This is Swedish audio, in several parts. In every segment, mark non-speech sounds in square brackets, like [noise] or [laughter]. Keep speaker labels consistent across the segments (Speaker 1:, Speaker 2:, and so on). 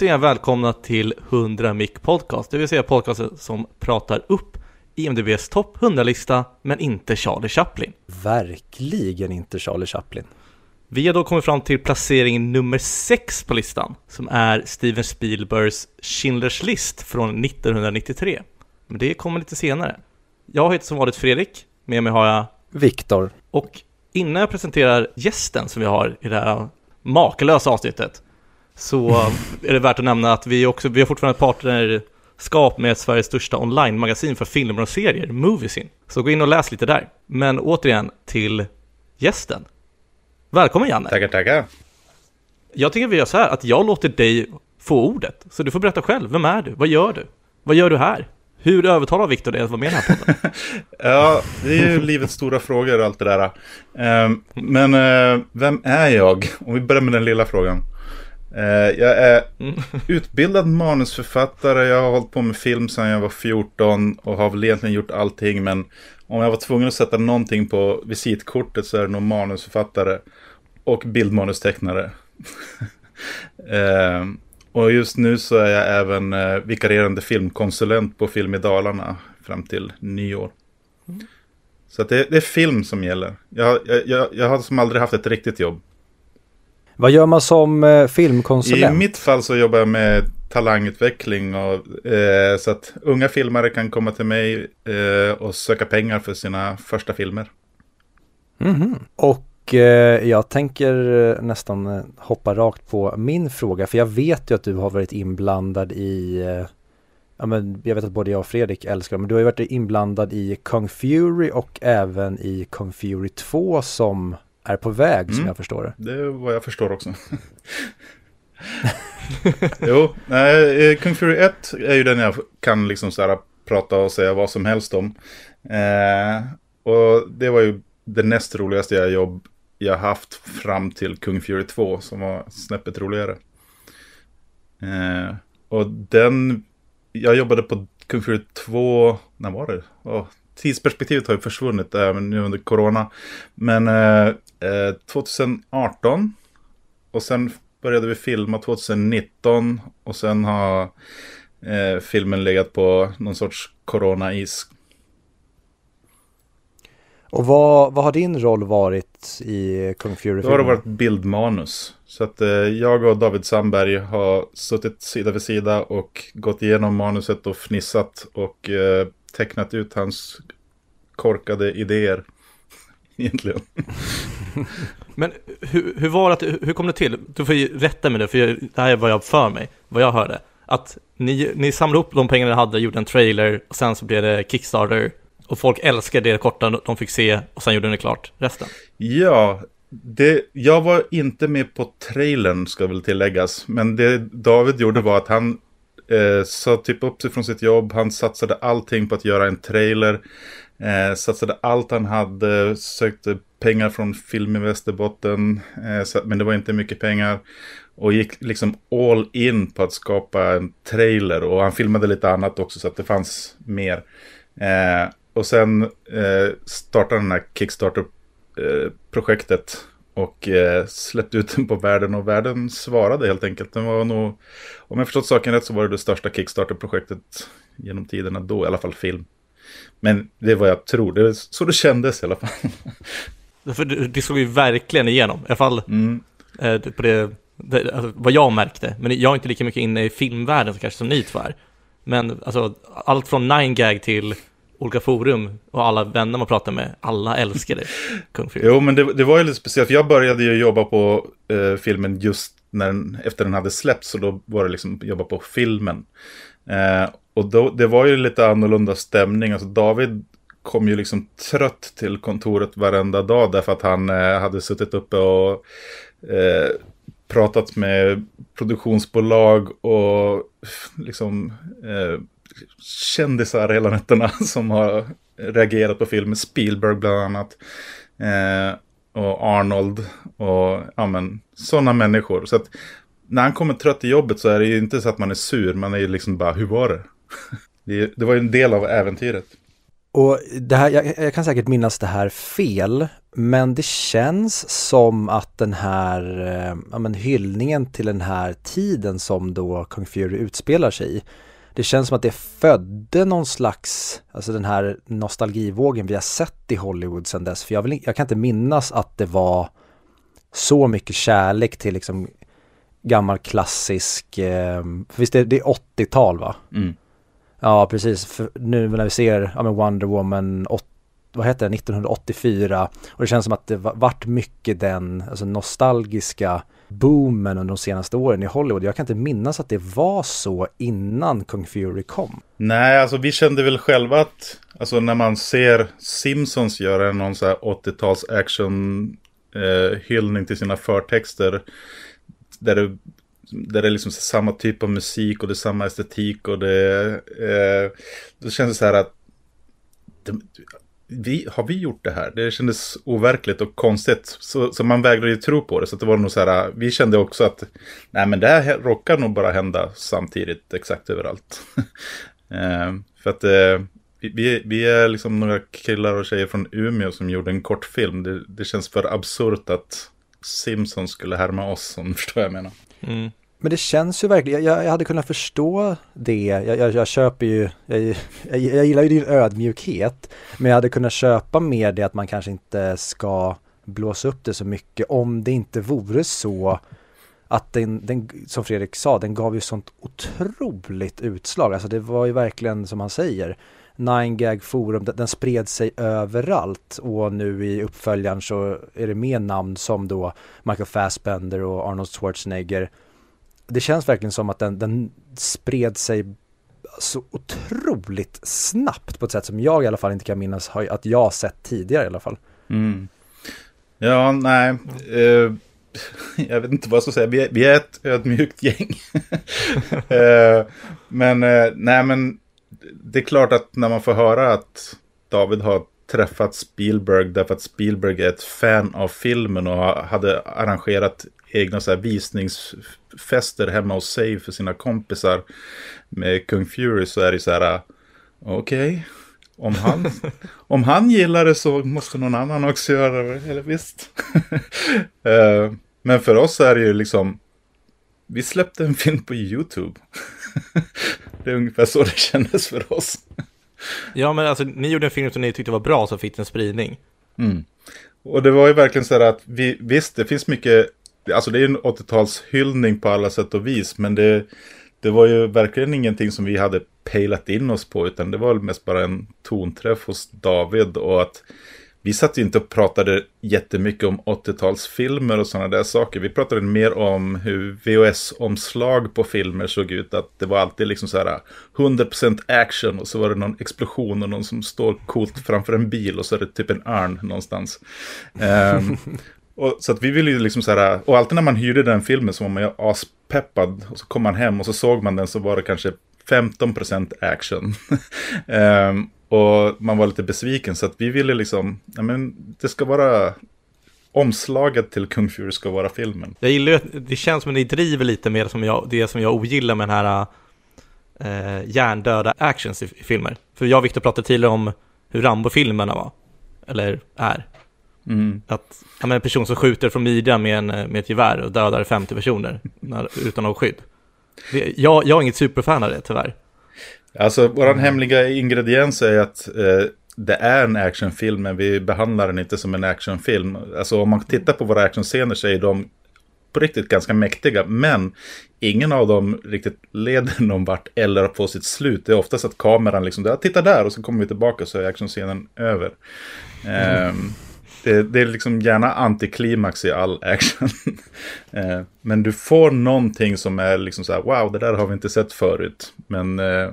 Speaker 1: återigen välkomna till 100 Mic Podcast, det vill säga podcasten som pratar upp IMDBs topp 100-lista, men inte Charlie Chaplin.
Speaker 2: Verkligen inte Charlie Chaplin.
Speaker 1: Vi har då kommit fram till placering nummer 6 på listan, som är Steven Spielbergs Schindler's List från 1993. Men det kommer lite senare. Jag heter som vanligt Fredrik, med mig har jag
Speaker 2: Viktor.
Speaker 1: Och innan jag presenterar gästen som vi har i det här makalösa avsnittet så är det värt att nämna att vi, också, vi har fortfarande ett partnerskap med Sveriges största online-magasin för filmer och serier, Moviesin. Så gå in och läs lite där. Men återigen till gästen. Välkommen Janne!
Speaker 3: Tackar, tackar!
Speaker 1: Jag tycker vi gör så här, att jag låter dig få ordet. Så du får berätta själv, vem är du? Vad gör du? Vad gör du här? Hur övertalar Viktor dig att vara med i den här podden? [laughs]
Speaker 3: ja, det är ju livets stora frågor och allt det där. Um, men uh, vem är jag? Om vi börjar med den lilla frågan. Uh, jag är mm. [laughs] utbildad manusförfattare. Jag har hållit på med film sedan jag var 14 och har väl egentligen gjort allting. Men om jag var tvungen att sätta någonting på visitkortet så är det nog manusförfattare och bildmanustecknare. uh, [laughs] Och just nu så är jag även eh, vikarierande filmkonsulent på Film i Dalarna fram till nyår. Mm. Så det, det, är film som gäller. Jag, jag, jag har som aldrig haft ett riktigt jobb.
Speaker 2: Vad gör man som eh, filmkonsulent?
Speaker 3: I mitt fall så jobbar jag med talangutveckling och, eh, så att unga filmare kan komma till mig eh, och söka pengar för sina första filmer.
Speaker 2: Mm -hmm. Och Eh, jag tänker eh, nästan eh, hoppa rakt på min fråga, för jag vet ju att du har varit inblandad i Ja men jag vet att både jag och Fredrik älskar dem, men du har ju varit inblandad i Kung Fury och även i Kung Fury 2 som är på väg mm. som jag förstår det.
Speaker 3: Det är vad jag förstår också. [laughs] jo, nej, Kung Fury 1 är ju den jag kan liksom så här prata och säga vad som helst om. Eh, och det var ju det näst roligaste jag jobb jag haft fram till Kung Fury 2 som var snäppet roligare. Eh, och den, jag jobbade på Kung Fury 2, när var det? Oh, tidsperspektivet har ju försvunnit även nu under corona. Men eh, 2018 eh, och sen började vi filma 2019 och sen har eh, filmen legat på någon sorts corona-is
Speaker 2: och vad, vad har din roll varit i Kung Fury?
Speaker 3: Då har det varit bildmanus. Så att eh, jag och David Sandberg har suttit sida vid sida och gått igenom manuset och fnissat och eh, tecknat ut hans korkade idéer. [laughs] Egentligen. [laughs]
Speaker 1: Men hur, hur var det, hur kom det till? Du får ju rätta mig nu, för det här är vad jag för mig, vad jag hörde. Att ni, ni samlade upp de pengar ni hade, gjorde en trailer och sen så blev det Kickstarter och folk älskade det korta de fick se och sen gjorde ni klart resten.
Speaker 3: Ja, det, jag var inte med på trailern ska väl tilläggas. Men det David gjorde var att han eh, sa typ upp sig från sitt jobb. Han satsade allting på att göra en trailer. Eh, satsade allt han hade, sökte pengar från Film i Västerbotten. Eh, så, men det var inte mycket pengar. Och gick liksom all in på att skapa en trailer. Och han filmade lite annat också så att det fanns mer. Eh, och sen eh, startade den här Kickstarter-projektet. Eh, och eh, släppte ut [laughs] den på världen och världen svarade helt enkelt. Den var nog, om jag förstått saken rätt så var det det största Kickstarter-projektet genom tiderna då, i alla fall film. Men det är vad jag tror, det så det kändes i alla fall. [laughs]
Speaker 1: För det, det slog ju verkligen igenom, i alla fall mm. eh, på det, det alltså, vad jag märkte. Men jag är inte lika mycket inne i filmvärlden kanske som ni två är. Men alltså, allt från 9gag till olika forum och alla vänner man pratar med, alla älskade [laughs] Kung Fury.
Speaker 3: Jo, men det, det, var ju lite speciellt, för jag började ju jobba på eh, filmen just när den, efter den hade släppts, så då var det liksom jobba på filmen. Eh, och då, det var ju lite annorlunda stämning, alltså David kom ju liksom trött till kontoret varenda dag därför att han eh, hade suttit uppe och eh, pratat med produktionsbolag och liksom eh, kändisar hela nätterna [laughs] som har reagerat på filmen. Spielberg bland annat. Eh, och Arnold och ja men sådana människor. Så att när han kommer trött till jobbet så är det ju inte så att man är sur. Man är ju liksom bara, hur var det? [laughs] det, det var ju en del av äventyret.
Speaker 2: Och det här, jag, jag, kan säkert minnas det här fel, men det känns som att den här eh, ja, men hyllningen till den här tiden som då Kung Fury utspelar sig i, det känns som att det födde någon slags, alltså den här nostalgivågen vi har sett i Hollywood sedan dess. För jag, vill, jag kan inte minnas att det var så mycket kärlek till liksom gammal klassisk, eh, visst det, det är 80-tal va?
Speaker 3: Mm.
Speaker 2: Ja, precis. För nu när vi ser ja, men Wonder Woman, 8, vad heter det, 1984 och det känns som att det vart mycket den alltså nostalgiska boomen under de senaste åren i Hollywood. Jag kan inte minnas att det var så innan Kung Fury kom.
Speaker 3: Nej, alltså vi kände väl själva att, alltså när man ser Simpsons göra någon så här 80-tals action eh, hyllning till sina förtexter. Där det, där det är liksom samma typ av musik och det är samma estetik och det, eh, då känns det så här att det, vi, har vi gjort det här? Det kändes overkligt och konstigt. Så, så man vägrade ju tro på det. Så det var nog så här, vi kände också att nej men det här råkar nog bara hända samtidigt exakt överallt. [laughs] eh, för att eh, vi, vi är liksom några killar och tjejer från Umeå som gjorde en kortfilm. Det, det känns för absurt att Simpsons skulle härma oss, om du förstår vad jag menar.
Speaker 2: Mm. Men det känns ju verkligen, jag, jag hade kunnat förstå det, jag, jag, jag köper ju, jag, jag, gillar ju din ödmjukhet, men jag hade kunnat köpa mer det att man kanske inte ska blåsa upp det så mycket om det inte vore så att den, den, som Fredrik sa, den gav ju sånt otroligt utslag. Alltså det var ju verkligen som han säger, 9gag forum, den spred sig överallt och nu i uppföljaren så är det mer namn som då Michael Fassbender och Arnold Schwarzenegger det känns verkligen som att den, den spred sig så otroligt snabbt på ett sätt som jag i alla fall inte kan minnas att jag sett tidigare i alla fall.
Speaker 3: Mm. Ja, nej. Uh, [laughs] jag vet inte vad jag ska säga. Vi är, vi är ett ödmjukt gäng. uh, [laughs] men uh, nej, men det är klart att när man får höra att David har träffat Spielberg därför att Spielberg är ett fan av filmen och hade arrangerat egna så här visningsfester hemma hos sig för sina kompisar med Kung Fury så är det så här, okej, okay, om, han, [laughs] om han gillar det så måste någon annan också göra det, eller visst. [laughs] Eh, men för oss är det ju liksom, vi släppte en film på YouTube. [laughs] det är ungefär så det kändes för oss.
Speaker 1: Ja, men alltså ni gjorde en film som ni tyckte var bra så fick den spridning.
Speaker 3: Mm. Och det var ju verkligen så här att vi, visst, det finns mycket alltså det är en 80-talshyllning på alla sätt och vis. Men det, det var ju verkligen ingenting som vi hade pejlat in oss på. Utan det var mest bara en tonträff hos David. Och att vi satt ju inte och pratade jättemycket om 80-talsfilmer och sådana där saker. Vi pratade mer om hur VHS-omslag på filmer såg ut. Att det var alltid liksom så här ah, 100% action och så var det någon explosion och någon som står coolt framför en bil och så är det typ en örn någonstans. um, och, så att vi ville ju liksom så här, och alltid när man hyrde den filmen så var man ju aspeppad. Och så kom man hem och så såg man den så var det kanske 15% action. um, [laughs] och man var lite besviken så att vi ville liksom, ja men det ska vara omslaget till Kung Fury ska vara filmen.
Speaker 1: Jag gillar ju att det känns som att ni driver lite mer som jag, det som jag ogillar med den här eh, hjärndöda actions i, i filmer. För jag och Viktor pratade tidigare om hur Rambo-filmerna var, eller är. Mm. Att, ja, men en person som skjuter från midjan med, en, med ett gevär och dödar 50 personer när, utan något skydd. Det, jag, jag är inget superfan av det tyvärr.
Speaker 3: Alltså vår mm. hemliga ingrediens är att eh, det är en actionfilm men vi behandlar den inte som en actionfilm. Alltså om man tittar på våra actionscener så är de på riktigt ganska mäktiga. Men ingen av dem riktigt leder [laughs] någon vart eller får sitt slut. Det är oftast att kameran liksom, titta där och så kommer vi tillbaka så är actionscenen över. Mm. Um, det, det, är liksom gärna antiklimax i all action. [laughs] eh, men du får någonting som är liksom så här, wow, det där har vi inte sett förut. Men, eh,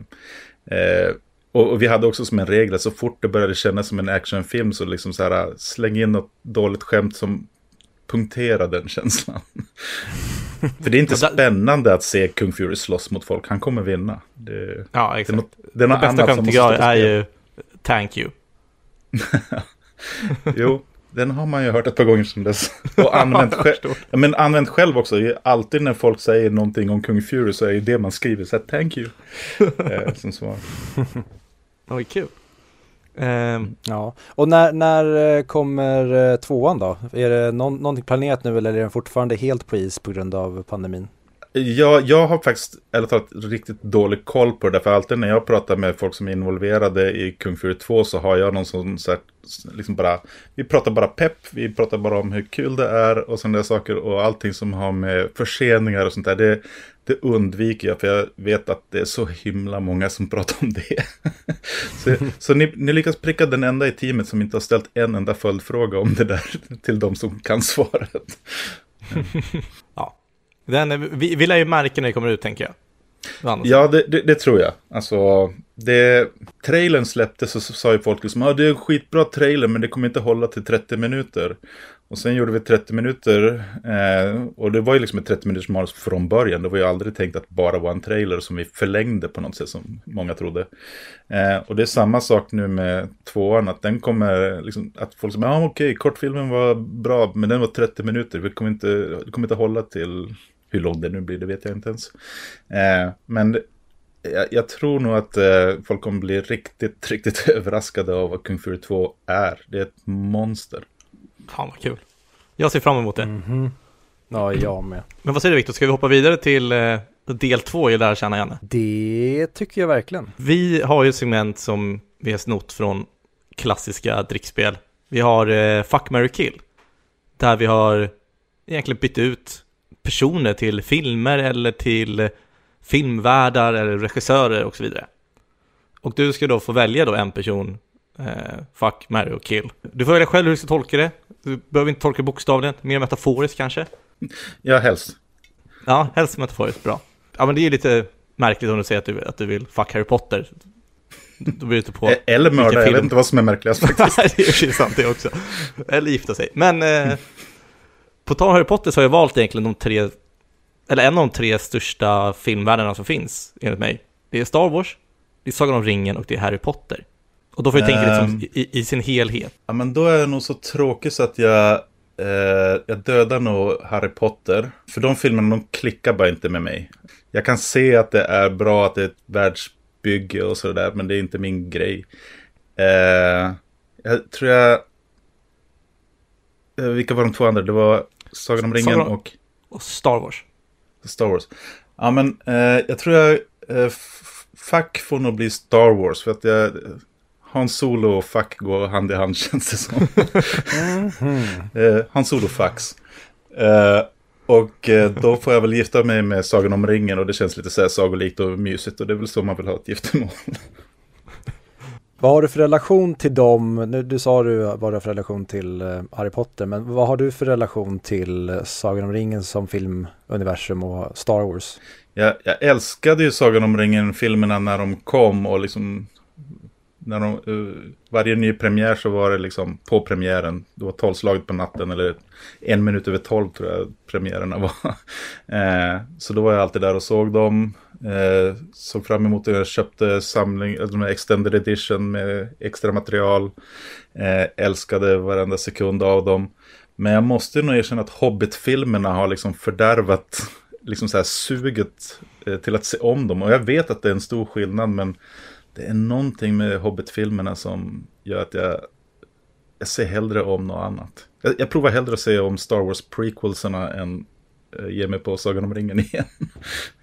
Speaker 3: eh, och, och, vi hade också som en regel att så fort det började kännas som en actionfilm så liksom så här, släng in något dåligt skämt som punkterar den känslan. [laughs] För det är inte spännande att se Kung Fury slåss mot folk, han kommer vinna. Det,
Speaker 1: ja, exakt. Det, är något, det, det bästa skämtet jag är ju Thank you. [laughs]
Speaker 3: jo, den har man ju hört ett par gånger sedan dess. [laughs] Och använt, själv, men använt själv också. Alltid när folk säger någonting om Kung Fury så är det det man skriver. Så här, thank you. [laughs] eh, som svar.
Speaker 1: Oj, kul. Eh,
Speaker 2: Ja, och när, när eh, kommer eh, tvåan då? Är det någon, någonting planerat nu eller är den fortfarande helt på is på grund av pandemin?
Speaker 3: Jag, jag har faktiskt, eller talat, riktigt dålig koll på det. För alltid när jag pratar med folk som är involverade i Kung Fury 2 så har jag någon som så här, liksom bara, vi pratar bara pepp, vi pratar bara om hur kul det är och sådana där saker. Och allting som har med förseningar och sånt där, det, det undviker jag. För jag vet att det är så himla många som [laughs] pratar om det. [laughs] så så ni, ni lyckas pricka den enda i teamet som inte har ställt en enda följdfråga om det där till de som kan [laughs] svaret.
Speaker 1: ja. Den, vi, vi lär ju märka när det kommer ut, tänker jag.
Speaker 3: Ja, det, det, det, tror jag. Alltså, det, trailern släpptes så sa ju folk liksom, ah, det är en skitbra trailer men det kommer inte hålla till 30 minuter. Och sen gjorde vi 30 minuter eh, och det var ju liksom ett 30 minuters manus från början. Det var ju aldrig tänkt att bara vara en trailer som vi förlängde på något sätt som många trodde. Eh, och det är samma sak nu med tvåan, att den kommer, liksom, att folk säger, ja ah, okej, okay, kortfilmen var bra men den var 30 minuter, vi kommer inte, det kommer inte hålla till hur lång det nu blir, det vet jag inte ens. Eh, men jag, jag, tror nog att eh, folk kommer bli riktigt, [laughs] riktigt överraskade av vad Kung Fury 2 är. Det är ett monster.
Speaker 1: Fan vad kul. Jag ser fram emot det. Mm
Speaker 2: -hmm. Ja, jag med.
Speaker 1: Men vad säger du Viktor, ska vi hoppa vidare till eh, del två i Lära känna Janne?
Speaker 2: Det tycker jag verkligen.
Speaker 1: Vi har ju ett segment som vi har snott från klassiska drickspel. Vi har eh, Fuck, Mary Kill. Där vi har egentligen bytt ut personer till filmer eller till filmvärdar eller regissörer och så vidare. Och du ska då få välja då en person, eh, fuck, marry och kill. Du får välja själv hur du ska tolka det. Du behöver inte tolka bokstavligen, mer metaforiskt kanske.
Speaker 3: Ja, helst.
Speaker 1: Ja, helst metaforiskt, bra. Ja, men det är ju lite märkligt om du säger att du, att du vill fuck Harry Potter.
Speaker 3: Då blir det på [laughs] Eller mörda, jag vet inte vad som är märkligast [laughs] faktiskt.
Speaker 1: det är sant det också. Eller gifta sig. Men eh, [laughs] på tal om Harry Potter så har jag valt egentligen de tre, eller en av de tre största filmvärldarna som finns, enligt mig. Det är Star Wars, det är Sagan om ringen och det är Harry Potter. Och då får du tänka um, liksom i, i, sin helhet.
Speaker 3: Ja, men då är jag nog så tråkig så att jag, eh, jag dödar nog Harry Potter. För de filmerna, de klickar bara inte med mig. Jag kan se att det är bra, att det är ett världsbygge och sådär, men det är inte min grej. Eh, jag tror jag... Eh, vilka var de två andra? Det var Sagan om ringen Sagan och...
Speaker 1: Och Star Wars.
Speaker 3: Star Wars. Ja, men eh, jag tror jag... Eh, fuck får nog bli Star Wars. För att jag... Han Solo och fuck går hand i hand [laughs] känns det som. mm -hmm. eh, Han Solo fucks. Eh, och eh, då får jag väl gifta mig med Sagan om ringen och det känns lite så här sagolikt och mysigt och det är väl så man vill ha ett giftermål. [laughs]
Speaker 2: Vad har du för relation till dem? Nu, du sa du vad du har för relation till eh, Harry Potter, men vad har du för relation till eh, Sagan om ringen som filmuniversum och Star Wars?
Speaker 3: Jag, jag älskade ju Sagan om ringen-filmerna när de kom och liksom när de, uh, varje ny premiär så var det liksom på premiären. Det var tolvslaget på natten eller en minut över tolv tror jag premiärerna [laughs] var. så då var jag alltid där och såg dem. Eh, såg fram emot det. Jag köpte samling, de här extended edition med extra material. Eh, älskade varenda sekund av dem. Men jag måste nog erkänna att Hobbit-filmerna har liksom fördärvat liksom så här suget eh, till att se om dem. Och jag vet att det är en stor skillnad men det är någonting med Hobbit-filmerna som gör att jag, jag ser hellre om något annat. Jag, jag provar hellre att se om Star Wars prequelserna än eh, ge mig på Sagan om ringen igen. [laughs]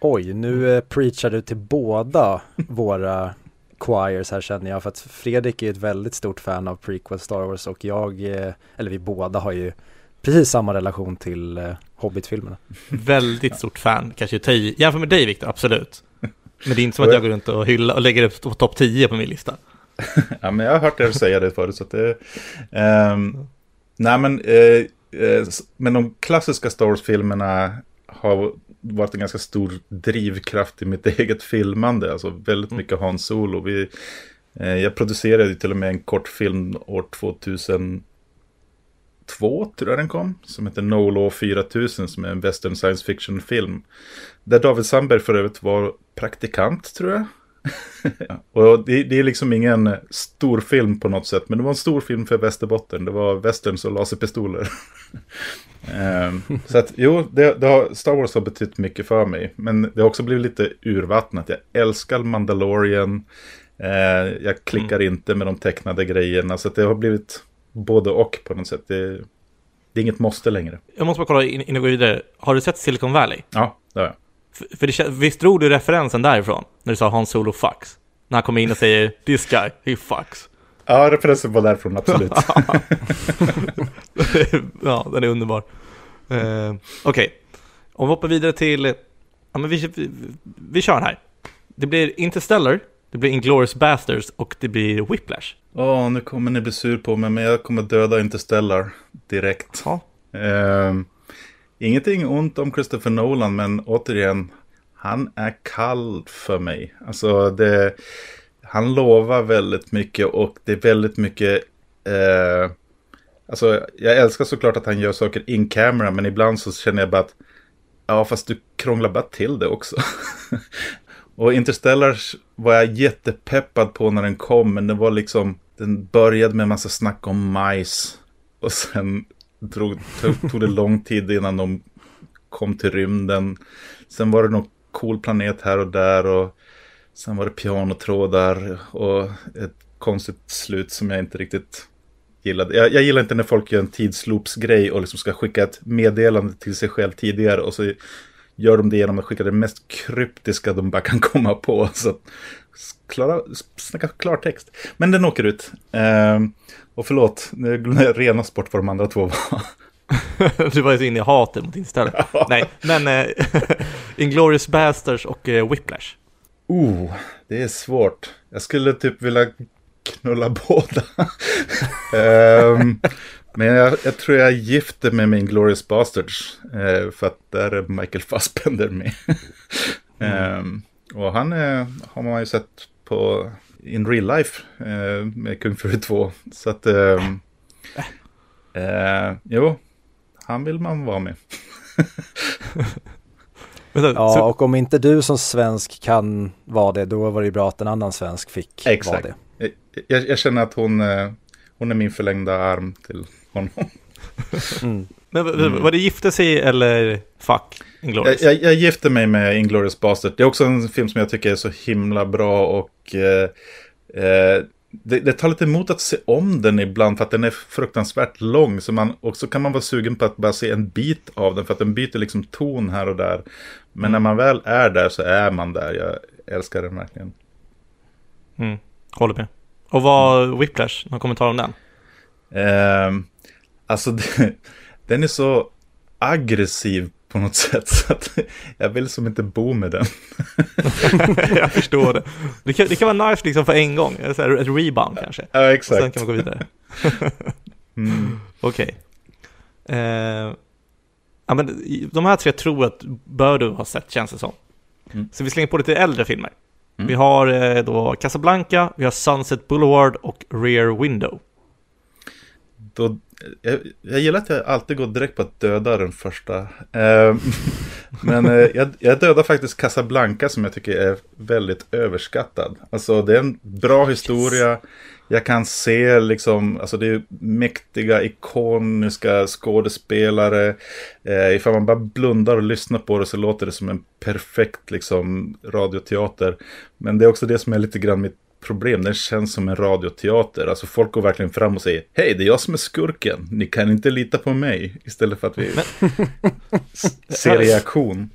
Speaker 2: Oj, nu eh, preachar du till båda våra choirs här känner jag. För att Fredrik är ett väldigt stort fan av prequel Star Wars och jag, eh, eller vi båda har ju precis samma relation till eh, Hobbit-filmerna.
Speaker 1: Väldigt stort fan, kanske ta i. Jämför med dig Viktor, absolut. Men det är inte som att jag går runt och hyllar och lägger upp topp 10 på min lista. [laughs]
Speaker 3: ja, men jag har hört er säga det förut. Så att det, um, nej, men, uh, uh, men de klassiska Star Wars-filmerna har varit en ganska stor drivkraft i mitt [laughs] eget filmande. Alltså väldigt mm. mycket Hans Solo. Vi, uh, jag producerade till och med en kortfilm år 2002, tror jag den kom. Som heter No Law 4000, som är en western science fiction-film. Där David Sandberg för övrigt var praktikant tror jag. [laughs] och det, det, är liksom ingen stor film på något sätt. Men det var en stor film för Västerbotten. Det var westerns och laserpistoler. [laughs] um, så att jo, det, det har, Star Wars har betytt mycket för mig. Men det har också blivit lite urvattnat. Jag älskar Mandalorian. Eh, jag klickar inte med de tecknade grejerna. Så att det har blivit både och på något sätt. Det, det är inget måste längre.
Speaker 1: Jag måste bara kolla in- innan vi går vidare. Har du sett Silicon Valley?
Speaker 3: Ja, det har jag.
Speaker 1: För, för det, visst drog du referensen därifrån? När du sa Han Solo fucks? När han kommer in och säger This guy, he fucks.
Speaker 3: Ja, referensen var därifrån, absolut. [laughs]
Speaker 1: ja, den är underbar. Eh, Okej, om vi hoppar vidare till... Ja, men vi, vi, vi kör här. Det blir Interstellar, det blir Inglourious Basterds och det blir Whiplash.
Speaker 3: Åh, nu kommer ni bli sur på mig, men jag kommer döda Interstellar direkt.
Speaker 1: Ja.
Speaker 3: Ehm, ingenting ont om Christopher Nolan, men återigen, han är kall för mig. Alltså, det, han lovar väldigt mycket och det är väldigt mycket... Eh, alltså, jag älskar såklart att han gör saker in camera, men ibland så känner jag bara att ja, fast du krånglar bara till det också. [laughs] och Interstellar var jag jättepeppad på när den kom, men det var liksom, den började med en massa snack om majs. Och sen drog, tog, tog det lång tid innan de kom till rymden. Sen var det någon cool planet här och där och sen var det pianotrådar och ett konstigt slut som jag inte riktigt gillade. Jag, jag gillar inte när folk gör en tidsloopsgrej och liksom ska skicka ett meddelande till sig själv tidigare och så gör de det genom att skicka det mest kryptiska de bara kan [laughs] komma på. Så att klara, snacka klartext. Men den åker ut. Ehm, och förlåt, nu glömde jag rena bort vad de andra två var. [laughs]
Speaker 1: du var ju så inne i hatet mot Interstellar. [laughs] Nej, men eh, Inglourious Basterds och eh, Whiplash.
Speaker 3: Oh, det är svårt. Jag skulle typ vilja knulla [laughs] båda. Ehm, men jag, jag tror jag gifter mig med Inglourious Basterds. eh, för att där är Michael Fassbender med. [laughs] Ehm, och han är, har man ju sett på in real life eh, med Kung Fury 2. Så att, eh, jo, han vill man vara med. [laughs]
Speaker 1: Så-
Speaker 2: Ja,
Speaker 1: så-
Speaker 2: och om inte du som svensk kan vara det, då var det ju bra att en annan svensk fick
Speaker 3: Exakt.
Speaker 2: vara det.
Speaker 3: Jag, jag känner att hon, eh, hon är min förlängda arm till honom. [laughs]
Speaker 2: Mm.
Speaker 1: Men v- var det gifte sig eller fuck
Speaker 3: Jag,
Speaker 1: Inglourious?
Speaker 3: jag, jag gifter mig med Inglourious Bastard. Det är också en film som jag tycker är så himla bra och eh, eh, det, det tar lite emot att se om den ibland för att den är fruktansvärt lång. Så man, och så kan man vara sugen på att bara se en bit av den för att den byter liksom ton här och där. Men när man väl är där så är man där. Jag älskar den verkligen.
Speaker 1: Mm, håller med. Och vad Whiplash, någon kommentar om den?
Speaker 3: Eh, alltså, det, [laughs] den är så aggressiv på något sätt. [laughs] Så att jag vill som inte bo med den. [laughs]
Speaker 1: jag förstår det. Det kan, det kan vara nice liksom för en gång, ett rebound kanske.
Speaker 3: Ja,
Speaker 1: Och sen
Speaker 3: exakt.
Speaker 1: kan man gå vidare. [laughs]
Speaker 3: Mm.
Speaker 1: Okej. Eh, ja, men de här tre tror jag att bör du ha sett, känns det som.
Speaker 3: Mm.
Speaker 1: Så vi slänger på lite äldre filmer.
Speaker 3: Mm.
Speaker 1: Vi har eh, då Casablanca, vi har Sunset Boulevard och Rear Window.
Speaker 3: Då, jag, jag gillar att jag alltid går direkt på att döda den första. Eh, [laughs] men eh, jag, jag dödar faktiskt Casablanca som jag tycker är väldigt överskattad. Alltså det är en bra historia. Jag kan se liksom, alltså det är mäktiga, ikoniska skådespelare. Eh, ifall man bara blundar och lyssnar på det så låter det som en perfekt liksom radioteater. Men det är också det som är lite grann mitt problem. Den känns som en radioteater. Alltså folk går verkligen fram och säger Hej, det är jag som är skurken. Ni kan inte lita på mig. Istället för att vi [laughs] ser reaktion.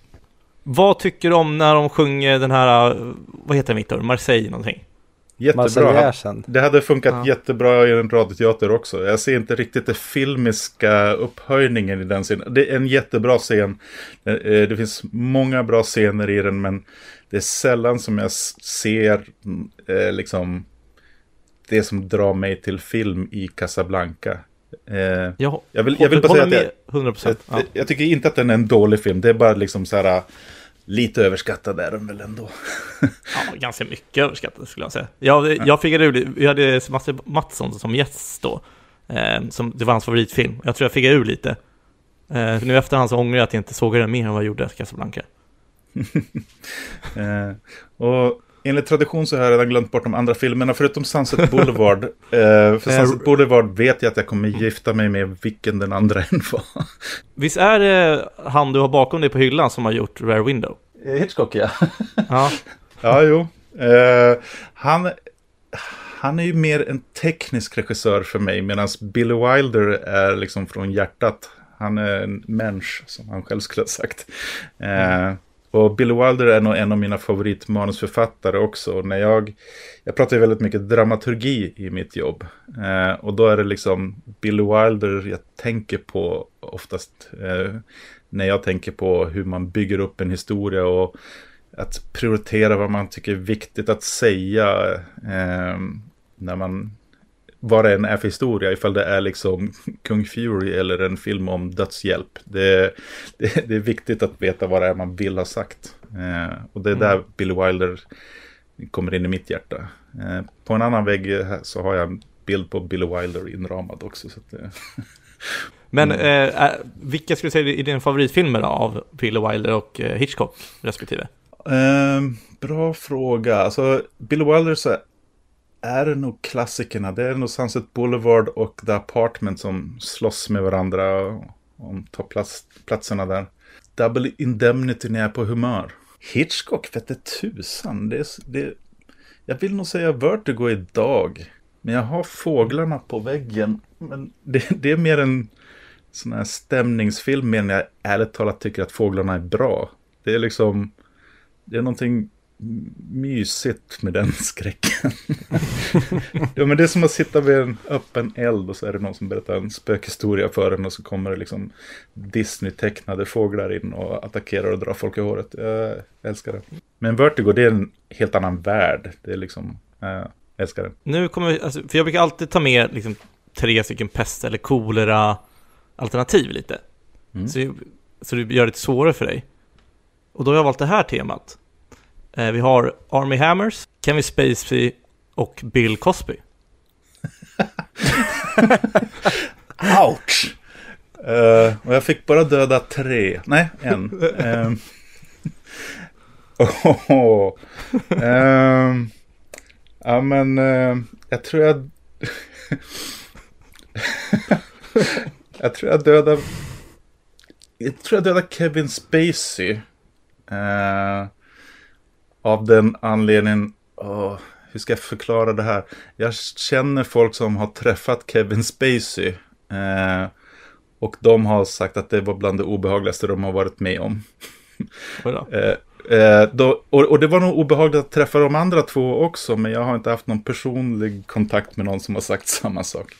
Speaker 1: Vad tycker du om när de sjunger den här, eh, vad heter den Victor? Marseille någonting?
Speaker 3: Jättebra. Det hade funkat
Speaker 1: Ja.
Speaker 3: jättebra i en radioteater också. Jag ser inte riktigt den filmiska upphöjningen i den scenen. Det är en jättebra scen. Eh, Det finns många bra scener i den, men det är sällan som jag ser eh, liksom det som drar mig till film i Casablanca. Eh,
Speaker 1: Jag,
Speaker 3: Jag vill, jag vill bara säga att jag,
Speaker 1: 100%. Ja.
Speaker 3: jag, jag tycker inte att den är en dålig film. Det är bara liksom så här lite överskattad är den väl ändå.
Speaker 1: Ja, ganska mycket överskattat skulle jag säga. Jag, jag fick ur, vi hade Sebastian Mattsson som gäst då. Eh, som, det var hans favoritfilm. Jag tror jag fick ur lite. Eh, nu i efterhand så ångrar jag att jag inte såg den mer än vad jag gjorde Casablanca. [laughs]
Speaker 3: Eh, och enligt tradition så har jag redan glömt bort de andra filmerna förutom Sunset [laughs] Boulevard. eh, för
Speaker 1: Eh,
Speaker 3: Sunset Boulevard vet jag att jag kommer gifta mig med vilken den andra än var. [laughs]
Speaker 1: Visst är det han du har bakom dig på hyllan som har gjort Rare Window?
Speaker 3: Hitchcock ja.
Speaker 1: Ja,
Speaker 3: Ja, jo. Eh, han, han är ju mer en teknisk regissör för mig, medan Billy Wilder är liksom från hjärtat. Han är en människa, som han själv skulle ha sagt. Mm. Eh, och Billy Wilder är nog en av mina favoritmanusförfattare också. När jag, jag pratar ju väldigt mycket dramaturgi i mitt jobb. Eh, och då är det liksom Billy Wilder jag tänker på oftast. Eh, när jag tänker på hur man bygger upp en historia och att prioritera vad man tycker är viktigt att säga. Eh, när man vad det än är för historia, ifall det är liksom [laughs] Kung Fury eller en film om dödshjälp. Det, det, det är viktigt att veta vad det är man vill ha sagt. Eh, och det är där mm. Billy Wilder kommer in i mitt hjärta. Eh, på en annan vägg så har jag en bild på Billy Wilder inramad också. Så att, eh. [laughs]
Speaker 1: Men mm. eh, vilka skulle du säga är dina favoritfilmer av Billy Wilder och eh, Hitchcock respektive?
Speaker 3: Ehm, bra fråga. Alltså, Billy Wilder så är det nog klassikerna. Det är nog Sunset Boulevard och The Apartment som slåss med varandra om topplatserna där. Double Indemnity när jag är på humör. Hitchcock vette tusan. Det är, det, jag vill nog säga Vertigo idag. Men jag har fåglarna på väggen. Men det, det är mer en sån här stämningsfilm men jag ärligt talat tycker att fåglarna är bra. Det är liksom, det är någonting mysigt med den skräcken. [laughs] ja, men det är som att sitta vid en öppen eld och så är det någon som berättar en spökhistoria för en och så kommer det liksom Disney-tecknade fåglar in och attackerar och drar folk i håret. Jag älskar det. Men Vertigo, det är en helt annan värld. Det är liksom, jag älskar det.
Speaker 1: Nu kommer vi, alltså, för jag brukar alltid ta med liksom tre stycken pest eller kolera alternativ lite. Mm. Så, så det gör det lite svårare för dig. Och då har jag valt det här temat. Eh, vi har Army Hammers, Kevin Spacey och Bill Cosby. [laughs]
Speaker 3: Ouch! Uh, och jag fick bara döda tre. Nej, en. um, oh, um, ja, men uh, jag tror jag... [laughs] jag tror jag dödade... Jag tror jag dödade Kevin Spacey. Uh, av den anledningen, oh, hur ska jag förklara det här? Jag känner folk som har träffat Kevin Spacey. Eh, och de har sagt att det var bland det obehagligaste de har varit med om. [laughs] eh, eh, då, och, och, det var nog obehagligt att träffa de andra två också, men jag har inte haft någon personlig kontakt med någon som har sagt [laughs] samma sak.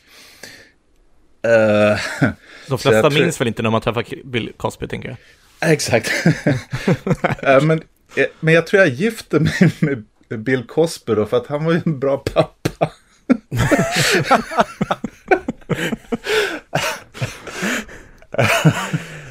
Speaker 1: Uh, [laughs] de flesta minns väl inte när man träffar Bill Cosby, tänker jag.
Speaker 3: Exakt. uh, men Eh, Eh, men jag tror jag gifte mig [laughs] med Bill Cosby då, för att han var ju en bra pappa. [laughs]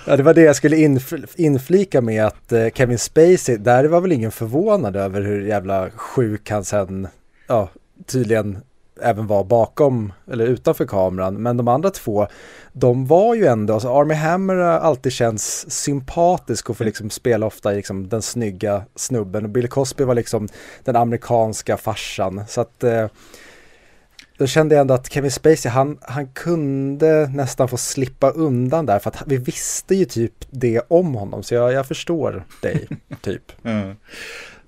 Speaker 2: Ja, det var det jag skulle inf inflika med att eh, Kevin Spacey, där var väl ingen förvånad över hur jävla sjuk han sen, ja, tydligen även var bakom eller utanför kameran. Men de andra två, de var ju ändå, alltså Army Hammer har alltid känts sympatisk och får liksom spela ofta liksom den snygga snubben. Och Bill Cosby var liksom den amerikanska farsan. Så att eh, då kände jag ändå att Kevin Spacey, han, han kunde nästan få slippa undan där för att vi visste ju typ det om honom. Så jag, jag förstår dig, [laughs] typ.
Speaker 3: Mm.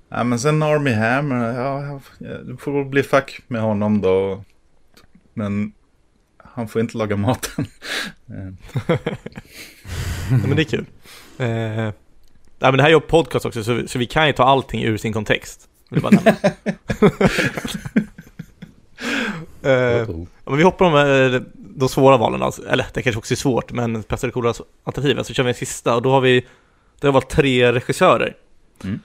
Speaker 3: Ja, men sen Army Hammer, ja, du får väl bli fuck med honom då. Men han får inte laga maten. [laughs]
Speaker 1: ja, men det är kul. Eh, ja, men det här är ju podcast också, så, så vi kan ju ta allting ur sin kontext. Vill bara [laughs] eh, men vi hoppar om eh, de svåra valen, alltså. eller det kanske också är svårt, men pest eller kolera alternativen, så kör vi en sista och då har vi, det har valt tre regissörer. Mm.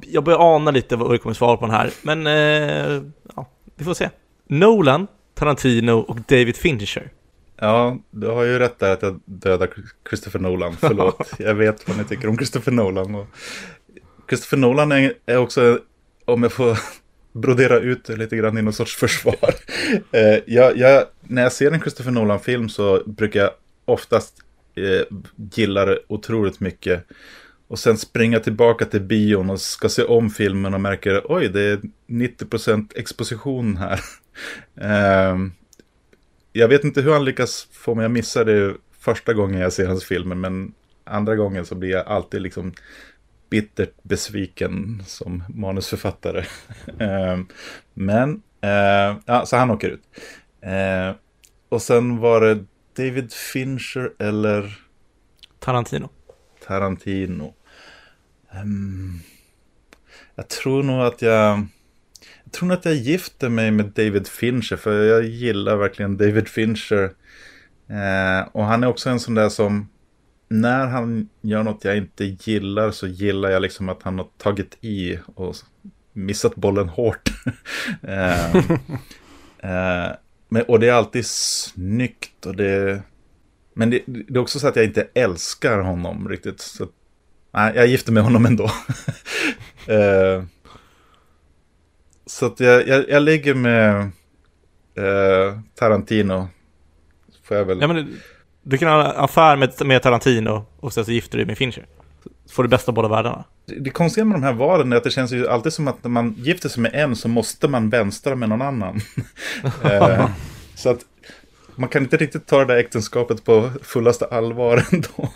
Speaker 1: Jag börjar ana lite vad du kommer svara på den här, men eh, ja, vi får se. Nolan, Tarantino och David Fincher.
Speaker 3: Ja, du har ju rätt där att jag dödar Christopher Nolan. Förlåt, [laughs] jag vet vad ni tycker om Christopher Nolan. Och Christopher Nolan är, också, om jag får [laughs] brodera ut lite grann i någon sorts försvar. [laughs] Eh, jag, jag, när jag ser en Christopher Nolan-film så brukar jag oftast eh, gilla det otroligt mycket. Och sen springa tillbaka till bion och ska se om filmen och märker oj det är 90% exposition här. uh, [laughs] jag vet inte hur han lyckas få mig att missa det första gången jag ser hans filmer men andra gången så blir jag alltid liksom bittert besviken som manusförfattare. uh, [laughs] men Eh, ja, så han åker ut. Eh, och sen var det David Fincher eller
Speaker 1: Tarantino.
Speaker 3: Tarantino. Um, jag tror nog att jag... Jag tror nog att jag gifter mig med David Fincher. För jag gillar verkligen David Fincher. Eh, och han är också en sån där som... När han gör något jag inte gillar så gillar jag liksom att han har tagit i och missat bollen hårt. [laughs] eh, [laughs] eh, men, och det är alltid snyggt och det... Men det, det, är också så att jag inte älskar honom riktigt. Så, nej, jag gifter med honom ändå. [laughs] eh, så att jag, jag, jag ligger med eh, Tarantino.
Speaker 1: Får jag väl... Ja, men du kan ha affär med, med Tarantino och sen så gifter du dig med Fincher. Får du bästa av båda världarna.
Speaker 3: Det, det konstiga med de här valen är att det känns ju alltid som att när man gifter sig med en så måste man vänstra med någon annan. [laughs] eh, [laughs] så att man kan inte riktigt ta det där äktenskapet på fullaste allvar ändå.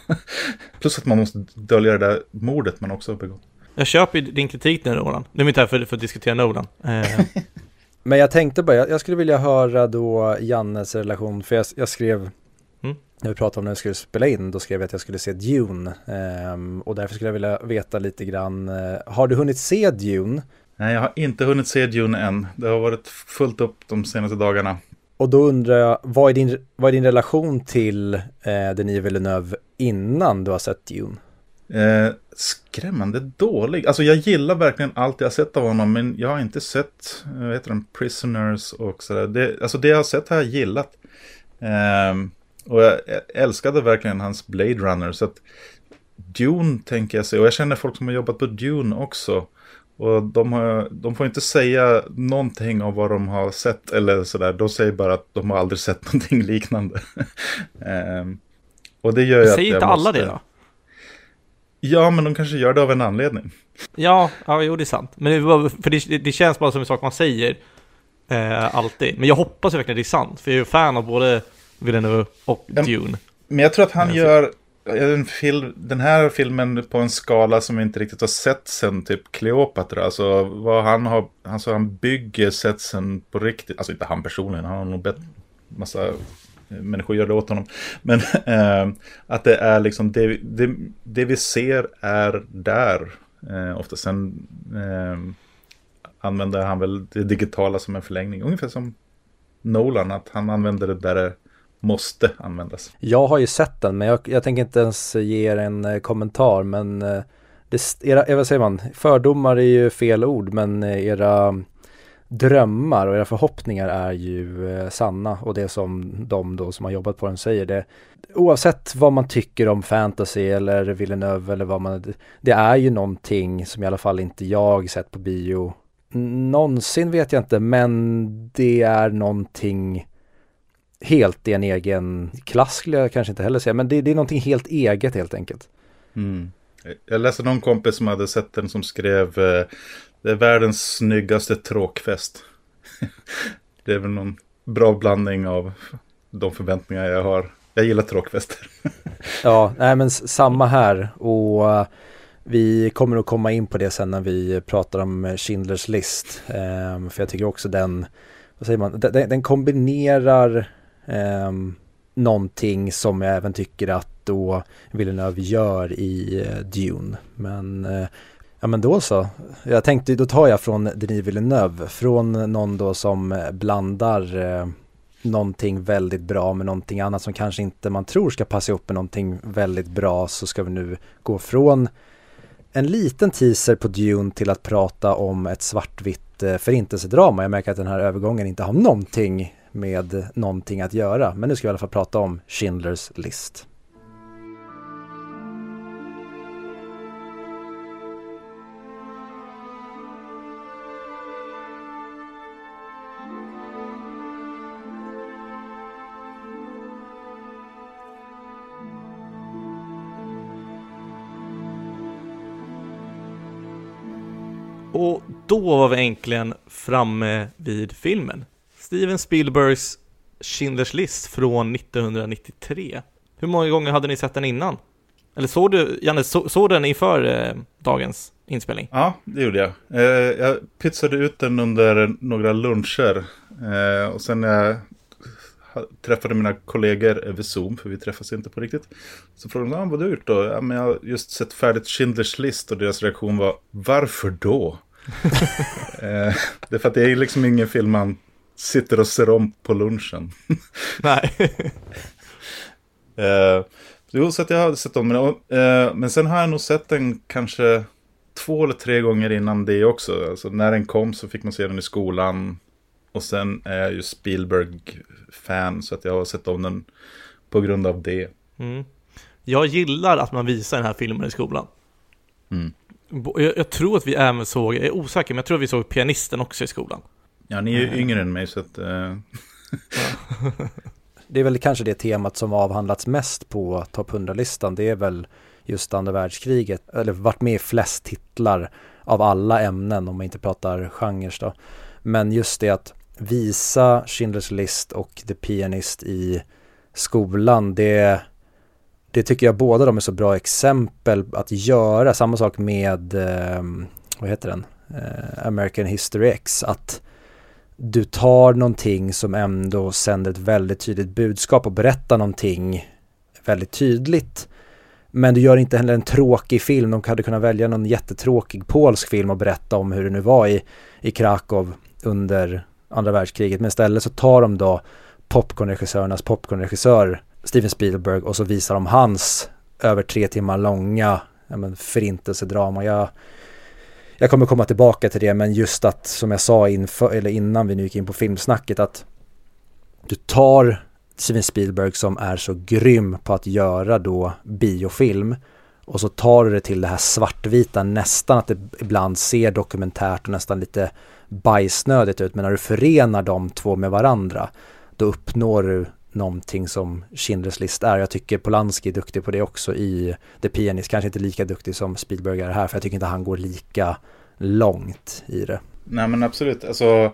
Speaker 3: Plus att man måste dölja det där mordet man också har begått.
Speaker 1: Jag köper din kritik nu Roland. Nu är vi inte här för, för att diskutera Nolan. Eh. [laughs]
Speaker 2: Men jag tänkte bara, jag, skulle vilja höra då Jannes relation, för jag, jag skrev mm. När vi pratade om när jag skulle spela in, då skrev jag att jag skulle se Dune. Um, och därför skulle jag vilja veta lite grann, uh, har du hunnit se Dune?
Speaker 3: Nej, jag har inte hunnit se Dune än. Det har varit fullt upp de senaste dagarna.
Speaker 2: Och då undrar jag, vad är din, vad är din relation till eh, Denis Villeneuve innan du har sett Dune?
Speaker 3: Eh, skrämmande dålig. Alltså jag gillar verkligen allt jag har sett av honom, men jag har inte sett, eh, vad heter den, Prisoners och sådär. Det, alltså det jag har sett har jag gillat. Eh, och jag älskade verkligen hans Blade Runner, så att Dune tänker jag sig, och jag känner folk som har jobbat på Dune också. Och de, har, de får inte säga någonting om vad de har sett eller sådär. De säger bara att de har aldrig sett [laughs] någonting liknande. um, och det gör ju
Speaker 1: Säger inte alla det då?
Speaker 3: Ja, men de kanske gör det av en anledning.
Speaker 1: Ja, ja jo det är sant. Men det, för det, det känns bara som en sak man säger eh, alltid. Men jag hoppas verkligen det är sant, för jag är fan av både Villeneuve och Dune.
Speaker 3: Men jag tror att han gör den här filmen på en skala som vi inte riktigt har sett sen typ Kleopatra. Alltså vad han har, alltså han bygger setsen på riktigt. Alltså inte han personligen, han har nog bett massa eh, människor gör det åt honom. Men äh, [laughs] att det är liksom det, det, det vi ser är där. Äh, ofta sen äh, använder han väl det digitala som en förlängning. Ungefär som Nolan, att han använder det där måste användas.
Speaker 2: Jag har ju sett den, men jag, jag tänker inte ens ge er en eh, kommentar. Men eh, det, era, eh, vad säger man, fördomar är ju fel ord, men era drömmar och era förhoppningar är ju eh, sanna och det som de då som har jobbat på den säger det oavsett vad man tycker om fantasy eller Villeneuve eller vad man det är ju någonting som i alla fall inte jag sett på bio någonsin vet jag inte men det är någonting helt i en egen klass skulle jag kanske inte heller säga men det, det är någonting helt eget helt enkelt.
Speaker 3: Mm. Jag läste någon kompis som hade sett den som skrev eh, det är världens snyggaste tråkfest. [laughs] det är väl någon bra blandning av de förväntningar jag har. Jag gillar tråkfester. [laughs]
Speaker 2: ja, nej men samma här och uh, vi kommer att komma in på det sen när vi pratar om Schindlers list. Um, för jag tycker också den, vad säger man, den, den kombinerar eh, någonting som jag även tycker att då Villeneuve gör i eh, Dune. Men eh, Ja men då så. Jag tänkte, då tar jag från Denis Villeneuve, från någon då som blandar eh, någonting väldigt bra med någonting annat som kanske inte man tror ska passa ihop med någonting väldigt bra så ska vi nu gå från en liten teaser på Dune till att prata om ett svartvitt eh, förintelsedrama. Jag märker att den här övergången inte har någonting med någonting att göra. Men nu ska vi i alla fall prata om Schindlers list.
Speaker 1: Och då var vi äntligen framme vid filmen. Steven Spielbergs Schindler's list från 1993. Hur många gånger hade ni sett den innan? Eller såg du, Janne, så, såg den inför eh, dagens inspelning?
Speaker 3: Ja, det gjorde jag. Eh, jag pytsade ut den under några luncher. Eh, och sen när jag träffade mina kollegor över Zoom, för vi träffas inte på riktigt. Så frågade de, ah, vad har du gjort då? Ja, men jag har just sett färdigt Schindler's list och deras reaktion var, varför då? [laughs] eh, det är för att det är liksom ingen film man sitter och ser om på lunchen. [laughs]
Speaker 1: Nej. [laughs]
Speaker 3: eh, jo, så att jag har sett om den. Eh, men sen har jag nog sett den kanske två eller tre gånger innan det också. Alltså, när den kom så fick man se den i skolan. Och sen är jag ju Spielberg-fan så att jag har sett om den på grund av det.
Speaker 1: Mm. Jag gillar att man visar den här filmen i skolan.
Speaker 3: Mm.
Speaker 1: Jag, jag, tror att vi även såg, jag är osäker, men jag tror att vi såg pianisten också i skolan.
Speaker 3: Ja, ni är ju mm. yngre än mig så att... Uh... [laughs]
Speaker 2: det är väl kanske det temat som avhandlats mest på topp 100-listan. Det är väl just andra världskriget, eller varit med i flest titlar av alla ämnen om man inte pratar genrer då. Men just det att visa Schindler's list och The Pianist i skolan, det, det tycker jag båda de är så bra exempel att göra. Samma sak med, eh, vad heter den, eh, American History X, att du tar någonting som ändå sänder ett väldigt tydligt budskap och berättar någonting väldigt tydligt. Men du gör inte heller en tråkig film. De hade kunnat välja någon jättetråkig polsk film och berätta om hur det nu var i, i Krakow under andra världskriget. Men istället så tar de då popcornregissörernas popcornregissör Steven Spielberg och så visar de hans över tre timmar långa ja, men, förintelsedrama. Jag, jag kommer komma tillbaka till det men just att som jag sa inför, eller innan vi nu gick in på filmsnacket att du tar Steven Spielberg som är så grym på att göra då biofilm och så tar du det till det här svartvita nästan att det ibland ser dokumentärt och nästan lite bajsnödigt ut men när du förenar de två med varandra då uppnår du någonting som Schindler's list är. Jag tycker Polanski är duktig på det också i The Pianist, kanske inte lika duktig som Spielberg är här för jag tycker inte han går lika långt i det.
Speaker 3: Nej men absolut, alltså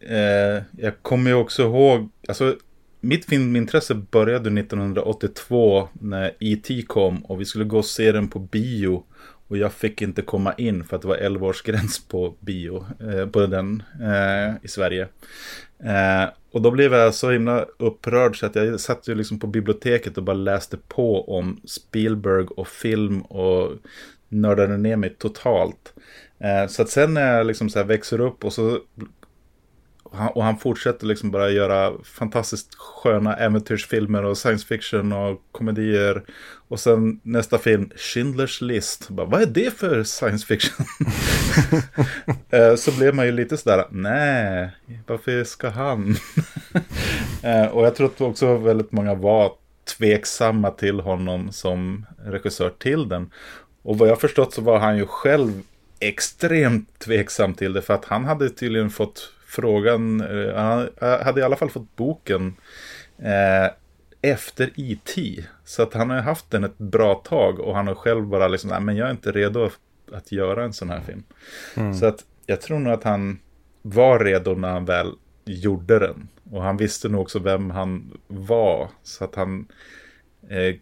Speaker 3: eh, jag kommer ju också ihåg, alltså mitt filmintresse började 1982 när E.T. kom och vi skulle gå och se den på bio. Och jag fick inte komma in för att det var 11-årsgräns på bio, eh, på den eh, i Sverige. Eh, och då blev jag så himla upprörd så att jag satt ju liksom på biblioteket och bara läste på om Spielberg och film och nördade ner mig totalt. Eh, så att sen när jag liksom så växer upp och så och han fortsätter liksom bara göra fantastiskt sköna äventyrsfilmer och science fiction och komedier. Och sen nästa film, Schindler's list. Bara, vad är det för science fiction? [laughs] Eh, så blev man ju lite sådär, nej, varför ska han? [laughs] Eh, och jag tror att också väldigt många var tveksamma till honom som regissör till den. Och vad jag förstått så var han ju själv extremt tveksam till det för att han hade tydligen fått frågan, eh, han hade i alla fall fått boken eh, efter IT. Så att han har haft den ett bra tag och han har själv bara liksom, nej men jag är inte redo att göra en sån här film. Mm. Så att jag tror nog att han var redo när han väl gjorde den. Och han visste nog också vem han var. Så att han eh,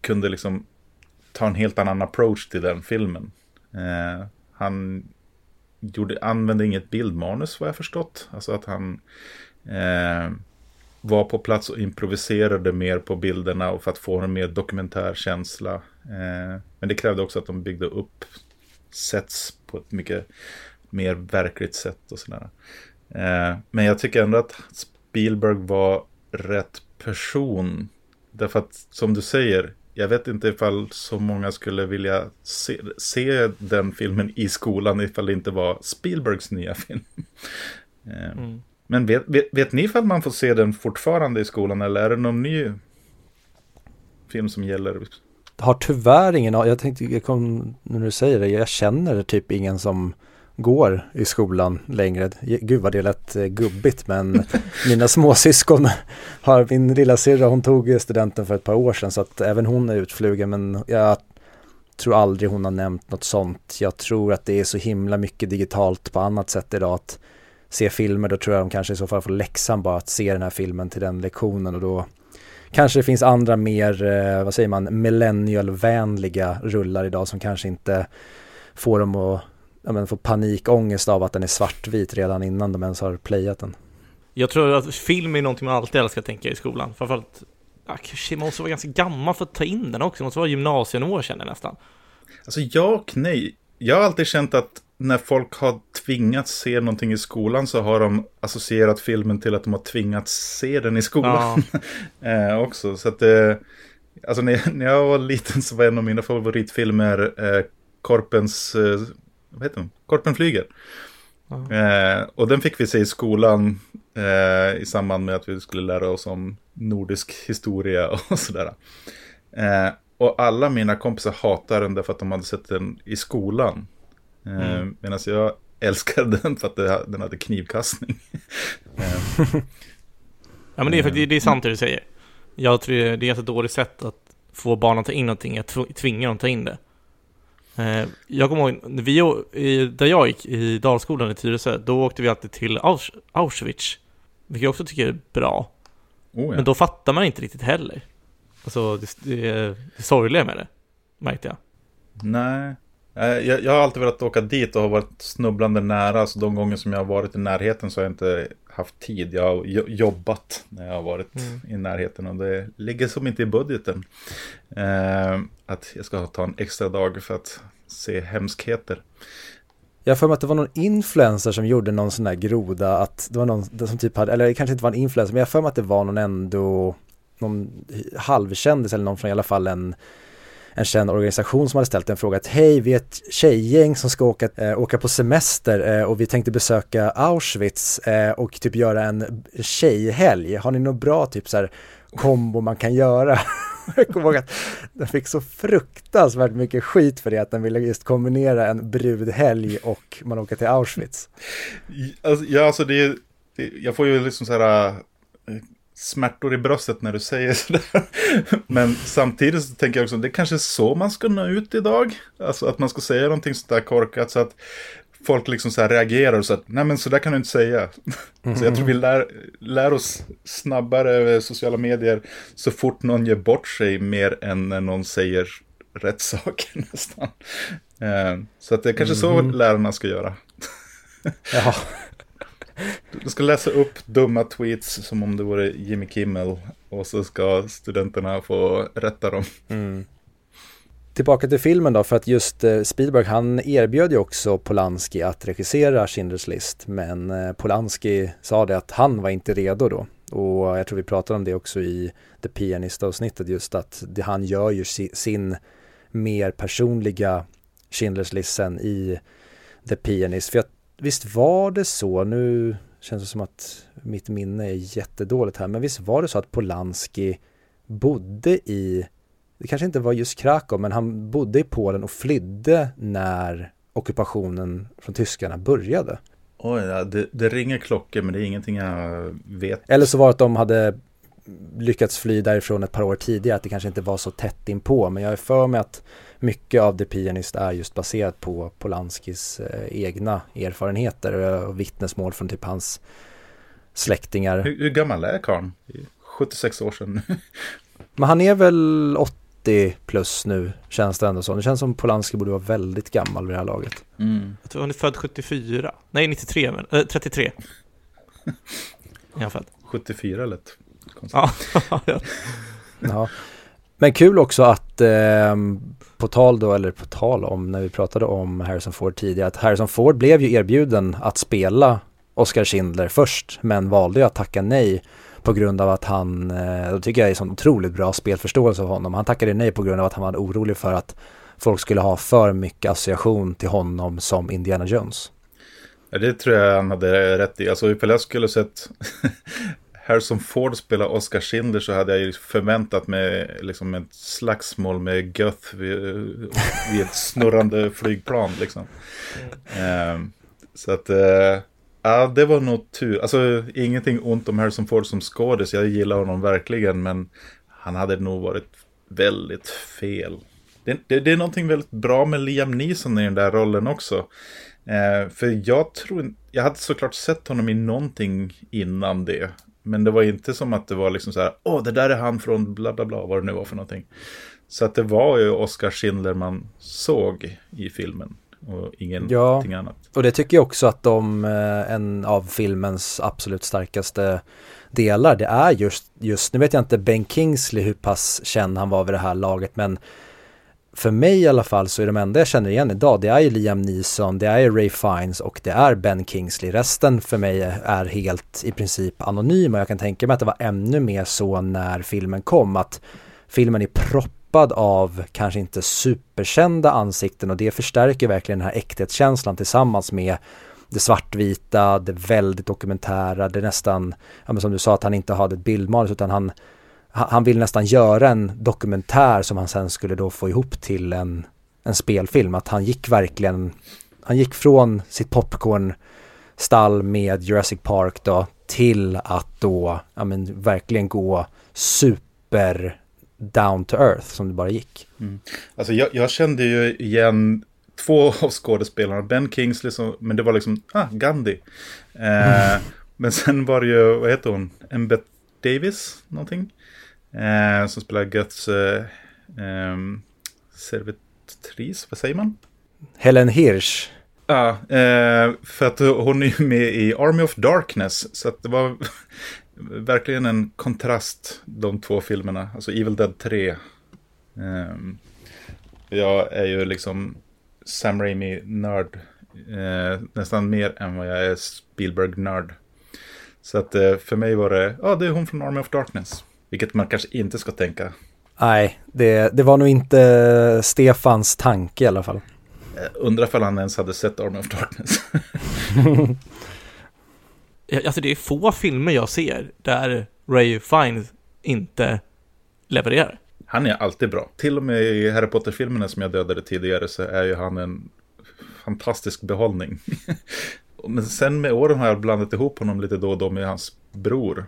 Speaker 3: kunde liksom ta en helt annan approach till den filmen. Eh, han gjorde, använde inget bildmanus vad jag förstått. Alltså att han eh, var på plats och improviserade mer på bilderna och för att få en mer dokumentärkänsla. Eh, men det krävde också att de byggde upp sets på ett mycket mer verkligt sätt och sådär. Eh, men jag tycker ändå att Spielberg var rätt person. Därför att som du säger, jag vet inte ifall så många skulle vilja se, se den filmen i skolan ifall det inte var Spielbergs nya film. [laughs] Eh, mm. Men vet, vet, vet ni ifall man får se den fortfarande i skolan eller är det någon ny film som gäller?
Speaker 2: Har tyvärr ingen, jag tänkte, jag kom, när du säger det, jag känner typ ingen som går i skolan längre. Gud vad det lät eh, gubbigt men mina småsyskon har, min lilla syrra hon tog studenten för ett par år sedan så att även hon är utflugen men jag tror aldrig hon har nämnt något sånt. Jag tror att det är så himla mycket digitalt på annat sätt idag att se filmer då tror jag de kanske i så fall får läxan bara att se den här filmen till den lektionen och då kanske det finns andra mer, eh, vad säger man, millennialvänliga rullar idag som kanske inte får dem att ja, men, få panikångest av att den är svartvit redan innan de ens har playat den.
Speaker 1: Jag tror att film är någonting man alltid älskar att tänka i skolan. Framförallt, man måste vara ganska gammal för att ta in den också. Det måste vara gymnasienivå känner jag nästan.
Speaker 3: Alltså ja och nej. Jag har alltid känt att när folk har tvingats se någonting i skolan så har de associerat filmen till att de har tvingats se den i skolan. Ja. [laughs] eh, också. Så att eh, alltså när, när jag var liten så var en av mina favoritfilmer eh, Korpens, eh, vad heter den? Korpen flyger. Eh, och den fick vi se i skolan eh, i samband med att vi skulle lära oss om nordisk historia [laughs] och sådär. Eh, och alla mina kompisar hatade den därför att de hade sett den i skolan. Eh, mm. Medan jag [laughs] älskade den för att den hade knivkastning. [laughs]
Speaker 1: ja men det är, för, det är sant det du säger. Jag tror det är ett dåligt sätt att få barn att ta in någonting, att tvinga dem att ta in det. Eh, jag kommer ihåg, vi, där jag gick i Dalskolan i Tyresö, då åkte vi alltid till Auschwitz. Vilket jag också tycker är bra. Oh, ja. Men då fattar man inte riktigt heller. Alltså det, det, det sorgliga med det, märkte jag.
Speaker 3: Nej, jag, jag, har alltid velat åka dit och har varit snubblande nära. Så de gånger som jag har varit i närheten så har jag inte haft tid. Jag har jobbat när jag har varit mm. i närheten och det ligger som inte i budgeten. Eh, att jag ska ta en extra dag för att se hemskheter.
Speaker 2: Jag har för mig att det var någon influencer som gjorde någon sån där groda att det var någon som typ hade, eller det kanske inte var en influencer, men jag har för mig att det var någon ändå, någon halvkändis eller någon från i alla fall en en känd organisation som hade ställt en fråga att hej, vi är ett tjejgäng som ska åka, eh, åka på semester eh, och vi tänkte besöka Auschwitz eh, och typ göra en tjejhelg. Har ni något bra typ så här kombo man kan göra? [laughs] jag kommer ihåg att den fick så fruktansvärt mycket skit för det, att den ville just kombinera en brudhelg och man åker till Auschwitz.
Speaker 3: Alltså, ja, alltså det är, jag får ju liksom så här eh, smärtor i bröstet när du säger [laughs] sådär. Men samtidigt så tänker jag också, det är kanske är så man ska nå ut idag. Alltså att man ska säga någonting sådär korkat så att folk liksom så reagerar och så att, nej men så där kan du inte säga. Mm. [laughs] Så jag tror vi lär, lär oss snabbare över sociala medier så fort någon ger bort sig mer än när någon säger rätt saker [laughs] nästan. Eh, så att det är kanske mm. så lärarna ska göra.
Speaker 2: ja.
Speaker 3: Du ska läsa upp dumma tweets som om det vore Jimmy Kimmel och så ska studenterna få rätta dem. Mm.
Speaker 2: Tillbaka till filmen då, för att just eh, Spielberg han erbjöd ju också Polanski att regissera Schindler's list, men eh, Polanski sa det att han var inte redo då. Och jag tror vi pratade om det också i The Pianist-avsnittet, just att det, han gör ju si, sin mer personliga Schindler's list sen i The Pianist. För jag visst var det så, nu känns det som att mitt minne är jättedåligt här, men visst var det så att Polanski bodde i, det kanske inte var just Krakow, men han bodde i Polen och flydde när ockupationen från tyskarna började.
Speaker 3: Oj, ja, det, det ringer klockor men det är ingenting jag vet.
Speaker 2: Eller så var det att de hade lyckats fly därifrån ett par år tidigare, att det kanske inte var så tätt inpå, men jag är för mig att mycket av The Pianist är just baserat på Polanskis eh, egna erfarenheter och vittnesmål från typ hans släktingar.
Speaker 3: Hur, hur gammal är karln? 76 år sedan. [laughs]
Speaker 2: Men han är väl 80 plus nu, känns det ändå så. Det känns som Polanski borde vara väldigt gammal vid det här laget.
Speaker 1: Mm. Jag tror han är född 74. Nej, 93, men, äh, 33. är han född.
Speaker 3: 74 lätt.
Speaker 1: Ja. [laughs]
Speaker 2: ja. Men kul också att eh, på tal då, eller på tal om när vi pratade om Harrison Ford tidigare, att Harrison Ford blev ju erbjuden att spela Oscar Schindler först, men valde ju att tacka nej på grund av att han, eh, då tycker jag är sån otroligt bra spelförståelse av honom. Han tackade nej på grund av att han var orolig för att folk skulle ha för mycket association till honom som Indiana Jones.
Speaker 3: Ja, det tror jag han hade rätt i. Alltså ifall jag skulle sett Harrison Ford spelar Oscar Schindler så hade jag ju förväntat mig liksom ett slagsmål med Göth vid, vid ett snurrande [laughs] flygplan. Liksom. Mm. Um, så att, uh, ja det var nog tur. Alltså ingenting ont om Harrison Ford som skådis, jag gillar honom verkligen men han hade nog varit väldigt fel. Det, det, det är någonting väldigt bra med Liam Neeson i den där rollen också. Uh, för jag tror, jag hade såklart sett honom i någonting innan det. Men det var inte som att det var liksom så här, åh, det där är han från bla bla bla, vad det nu var för någonting. Så att det var ju Oscar Schindler man såg i filmen. och ingenting ja, annat.
Speaker 2: Och det tycker jag också att de, eh, en av filmens absolut starkaste delar, det är just, just, nu vet jag inte Ben Kingsley hur pass känd han var vid det här laget, men för mig i alla fall så är de enda jag känner igen idag, det är ju Liam Neeson, det är ju Ray Fiennes och det är Ben Kingsley. Resten för mig är helt i princip anonyma. Jag kan tänka mig att det var ännu mer så när filmen kom, att filmen är proppad av kanske inte superkända ansikten och det förstärker verkligen den här äkthetskänslan tillsammans med det svartvita, det väldigt dokumentära, det nästan, ja men som du sa att han inte hade ett bildmanus utan han han vill nästan göra en dokumentär som han sen skulle då få ihop till en, en spelfilm. Att han gick verkligen, han gick från sitt popcorn stall med Jurassic Park då till att då, ja men verkligen gå super down to earth som det bara gick.
Speaker 3: Mm. Alltså jag, jag, kände ju igen två [laughs] av skådespelarna, Ben Kingsley, som, men det var liksom, ah, Gandhi. Eh. [laughs] Men sen var det ju, vad heter hon, Embeth Davis, någonting? Eh, som spelar Guts eh, eh, servitris, vad säger man?
Speaker 2: Helen Hirsch.
Speaker 3: Ja, eh, för att hon är med i Army of Darkness. Så att det var [laughs] verkligen en kontrast, de två filmerna. Alltså Evil Dead 3. Ehm, jag är ju liksom Sam Raimi-nörd. Eh, nästan mer än vad jag är Spielberg-nörd. Så att eh, för mig var det, ja det är hon från Army of Darkness. Vilket man kanske inte ska tänka.
Speaker 2: Nej, det, det var nog inte Stefans tanke i alla fall.
Speaker 3: Undrar om han ens hade sett Army of Darkness. [laughs]
Speaker 1: alltså det är få filmer jag ser där Ray Fiennes inte levererar.
Speaker 3: Han är alltid bra. Till och med i Harry Potter-filmerna som jag dödade tidigare så är ju han en fantastisk behållning. [laughs] Men sen med åren har jag blandat ihop honom lite då och då med hans bror.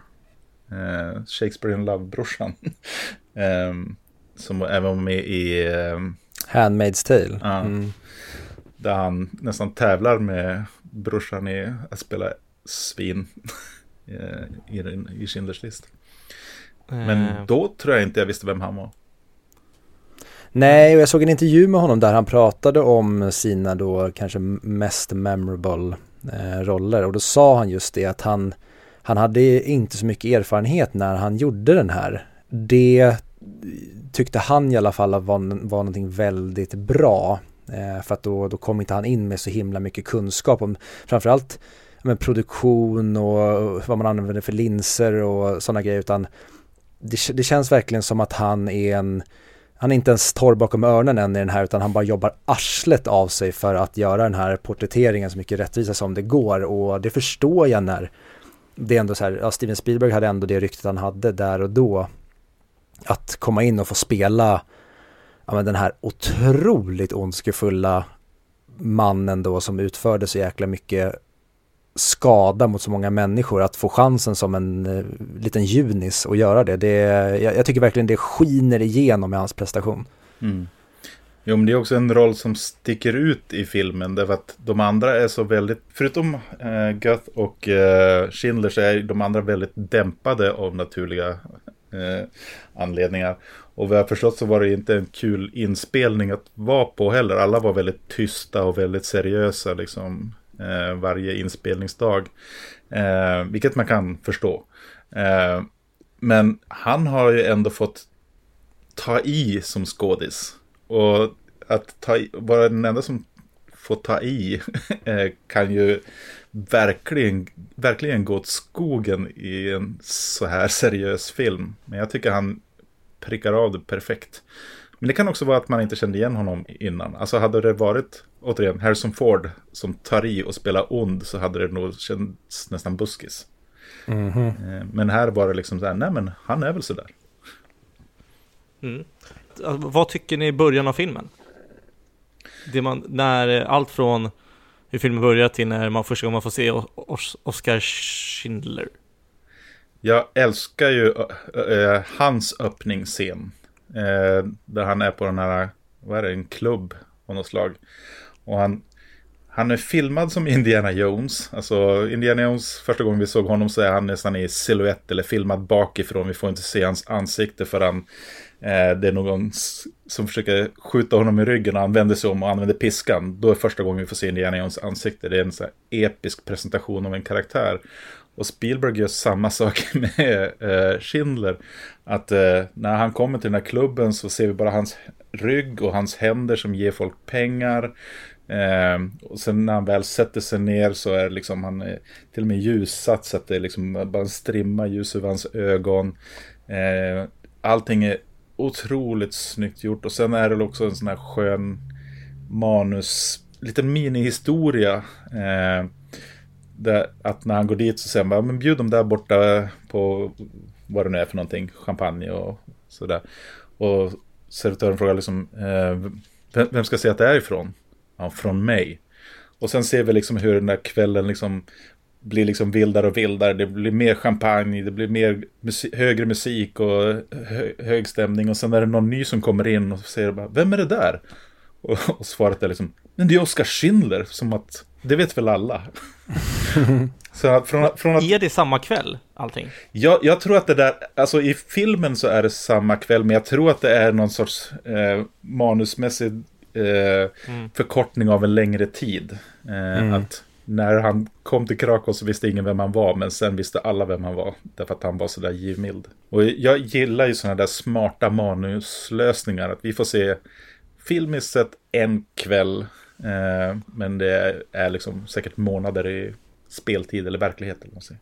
Speaker 3: Eh, Shakespeare in Love-brorsan. [laughs] eh, som även var med i... Eh,
Speaker 2: Handmaid's Tale. Ja, mm.
Speaker 3: Där han nästan tävlar med brorsan i att spela svin [laughs] eh, i, i Schindler's list. Men eh. då tror jag inte jag visste vem han var.
Speaker 2: Nej, och jag såg en intervju med honom där han pratade om sina då kanske mest memorable eh, roller och då sa han just det att han han hade inte så mycket erfarenhet när han gjorde den här. Det tyckte han i alla fall var, var någonting väldigt bra. Eh, för att då, då kom inte han in med så himla mycket kunskap om framförallt men, produktion och vad man använder för linser och sådana grejer utan det, det känns verkligen som att han är en han är inte ens torr bakom öronen än i den här utan han bara jobbar arslet av sig för att göra den här porträtteringen så mycket rättvisa som det går och det förstår jag när det är ändå så här, ja, Steven Spielberg hade ändå det ryktet han hade där och då. Att komma in och få spela ja, men den här otroligt ondskefulla mannen då som utförde så jäkla mycket skada mot så många människor, att få chansen som en eh, liten junis att göra det. det jag, jag, tycker verkligen det skiner igenom i hans prestation.
Speaker 3: Mm. Jo, men det är också en roll som sticker ut i filmen. Därför att de andra är så väldigt, förutom eh, Guth och eh, Schindler så är de andra väldigt dämpade av naturliga eh, anledningar. Och vad jag förstått så var det inte en kul inspelning att vara på heller. Alla var väldigt tysta och väldigt seriösa liksom eh, varje inspelningsdag. Eh, vilket man kan förstå. Eh, men han har ju ändå fått ta i som skådis. Och att ta i, vara den enda som får ta i [laughs] eh, kan ju verkligen, verkligen gå åt skogen i en så här seriös film. Men jag tycker han prickar av det perfekt. Men det kan också vara att man inte kände igen honom innan. Alltså hade det varit, återigen, Harrison Ford som tar i och spelar ond så hade det nog känts nästan buskis. Mm -hmm. Men här var det liksom så här, nej men han är väl sådär.
Speaker 1: Mm. Alltså, vad tycker ni i början av filmen? Det man, när eh, allt från hur filmen börjar till när man första gången man får se Oscar Schindler.
Speaker 3: Jag älskar ju äh, hans öppningsscen. Äh, där han är på den här, vad är det, en klubb av något slag. Och han, han är filmad som Indiana Jones. Alltså Indiana Jones, första gången vi såg honom så är han nästan i silhuett eller filmad bakifrån. Vi får inte se hans ansikte förrän Eh, det är någon som försöker skjuta honom i ryggen och använder sig om och använder piskan. Då är första gången vi får se Indiana Jones ansikte. Det är en så här episk presentation av en karaktär. Och Spielberg gör samma [laughs] sak med eh, Schindler. Att eh, när han kommer till den här klubben så ser vi bara hans rygg och hans händer som ger folk pengar. Eh, och sen när han väl sätter sig ner så är det liksom han är till och med ljussatt så att det är liksom bara en strimma ljus över hans ögon. Eh, allting är otroligt snyggt gjort och sen är det också en sån här skön manus, liten minihistoria. Eh, där, att när han går dit så säger man, men bjud dem där borta på vad det nu är för någonting, champagne och sådär. Och servitören frågar liksom, eh, vem ska säga att det är ifrån? Ja, från mig. Och sen ser vi liksom hur den där kvällen liksom blir liksom vildare och vildare. Det blir mer champagne, det blir mer musik, högre musik och hö, hög stämning. Och sen är det någon ny som kommer in och säger bara, vem är det där? Och, [laughs] och svaret är liksom, men det är Oskar Schindler. Som att, det vet väl alla. [laughs]
Speaker 1: så att från, från att, är det samma kväll, allting?
Speaker 3: Jag, jag tror att det där, alltså i filmen så är det samma kväll, men jag tror att det är någon sorts eh, manusmässig eh, mm. förkortning av en längre tid. Eh, mm. Att när han kom till Krakow så visste ingen vem han var, men sen visste alla vem han var. Därför att han var sådär givmild. Och jag gillar ju sådana där smarta manuslösningar. Att vi får se filmiskt sett en kväll. Eh, men det är liksom säkert månader i speltid eller verklighet. Eller.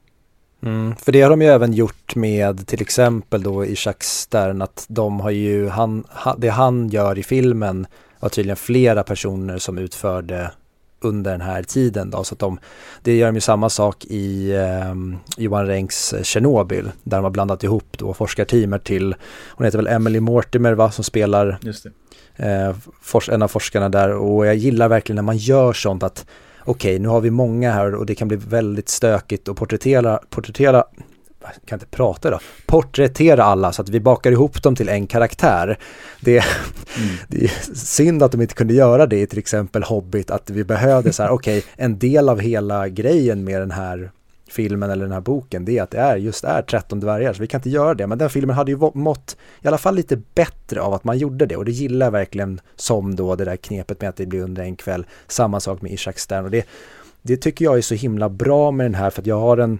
Speaker 2: Mm, för det har de ju även gjort med till exempel då i Jacques Stern att de har ju, han, det han gör i filmen var tydligen flera personer som utförde under den här tiden då, så att de, det gör de ju samma sak i eh, Johan Renks Tjernobyl, där de har blandat ihop då forskarteamet till, hon heter väl Emily Mortimer va, som spelar eh, fors, en av forskarna där. Och jag gillar verkligen när man gör sånt att okej, okay, nu har vi många här och det kan bli väldigt stökigt att porträttera, porträttera kan inte prata då, porträttera alla så att vi bakar ihop dem till en karaktär. Det, mm. [laughs] det är synd att de inte kunde göra det i till exempel Hobbit, att vi behövde så här, [laughs] okej, okay, en del av hela grejen med den här filmen eller den här boken, det är att det är just är 13 dvärgar, så vi kan inte göra det. Men den filmen hade ju mått i alla fall lite bättre av att man gjorde det och det gillar jag verkligen som då det där knepet med att det blir under en kväll. Samma sak med Ishak Stern och det, det tycker jag är så himla bra med den här för att jag har en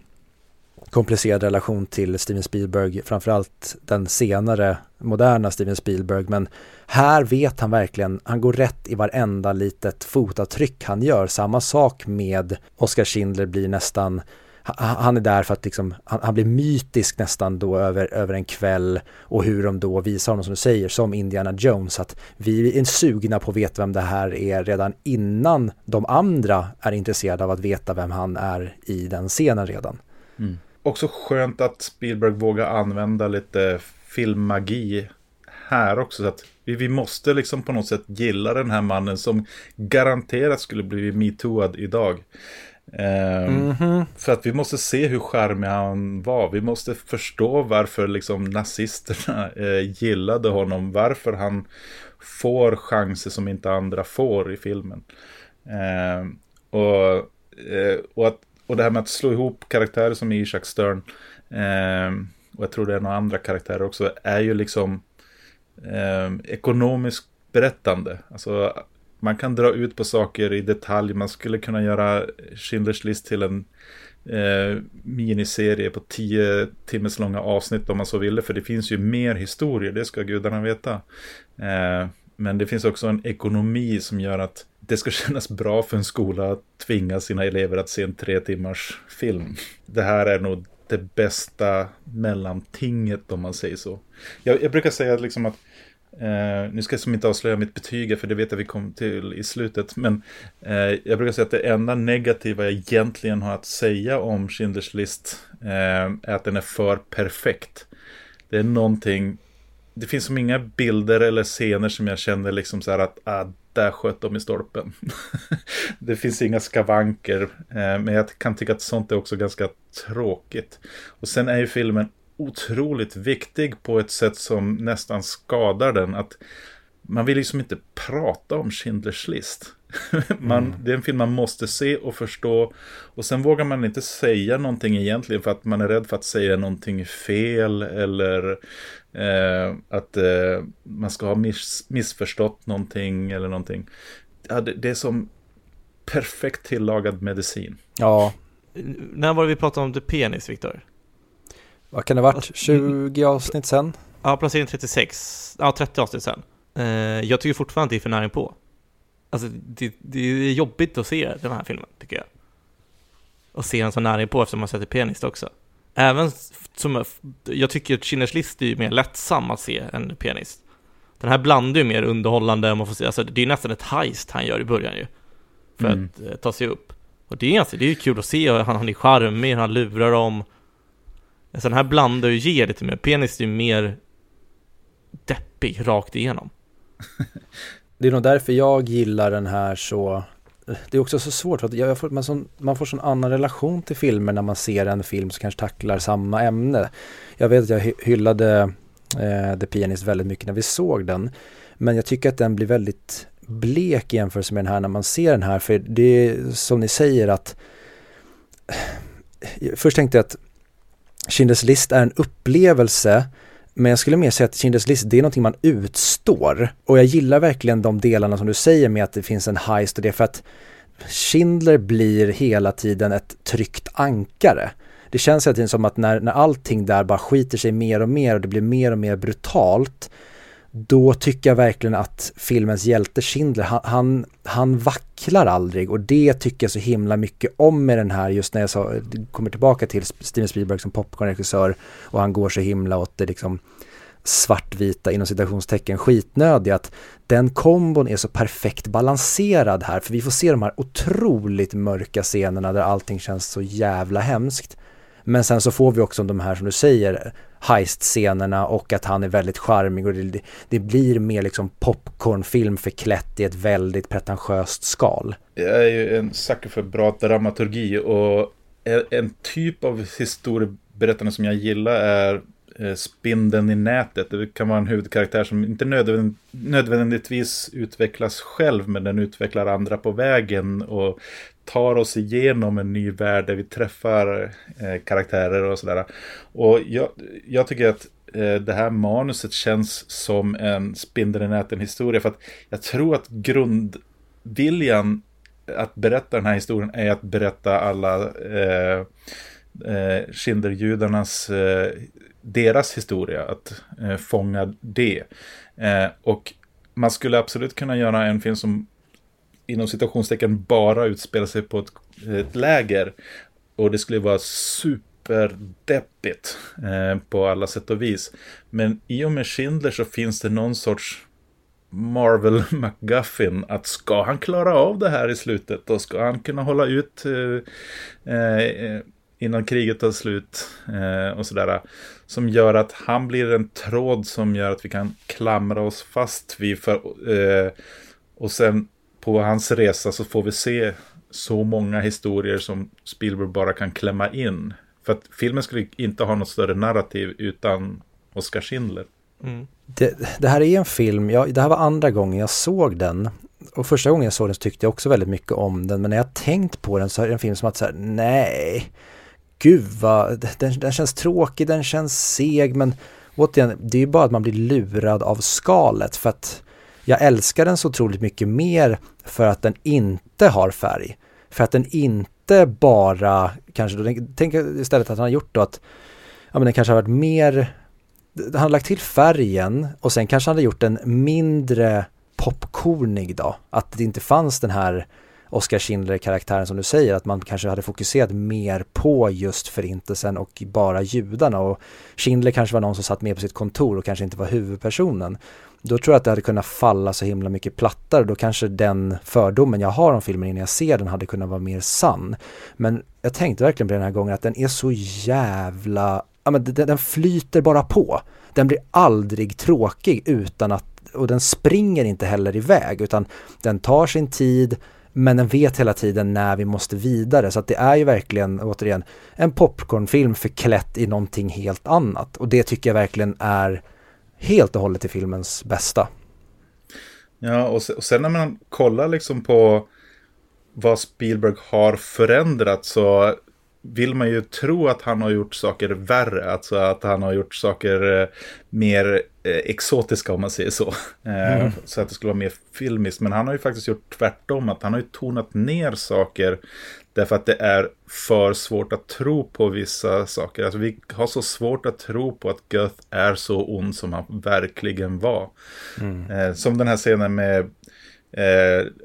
Speaker 2: komplicerad relation till Steven Spielberg, framförallt den senare moderna Steven Spielberg, men här vet han verkligen, han går rätt i varenda litet fotavtryck han gör. Samma sak med Oscar Schindler blir nästan han är där för att liksom, han, han, blir mytisk nästan då över, över en kväll och hur de då visar honom som du säger som Indiana Jones att vi är sugna på att veta vem det här är redan innan de andra är intresserade av att veta vem han är i den scenen redan.
Speaker 3: Mm också skönt att Spielberg vågar använda lite filmmagi här också. Så att vi, vi måste liksom på något sätt gilla den här mannen som garanterat skulle bli metooad idag. Mm -hmm. För att vi måste se hur charmig han var. Vi måste förstå varför liksom nazisterna eh, gillade honom. Varför han får chanser som inte andra får i filmen. Eh, och, eh, och att och det här med att slå ihop karaktärer som Ishak Stern eh, och jag tror det är några andra karaktärer också, är ju liksom eh, ekonomiskt berättande. Alltså man kan dra ut på saker i detalj, man skulle kunna göra Schindler's list till en eh, miniserie på tio timmes långa avsnitt om man så ville, för det finns ju mer historier, det ska gudarna veta. Eh, men det finns också en ekonomi som gör att det ska [laughs] kännas bra för en skola att tvinga sina elever att se en tre timmars film. Det här är nog det bästa mellantinget om man säger så. Jag, jag brukar säga liksom att Eh, nu ska jag som inte avslöja mitt betyg för det vet jag vi kom till i slutet. Men eh, jag brukar säga att det enda negativa jag egentligen har att säga om Schindler's list eh, är att den är för perfekt. Det är någonting, det finns som inga bilder eller scener som jag känner liksom så här att ah, där sköt de i stolpen. [laughs] det finns inga skavanker, eh, men jag kan tycka att sånt är också ganska tråkigt. Och sen är ju filmen otroligt viktig på ett sätt som nästan skadar den. Att man vill liksom inte prata om Schindler's list. [laughs] man,
Speaker 2: Mm.
Speaker 3: Det är en film man måste se och förstå. Och sen vågar man inte säga någonting egentligen för att man är rädd för att säga någonting fel eller eh, att eh, man ska ha miss, missförstått någonting eller någonting. Ja, det, det är som perfekt tillagad medicin.
Speaker 2: Ja,
Speaker 1: När var det vi pratade om The Penis, Viktor?
Speaker 2: vad kan det ha varit? 20 avsnitt sen?
Speaker 1: Ja, placering 36. Ja, 30 avsnitt sen. Eh, jag tycker fortfarande att det är för nära på. Alltså, det, det är jobbigt att se den här filmen, tycker jag. Och se den så nära på eftersom man sätter penis också. Även som, jag tycker att Schindler's list är ju mer lättsam att se än penis. Den här blandar ju mer underhållande, man får se, alltså det är nästan ett heist han gör i början ju. För
Speaker 3: Mm.
Speaker 1: att eh, ta sig upp. Och det är ganska, det är ju kul att se, han, han är charmig, han lurar dem. Så den här blandar och ger lite mer, penis är ju mer deppig rakt igenom. [laughs]
Speaker 2: Det är nog därför jag gillar den här så det är också så svårt för att jag får, man, sån, man får sån annan relation till filmer när man ser en film som kanske tacklar samma ämne. Jag vet att jag hyllade eh, The Pianist väldigt mycket när vi såg den. Men jag tycker att den blir väldigt blek i jämförelse med den här när man ser den här. För det är som ni säger att eh, Först tänkte jag att Schindler's list är en upplevelse men jag skulle mer säga att Schindler's list, det är någonting man utstår. Och jag gillar verkligen de delarna som du säger med att det finns en heist och det för att Schindler blir hela tiden ett tryggt ankare. Det känns hela tiden som att när, när allting där bara skiter sig mer och mer och det blir mer och mer brutalt då tycker jag verkligen att filmens hjälte Schindler, han, han, han vacklar aldrig och det tycker jag så himla mycket om med den här just när jag sa, kommer tillbaka till Steven Spielberg som popcornregissör och han går så himla åt det liksom svartvita inom citationstecken skitnödiga att den kombon är så perfekt balanserad här för vi får se de här otroligt mörka scenerna där allting känns så jävla hemskt. Men sen så får vi också de här som du säger heist-scenerna och att han är väldigt charmig och det, det blir mer liksom popcornfilm förklätt i ett väldigt pretentiöst skal.
Speaker 3: Jag är ju en sucker för bra dramaturgi och en typ av historieberättande som jag gillar är eh, spindeln i nätet. Det kan vara en huvudkaraktär som inte nödvändigtvis utvecklas själv men den utvecklar andra på vägen och tar oss igenom en ny värld där vi träffar eh, karaktärer och sådär. Och jag, jag tycker att eh, det här manuset känns som en spindeln i näten historia för att jag tror att grundviljan att berätta den här historien är att berätta alla eh, eh, Schindlerjudarnas eh, deras historia, att eh, fånga det. Eh, och man skulle absolut kunna göra en film som inom citationstecken bara utspelar sig på ett, ett läger. Och det skulle vara superdeppigt eh, på alla sätt och vis. Men i och med Schindler så finns det någon sorts Marvel [laughs] McGuffin att ska han klara av det här i slutet och ska han kunna hålla ut eh, eh, innan kriget tar slut eh, och sådär. Som gör att han blir en tråd som gör att vi kan klamra oss fast vid för, eh, och sen på hans resa så får vi se så många historier som Spielberg bara kan klämma in. För att filmen skulle inte ha något större narrativ utan Oskar Schindler.
Speaker 1: Mm.
Speaker 2: Det, det, här är en film, jag, det här var andra gången jag såg den. Och första gången jag såg den så tyckte jag också väldigt mycket om den. Men när jag tänkt på den så är det en film som att säga nej, gud vad, den, den känns tråkig, den känns seg. Men återigen, det är ju bara att man blir lurad av skalet. För att jag älskar den så otroligt mycket mer för att den inte har färg. För att den inte bara, kanske, då, tänk istället att han har gjort då att, ja men den kanske har varit mer han har lagt till färgen och sen kanske han hade gjort den mindre popcornig då. Att det inte fanns den här Oscar Schindler-karaktären som du säger, att man kanske hade fokuserat mer på just förintelsen och bara judarna och Schindler kanske var någon som satt med på sitt kontor och kanske inte var huvudpersonen. Då tror jag att det hade kunnat falla så himla mycket plattare, då kanske den fördomen jag har om filmen innan jag ser den hade kunnat vara mer sann. Men jag tänkte verkligen på den här gången att den är så jävla ja, men den, den flyter bara på. Den blir aldrig tråkig utan att, och den springer inte heller iväg utan den tar sin tid men den vet hela tiden när vi måste vidare så att det är ju verkligen återigen en popcornfilm förklätt i någonting helt annat och det tycker jag verkligen är helt och hållet till filmens bästa.
Speaker 3: Ja, och sen, och sen när man kollar liksom på vad Spielberg har förändrat så vill man ju tro att han har gjort saker värre. Alltså att han har gjort saker eh, mer eh, exotiska om man säger så. Eh, mm. Så att det skulle vara mer filmiskt. Men han har ju faktiskt gjort tvärtom. Att han har ju tonat ner saker. Därför att det är för svårt att tro på vissa saker. Alltså vi har så svårt att tro på att Goth är så ond som han verkligen var. Mm. Som den här scenen med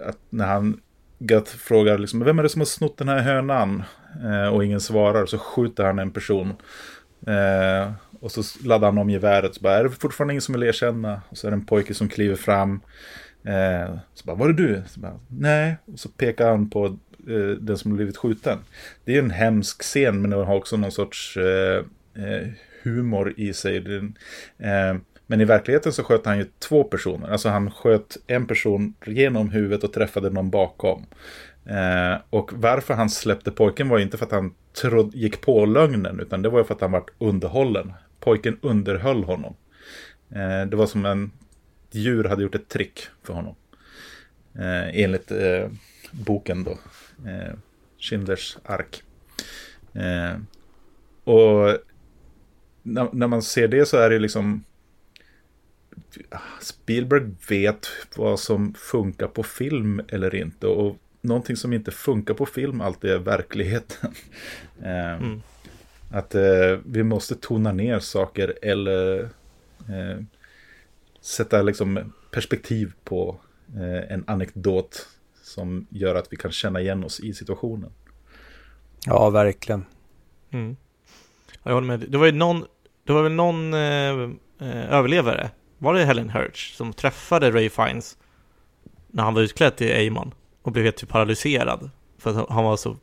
Speaker 3: att när han Goth frågar liksom, vem är det som har snott den här hönan? Eh, och ingen svarar, så skjuter han en person. Eh, och så laddar han om geväret, så bara, är det fortfarande ingen som vill erkänna? Och så är det en pojke som kliver fram. Eh, så bara, var det du? Så bara, Nej, och så pekar han på eh, Eh, den som blivit skjuten. Det är en hemsk scen, men den har också någon sorts eh, eh humor i sig. Den, eh, men i verkligheten så sköt han ju två personer. Alltså han sköt en person genom huvudet och träffade någon bakom. Eh, och varför han släppte pojken var inte för att han trod, gick på lögnen, utan det var för att han var underhållen. Pojken underhöll honom. Eh, det var som en djur hade gjort ett trick för honom. Eh, enligt eh, boken då. Eh, Schindlers ark. Eh, och när, när, man ser det så är det liksom Spielberg vet vad som funkar på film eller inte. Och någonting som inte funkar på film alltid är verkligheten. [laughs] eh, mm. Att eh, vi måste tona ner saker eller eh, sätta liksom perspektiv på eh, en anekdot som gör att vi kan känna igen oss i situationen.
Speaker 2: Ja, verkligen.
Speaker 1: Mm. Jag håller med. Det var ju någon, det var väl någon eh, eh, överlevare var det Helen Hirsch som träffade Ray Fiennes när han var utklädd till Amon och blev helt typ paralyserad för att han var så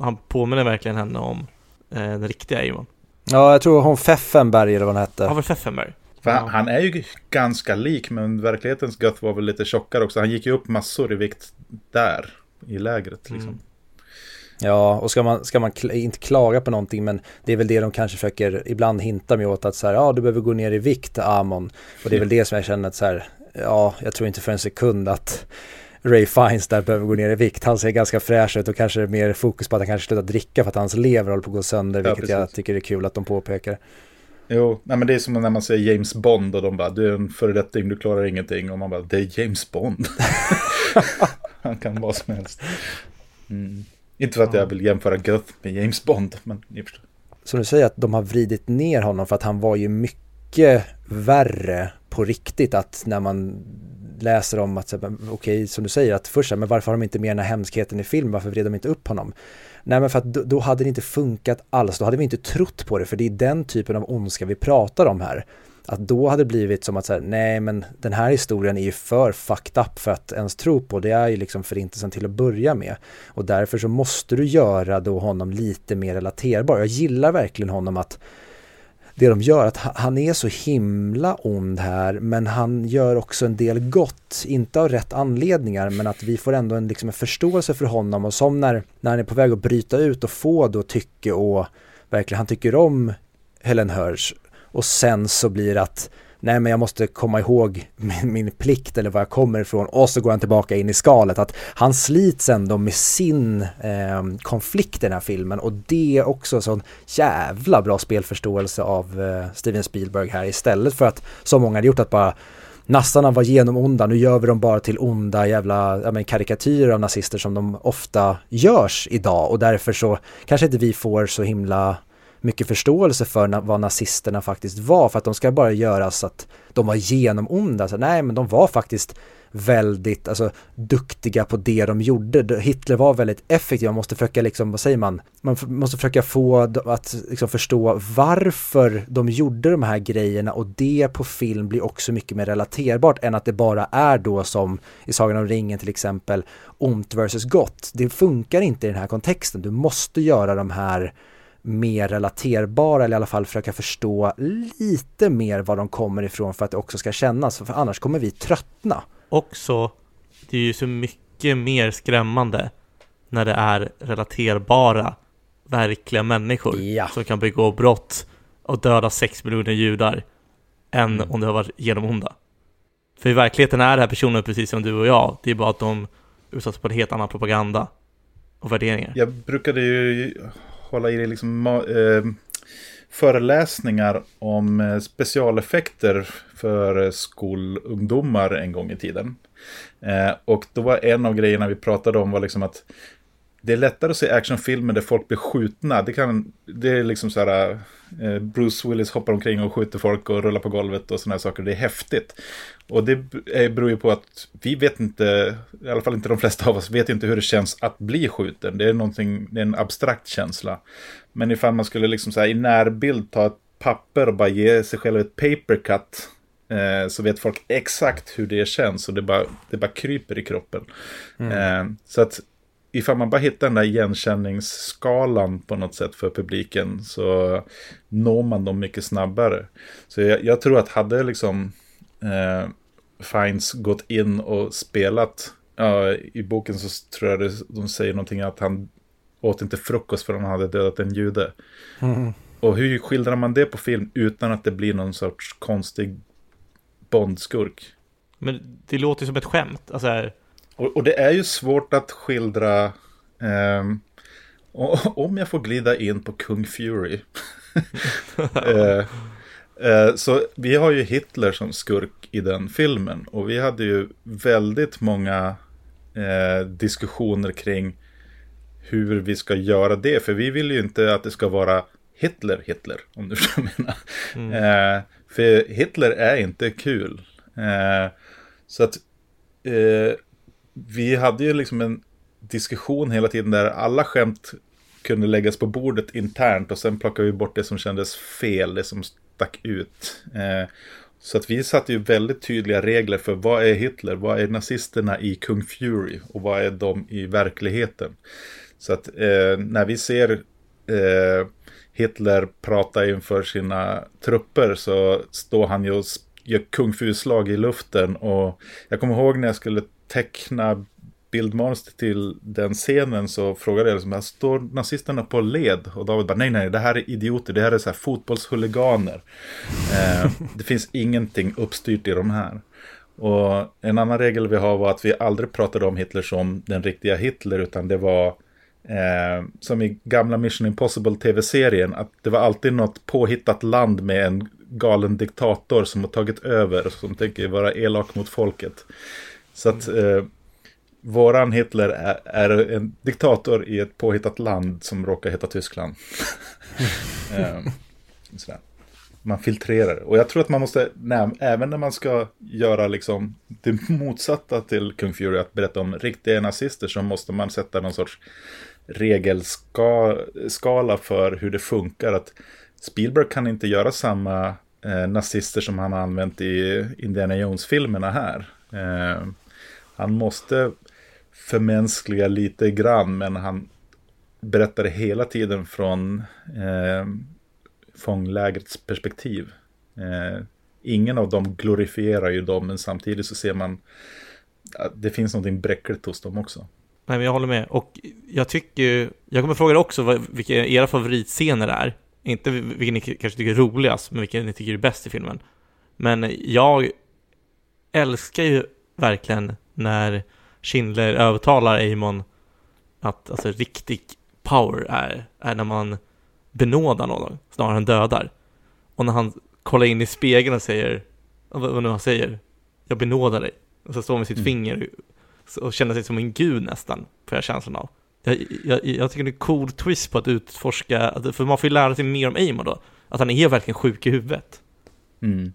Speaker 1: han påminner verkligen henne om eh, den riktiga Amon.
Speaker 2: Ja, jag tror hon Feffenberg eller vad hon hette.
Speaker 1: Ja, väl Feffenberg.
Speaker 3: För han, han, är ju ganska lik, men verklighetens Guth var väl lite tjockare också. Han gick ju upp massor i vikt där, i lägret liksom. Mm.
Speaker 2: Ja, och ska man, ska man kl inte klaga på någonting, men det är väl det de kanske försöker ibland hinta med åt att så här, ja, du behöver gå ner i vikt, Amon. Och det är väl det som jag känner att så här, ja, jag tror inte för en sekund att Ray Fiennes där behöver gå ner i vikt. Han ser ganska fräsch ut och kanske är mer fokus på att han kanske slutar dricka för att hans lever håller på att gå sönder, ja, vilket precis. jag tycker är kul att de påpekar.
Speaker 3: Jo, nej, men det är som när man säger James Bond och de bara, du är en föredetting, du klarar ingenting. Och man bara, det är James Bond. [laughs] [laughs] han kan vad som helst. Mm. Inte för att jag vill jämföra Guth med James Bond, men ni förstår.
Speaker 2: Som du säger att de har vridit ner honom för att han var ju mycket värre på riktigt att när man läser om att, okej, okay, som du säger, att först men varför har de inte med den här hemskheten i film, varför vred de inte upp honom? Nej men för att då, då, hade det inte funkat alls, då hade vi inte trott på det, för det är den typen av ondska vi pratar om här att då hade det blivit som att säga, nej men den här historien är ju för fucked up för att ens tro på. Det är ju liksom förintelsen till att börja med. Och därför så måste du göra då honom lite mer relaterbar. Jag gillar verkligen honom att det de gör, att han är så himla ond här men han gör också en del gott, inte av rätt anledningar men att vi får ändå en, liksom en förståelse för honom och som när, när han är på väg att bryta ut och få då tycke och verkligen han tycker om Helen Hirsch och sen så blir det att nej men jag måste komma ihåg min, min, plikt eller var jag kommer ifrån. Och så går han tillbaka in i skalet. Att han slits ändå med sin eh, konflikt i den här filmen. Och det är också sån jävla bra spelförståelse av eh, Steven Spielberg här. Istället för att så många hade gjort att bara nassarna var genomonda, nu gör vi dem bara till onda jävla ja, men, karikatyrer av nazister som de ofta görs idag. Och därför så kanske inte vi får så himla mycket förståelse för vad nazisterna faktiskt var för att de ska bara göra så att de var genomonda. Så, nej men de var faktiskt väldigt alltså, duktiga på det de gjorde. Hitler var väldigt effektiv, man måste försöka liksom, vad säger man, man måste försöka få att liksom, förstå varför de gjorde de här grejerna och det på film blir också mycket mer relaterbart än att det bara är då som i Sagan om ringen till exempel, ont versus gott. Det funkar inte i den här kontexten, du måste göra de här mer relaterbara eller i alla fall försöka förstå lite mer var de kommer ifrån för att det också ska kännas, för annars kommer vi tröttna.
Speaker 1: Också, det är ju så mycket mer skrämmande när det är relaterbara, verkliga människor ja. som kan begå brott och döda sex miljoner judar än mm. om det har varit genomonda. För i verkligheten är det här personer precis som du och jag. Det är bara att de utsätts på en helt annan propaganda och värderingar.
Speaker 3: Jag brukade ju hålla i liksom eh, föreläsningar om eh, specialeffekter för skolungdomar en gång i tiden. Eh, och då var en av grejerna vi pratade om var liksom att det är lättare att se actionfilmer där folk blir skjutna. Det, kan, det är liksom så här, eh, Bruce Willis hoppar omkring och skjuter folk och rullar på golvet och sådana här saker. Det är häftigt. Och det beror ju på att vi vet inte, i alla fall inte de flesta av oss, vet inte hur det känns att bli skjuten. Det är, någonting, det är en abstrakt känsla. Men ifall man skulle liksom så här, i närbild ta ett papper och bara ge sig själv ett papercut eh, så vet folk exakt hur det känns och det bara, det bara kryper i kroppen. Mm. Eh, så att ifall man bara hittar den där igenkänningsskalan på något sätt för publiken så når man dem mycket snabbare. Så jag, jag tror att hade liksom eh, Fines gått in och spelat ja, i boken så tror jag det, de säger någonting att han åt inte frukost för han hade dödat en jude. Mm. Och hur skildrar man det på film utan att det blir någon sorts konstig Bondskurk?
Speaker 1: Men det låter ju som ett skämt. Alltså
Speaker 3: och, och, det är ju svårt att skildra. Eh, [laughs] om jag får glida in på Kung Fury. [laughs] eh, eh, så vi har ju Hitler som skurk i den filmen. Och vi hade ju väldigt många eh, diskussioner kring hur vi ska göra det. För vi vill ju inte att det ska vara Hitler, Hitler, om du [laughs] förstår menar. Mm. Eh, för Hitler är inte kul. Eh, så att eh, vi hade ju liksom en diskussion hela tiden där alla skämt kunde läggas på bordet internt och sen plockade vi bort det som kändes fel, det som stack ut. Eh, så att vi satte ju väldigt tydliga regler för vad är Hitler, vad är nazisterna i Kung Fury och vad är de i verkligheten. Så att eh, när vi ser eh, Hitler prata inför sina trupper så står han ju och gör kung fu-slag i luften och jag kommer ihåg när jag skulle teckna bildmanus till den scenen så frågade jag liksom, står nazisterna på led? Och David bara, nej, nej, det här är idioter, det här är så här fotbollshuliganer. Eh, det finns ingenting uppstyrt i de här. Och en annan regel vi har var att vi aldrig pratade om Hitler som den riktiga Hitler, utan det var eh, som i gamla Mission Impossible tv-serien, att det var alltid något påhittat land med en galen diktator som har tagit över, som tänker vara elak mot folket. Så att eh, våran Hitler är, är, en diktator i ett påhittat land som råkar heta Tyskland. [laughs] eh, sådär. Man filtrerar. Och jag tror att man måste, nej, även när man ska göra liksom det motsatta till Kung Fury, att berätta om riktiga nazister, så måste man sätta någon sorts regelskala för hur det funkar. Att Spielberg kan inte göra samma eh, nazister som han har använt i Indiana Jones-filmerna här. Eh, han måste förmänskliga lite grann, men han berättar det hela tiden från eh, fånglägrets perspektiv. Eh, ingen av dem glorifierar ju dem, men samtidigt så ser man att det finns någonting bräckligt hos dem också.
Speaker 1: Nej, men jag håller med. Och jag tycker, jag kommer fråga er också vad, vilka era favoritscener är. Inte vilken ni kanske tycker är roligast, men vilken ni tycker är bäst i filmen. Men jag älskar ju verkligen när Schindler övertalar Amon att alltså riktig power är, är när man benådar någon snarare än dödar. Och när han kollar in i spegeln och säger, vad nu han säger, jag benådar dig. Och så står han med sitt mm. finger och känner sig som en gud nästan, får jag känslan av. Jag, jag, jag tycker det är en cool twist på att utforska, för man får ju lära sig mer om Amon då. Att han är verkligen sjuk i huvudet.
Speaker 3: Mm.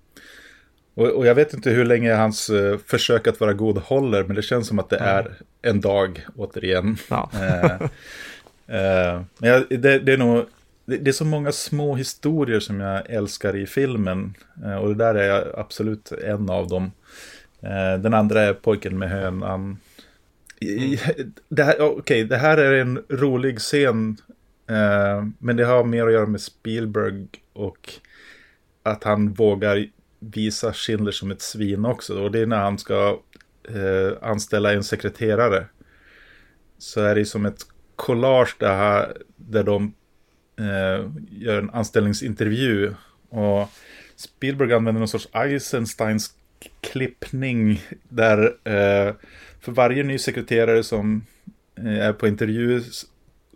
Speaker 3: Och, och, jag vet inte hur länge hans uh, försök att vara god håller, men det känns som att det mm. är en dag återigen. Ja. uh, uh, men jag, det, det, är nog, det, det, är så många små historier som jag älskar i filmen. och det där är absolut en av dem. den andra är pojken med hönan. Mm. Det här, okay, det här är en rolig scen. men det har mer att göra med Spielberg och att han vågar visa Schindler som ett svin också. Och det är när han ska eh, anställa en sekreterare. Så är det som ett collage där, där de eh, gör en anställningsintervju. Och Spielberg använder någon sorts Eisensteins klippning där eh, för varje ny sekreterare som eh, är på intervju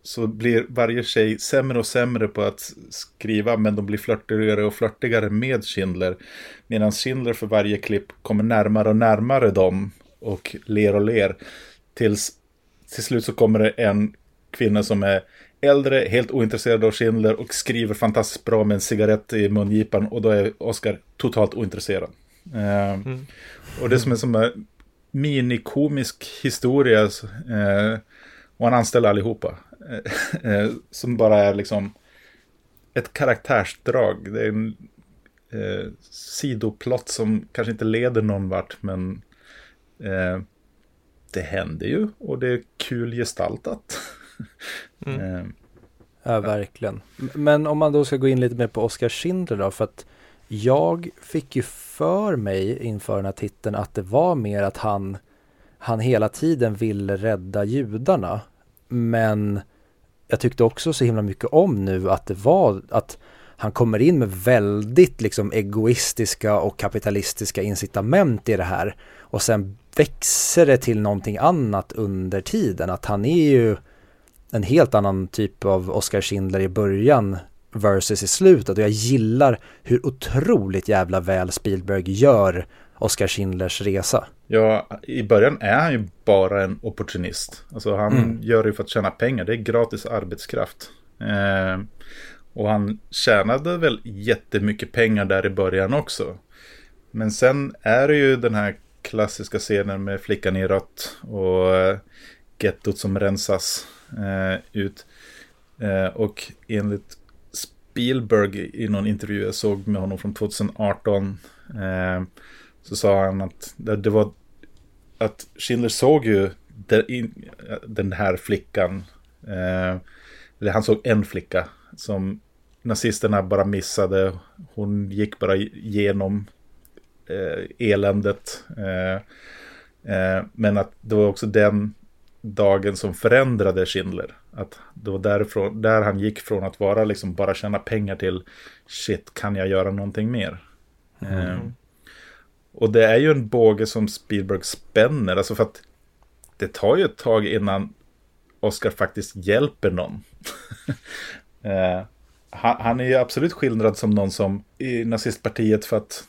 Speaker 3: så blir varje tjej sämre och sämre på att skriva men de blir flörtigare och flörtigare med Schindler. Medan Schindler för varje klipp kommer närmare och närmare dem och ler och ler. Tills till slut så kommer det en kvinna som är äldre, helt ointresserad av Schindler och skriver fantastiskt bra med en cigarett i mungipan och då är Oscar totalt ointresserad. Eh, mm. Och det som är som en minikomisk historia eh, och han anställer allihopa. Eh, eh, som bara är liksom ett karaktärsdrag. Det är en eh, sidoplott som kanske inte leder någon vart men eh, det händer ju och det är kul gestaltat.
Speaker 2: Mm. [laughs] Eh, ja, verkligen. Men om man då ska gå in lite mer på Oscar Schindler då, för att jag fick ju för mig inför den här titeln att det var mer att han, han hela tiden ville rädda judarna. Men jag tyckte också så himla mycket om nu att det var att han kommer in med väldigt liksom egoistiska och kapitalistiska incitament i det här. Och sen växer det till någonting annat under tiden. Att han är ju en helt annan typ av Oscar Schindler i början versus i slutet. Och jag gillar hur otroligt jävla väl Spielberg gör Oscar Schindlers resa.
Speaker 3: Ja, i början är han ju bara en opportunist. Alltså han mm. gör det för att tjäna pengar. Det är gratis arbetskraft. Eh, och han tjänade väl jättemycket pengar där i början också. Men sen är det ju den här klassiska scenen med flickan i rött och eh, gettot som rensas eh, ut. Eh, och enligt Spielberg i någon intervju jag såg med honom från 2018 eh, så sa han att det var att Schindler såg ju den här flickan. Eh, eller han såg en flicka som nazisterna bara missade. Hon gick bara igenom eh, eländet. Eh, men att det var också den dagen som förändrade Schindler. Att det var därifrån, där han gick från att vara liksom bara tjäna pengar till shit, kan jag göra någonting mer? Mm. Och det är ju en båge som Spielberg spänner, alltså för att det tar ju ett tag innan Oscar faktiskt hjälper någon. [laughs] eh, han, han, är ju absolut skildrad som någon som i nazistpartiet för att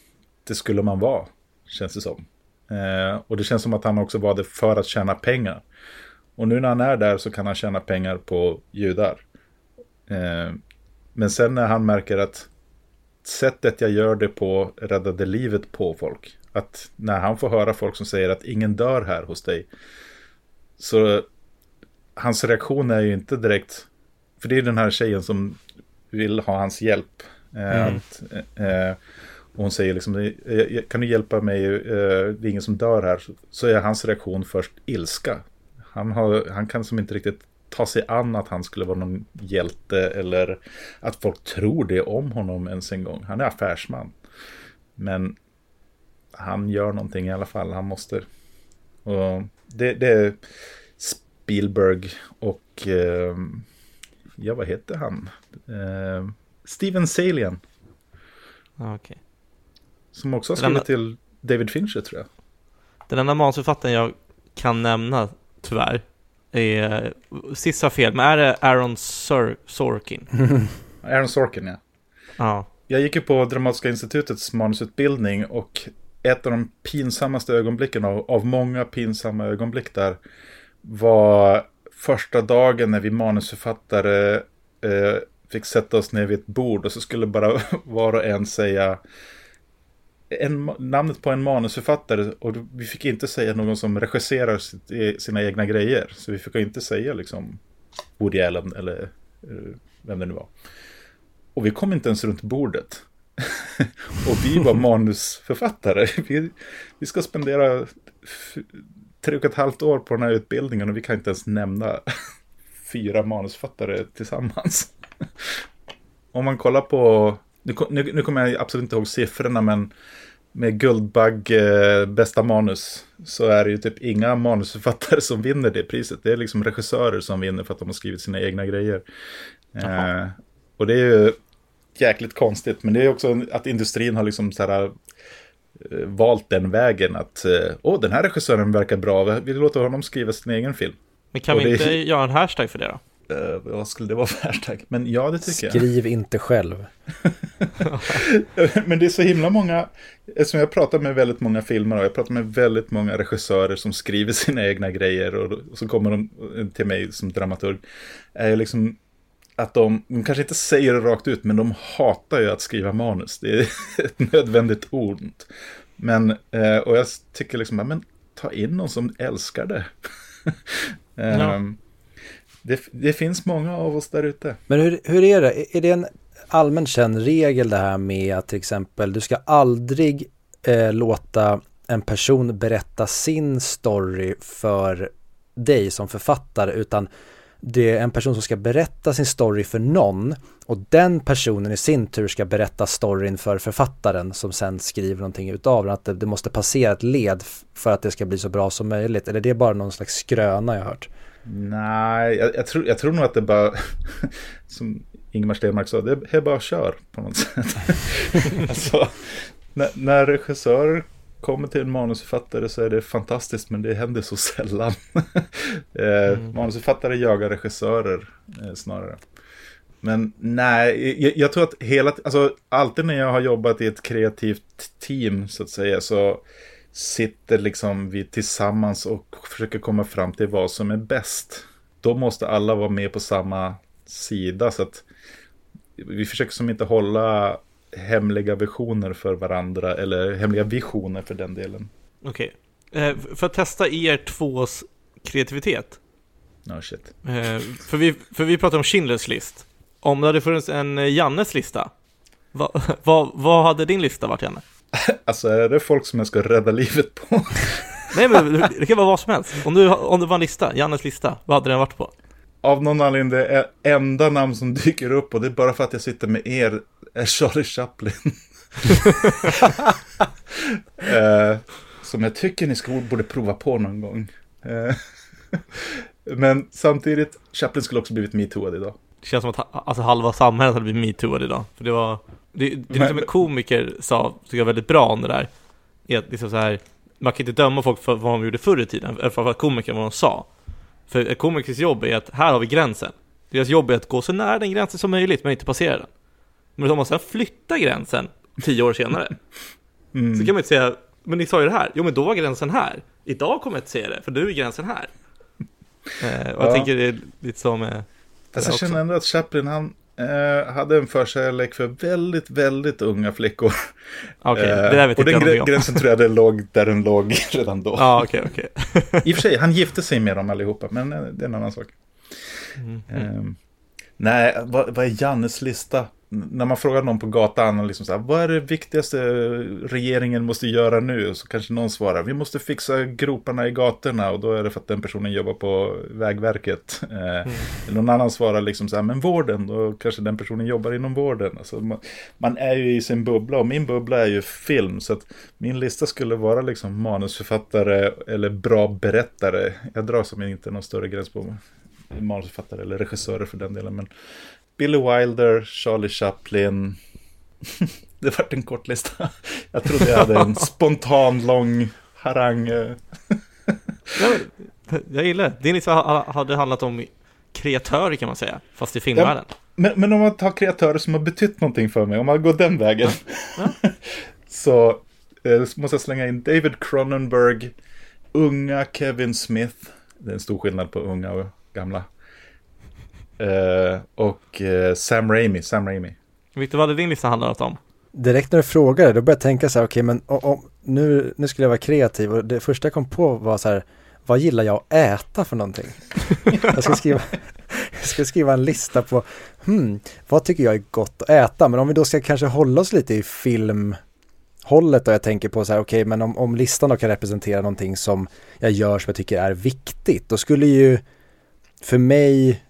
Speaker 3: det skulle man vara, känns det som. Eh, och det känns som att han också var det för att tjäna pengar. Och nu när han är där så kan han tjäna pengar på judar. Eh, men sen när han märker att sättet jag gör det på räddade livet på folk. Att när han får höra folk som säger att ingen dör här hos dig. Så hans reaktion är ju inte direkt, för det är den här tjejen som vill ha hans hjälp. Eh, mm. Att, eh, och hon säger liksom, kan du hjälpa mig, eh, det är ingen som dör här. Så är hans reaktion först ilska. Han, har, han kan som inte riktigt ta sig an att han skulle vara någon hjälte eller att folk tror det om honom ens en gång. Han är affärsman. Men han gör någonting i alla fall, han måste. Och det, det är Spielberg och eh, ja, vad heter han? Eh, Steven Salian.
Speaker 1: Ah, okay.
Speaker 3: Som också har skrivit till David Fincher tror jag.
Speaker 1: Den enda manusförfattaren jag kan nämna, tyvärr, är, sist sa fel, men är det Aaron Sor Sorkin? [laughs]
Speaker 3: Aaron Sorkin, ja.
Speaker 1: Ja.
Speaker 3: Jag gick ju på Dramatiska institutets manusutbildning och ett av de pinsammaste ögonblicken av, av många pinsamma ögonblick där var första dagen när vi manusförfattare eh, fick sätta oss ner vid ett bord och så skulle bara [laughs] var och en säga en, namnet på en manusförfattare och vi fick inte säga någon som regisserar sitt, e- sina egna grejer. Så vi fick inte säga liksom Woody Allen eller eh, vem det nu var. Och vi kom inte ens runt bordet. [laughs] och vi var manusförfattare. [laughs] Vi, vi ska spendera tre och ett halvt år på den här utbildningen och vi kan inte ens nämna [laughs] fyra manusförfattare tillsammans. Om man kollar på nu, nu, nu kommer jag absolut inte ihåg siffrorna, men med Guldbagge eh, bästa manus så är det ju typ inga manusförfattare som vinner det priset. Det är liksom regissörer som vinner för att de har skrivit sina egna grejer. Eh, och det är ju jäkligt konstigt, men det är också att industrin har liksom så här eh, valt den vägen att eh, åh, den här regissören verkar bra, vi låter honom skriva sin egen film.
Speaker 1: Men kan
Speaker 3: Och
Speaker 1: vi inte göra en hashtag för det då?
Speaker 3: Uh, vad skulle det vara [laughs] för hashtag? Men ja, det tycker jag.
Speaker 2: Skriv inte själv. [laughs]
Speaker 3: Men det är så himla många, eftersom jag pratar med väldigt många filmer och jag pratar med väldigt många regissörer som skriver sina egna grejer och, och så kommer de till mig som dramaturg. Är liksom att de, de kanske inte säger det rakt ut, men de hatar ju att skriva manus. Det är [laughs] ett nödvändigt ont. Men, eh, och jag tycker liksom, ja, men ta in någon som älskar det. Ehm, det. Det finns många av oss där ute.
Speaker 2: Men hur, hur är det? Är- det en allmän känd regel det här med att till exempel du ska aldrig eh, låta en person berätta sin story för dig som författare utan det är en person som ska berätta sin story för någon och den personen i sin tur ska berätta storyn för författaren som sen skriver någonting utav den. Att det, det måste passera ett led för att det ska bli så bra som möjligt. Eller det är bara någon slags skröna jag har hört.
Speaker 3: Nej, jag, jag, tror, jag tror nog att det bara, [laughs] som Ingmar Stenmark sa, det är bara kör på något sätt. [laughs] alltså, när, när regissörer kommer till en manusförfattare så är det fantastiskt, men det händer så sällan. [laughs] eh,
Speaker 1: Mm.
Speaker 3: Manusförfattare jagar regissörer eh, snarare. Men nej, jag, jag tror att hela, alltså alltid när jag har jobbat i ett kreativt team så att säga så sitter liksom vi tillsammans och försöker komma fram till vad som är bäst. Då måste alla vara med på samma sida så att vi försöker som inte hålla hemliga visioner för varandra eller hemliga visioner för den delen.
Speaker 1: Okej. Eh, för att testa er tvås kreativitet.
Speaker 3: No shit.
Speaker 1: Eh, för, vi, för vi pratar om Schindler's list. Om det hade funnits en eh, Jannes lista, vad [laughs] vad vad hade din lista varit Janne? [laughs]
Speaker 3: Alltså är det folk som jag ska rädda livet på? [laughs]
Speaker 1: Nej men det kan vara vad som helst. Om, du, om det var en lista, Jannes lista, vad hade den varit på?
Speaker 3: Av någon anledning det är enda namn som dyker upp och det är bara för att jag sitter med er är Charlie Chaplin. [laughs] eh, som jag tycker ni ska, borde prova på någon gång. Eh, men samtidigt, Chaplin skulle också blivit metooad idag.
Speaker 1: Det känns som att alltså, halva samhället hade blivit metooad idag. För det var, det, det är
Speaker 3: Men-
Speaker 1: som en komiker sa, tycker jag väldigt bra om det där. Är att liksom så här, man kan inte döma folk för vad de gjorde förr i tiden, eller för vad komikern vad de sa. För komikers jobb är att, här har vi gränsen. Deras jobb är att gå så nära den gränsen som möjligt, men inte passera den. Men om man sedan flyttar gränsen tio år senare,
Speaker 3: Mm.
Speaker 1: så kan man inte säga, men ni sa ju det här, jo men då var gränsen här. Idag kommer jag inte säga det, för nu är gränsen här. Eh, och jag
Speaker 3: Ja.
Speaker 1: tänker det är lite som med...
Speaker 3: Alltså, jag känner ändå att Chaplin, han eh, hade en förkärlek för väldigt, väldigt unga flickor. [laughs]
Speaker 1: Okej,
Speaker 3: Eh,
Speaker 1: det där vet
Speaker 3: och
Speaker 1: inte
Speaker 3: den
Speaker 1: jag
Speaker 3: grä-
Speaker 1: om.
Speaker 3: gränsen tror jag det låg där den låg [laughs] redan då.
Speaker 1: Ja, okej, okej.
Speaker 3: I och för sig, han gifte sig med dem allihopa, men eh, det är en annan sak.
Speaker 1: Mm.
Speaker 3: Ehm, nej, vad, vad är Jannes lista? När man frågar någon på gatan, liksom så här, vad är det viktigaste regeringen måste göra nu? Så kanske någon svarar, vi måste fixa groparna i gatorna och då är det för att den personen jobbar på Vägverket. Eh,
Speaker 1: Mm.
Speaker 3: Någon annan svarar liksom så här, men vården, då kanske den personen jobbar inom vården. Alltså, man, man är ju i sin bubbla och min bubbla är ju film. Så att min lista skulle vara liksom manusförfattare eller bra berättare. Jag drar som inte någon större gräns på manusförfattare eller regissörer för den delen. Men Billy Wilder, Charlie Chaplin. [laughs] det vart en kort lista. Jag trodde jag hade en [laughs] spontan lång harang.
Speaker 1: Ja, men, jag gillar det. Din lista ha- hade handlat om kreatörer kan man säga, fast i filmvärlden.
Speaker 3: Men, men om man tar kreatörer som har betytt någonting för mig, om man går den vägen.
Speaker 1: Ja. [laughs]
Speaker 3: så eh, måste jag slänga in David Cronenberg, unga Kevin Smith. Det är en stor skillnad på unga och gamla. Eh, och eh, Sam Raimi, Sam Raimi.
Speaker 1: Victor, vad hade din lista handlat om?
Speaker 2: Direkt när du frågade, då började jag tänka så här, okej men o- om, nu, nu skulle jag vara kreativ och det första jag kom på var så här, vad gillar jag att äta för någonting? [laughs] jag, ska skriva, jag ska skriva en lista på, hmm, vad tycker jag är gott att äta? Men om vi då ska kanske hålla oss lite i filmhållet och jag tänker på så här, okej men om, om listan då kan representera någonting som jag gör som jag tycker är viktigt, då skulle ju för mig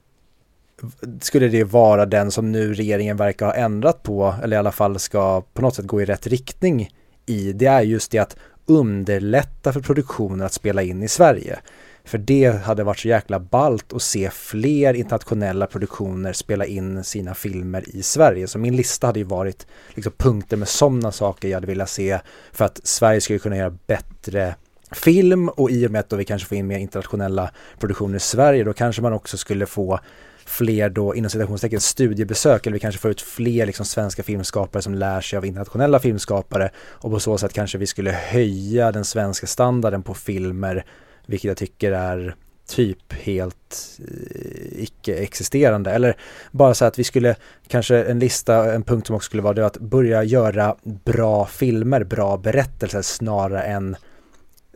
Speaker 2: skulle det vara den som nu regeringen verkar ha ändrat på, eller i alla fall ska på något sätt gå i rätt riktning i, det är just det att underlätta för produktionen att spela in i Sverige. För det hade varit så jäkla balt att se fler internationella produktioner spela in sina filmer i Sverige. Så min lista hade ju varit liksom punkter med sådana saker jag hade velat se för att Sverige skulle kunna göra bättre film och i och med att då vi kanske får in mer internationella produktioner i Sverige då kanske man också skulle få fler då inom citationstecken studiebesök eller vi kanske får ut fler liksom svenska filmskapare som lär sig av internationella filmskapare och på så sätt kanske vi skulle höja den svenska standarden på filmer vilket jag tycker är typ helt eh, icke-existerande. Eller bara så att vi skulle, kanske en lista, en punkt som också skulle vara det att börja göra bra filmer, bra berättelser snarare än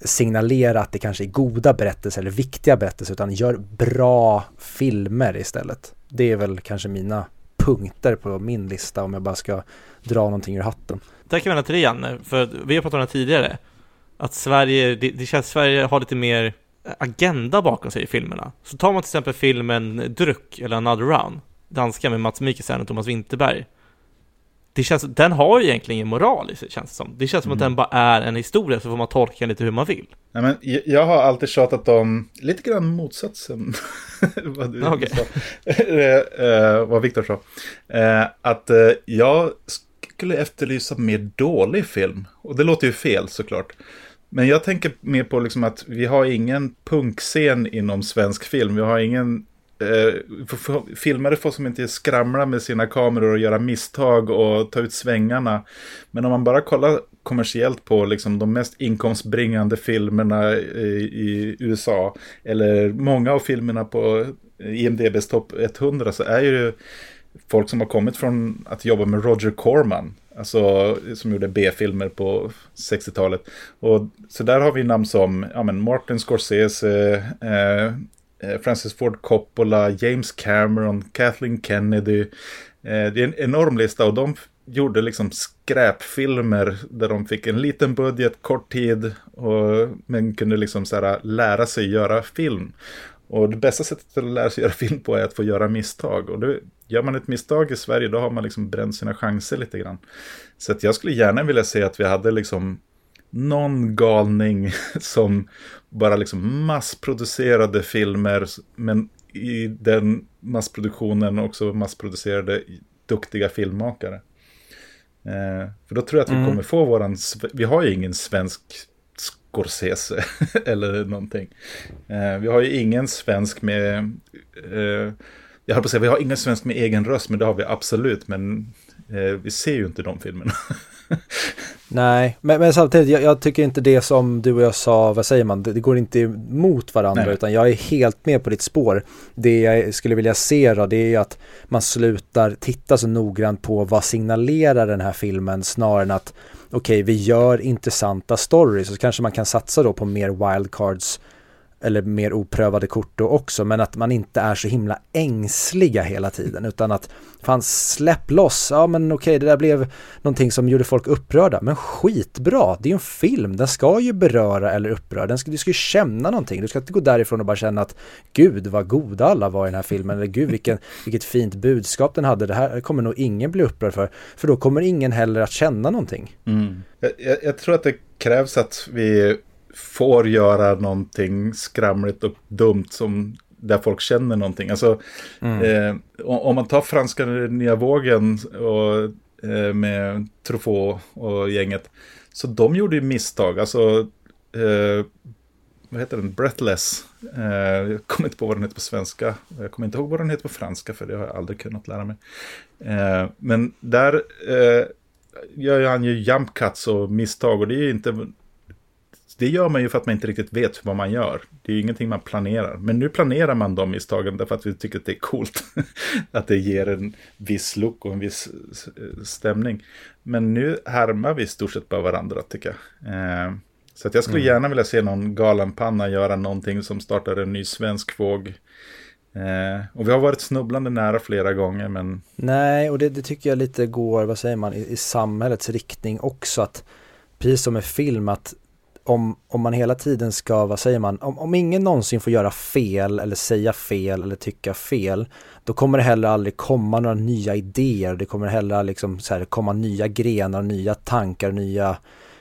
Speaker 2: signalera att det kanske är goda berättelser eller viktiga berättelser utan gör bra filmer istället. Det är väl kanske mina punkter på min lista om jag bara ska dra någonting ur hatten.
Speaker 1: Tack vända till dig Janne, för vi har pratat om det tidigare. Att Sverige, det, det känns Sverige har lite mer agenda bakom sig i filmerna. Så tar man till exempel filmen Druck eller Another Round, danska med Mats Mikkelsen och Thomas Winterberg det känns, den har ju egentligen ingen moral i sig, känns det som. Det känns som mm. att den bara är en historia, så får man tolka den lite hur man vill.
Speaker 3: Nej, men jag har alltid tjatat om lite grann motsatsen. [laughs] vad, du okay. sa. uh, [laughs] vad Viktor sa. Uh, att uh, jag skulle efterlysa mer dålig film. Och det låter ju fel såklart. Men jag tänker mer på liksom att vi har ingen punkscen inom svensk film. Vi har ingen eh, filmare får som inte skramla med sina kameror och göra misstag och ta ut svängarna. Men om man bara kollar kommersiellt på liksom de mest inkomstbringande filmerna i, i USA eller många av filmerna på IMDBs topp 100 så är ju folk som har kommit från att jobba med Roger Corman. Alltså som gjorde B-filmer på 60-talet. Och så där har vi namn som ja, men Martin Scorsese, eh, Eh, Eh, Francis Ford Coppola, James Cameron, Kathleen Kennedy. Eh, det är en enorm lista och de gjorde liksom skräpfilmer där de fick en liten budget, kort tid och, men kunde liksom så här, lära sig göra film. Och det bästa sättet att lära sig göra film på är att få göra misstag. Och då, gör man ett misstag i Sverige då har man liksom bränt sina chanser lite grann. Så att jag skulle gärna vilja se att vi hade liksom någon galning [laughs] som bara liksom massproducerade filmer. Men i den massproduktionen också massproducerade duktiga filmmakare. Eh, för då tror jag att vi mm. kommer få våran, vi har ju ingen svensk Scorsese [laughs] eller någonting. Eh, vi har ju ingen svensk med, eh, jag höll på att säga, vi har ingen svensk med egen röst, men det har vi absolut, men eh, vi ser ju inte de filmerna. [laughs] [laughs]
Speaker 2: Nej, men, men samtidigt, jag, jag, tycker inte det som du och jag sa, vad säger man, det, det går inte mot varandra Nej. utan jag är helt med på ditt spår. Det jag skulle vilja se då, det är att man slutar titta så noggrant på vad signalerar den här filmen snarare än att okej, okay, vi gör intressanta stories så kanske man kan satsa då på mer wildcards eller mer oprövade kort då också, men att man inte är så himla ängsliga hela tiden, utan att fan släpp loss, ja men okej det där blev någonting som gjorde folk upprörda, men skitbra, det är ju en film, den ska ju beröra eller uppröra, den ska, du ska ju känna någonting, du ska inte gå därifrån och bara känna att gud vad goda alla var i den här filmen, eller gud vilken, vilket fint budskap den hade, det här kommer nog ingen bli upprörd för, för då kommer ingen heller att känna någonting.
Speaker 3: Mm. Jag, jag tror att det krävs att vi får göra någonting skramligt och dumt som där folk känner någonting. Alltså, mm. eh, om man tar franska nya vågen och, eh, med Truffaut och gänget. Så de gjorde ju misstag. Alltså, eh, vad heter den? Breathless. Eh, jag kommer inte på vad den heter på svenska. Jag kommer inte ihåg vad den heter på franska för det har jag aldrig kunnat lära mig. Eh, men där eh, gör han ju jump cuts och misstag och det är ju inte det gör man ju för att man inte riktigt vet vad man gör. Det är ju ingenting man planerar. Men nu planerar man de misstagen därför att vi tycker att det är coolt. [laughs] att det ger en viss look och en viss stämning. Men nu härmar vi i stort sett bara varandra tycker jag. Eh, så att jag skulle mm. gärna vilja se någon galenpanna göra någonting som startar en ny svensk våg. Eh, och vi har varit snubblande nära flera gånger men...
Speaker 2: Nej, och det, det tycker jag lite går, vad säger man, i, i samhällets riktning också. att Precis som med film, att om, om man hela tiden ska, vad säger man, om, om ingen någonsin får göra fel eller säga fel eller tycka fel, då kommer det heller aldrig komma några nya idéer, det kommer heller liksom så här, komma nya grenar, nya tankar, nya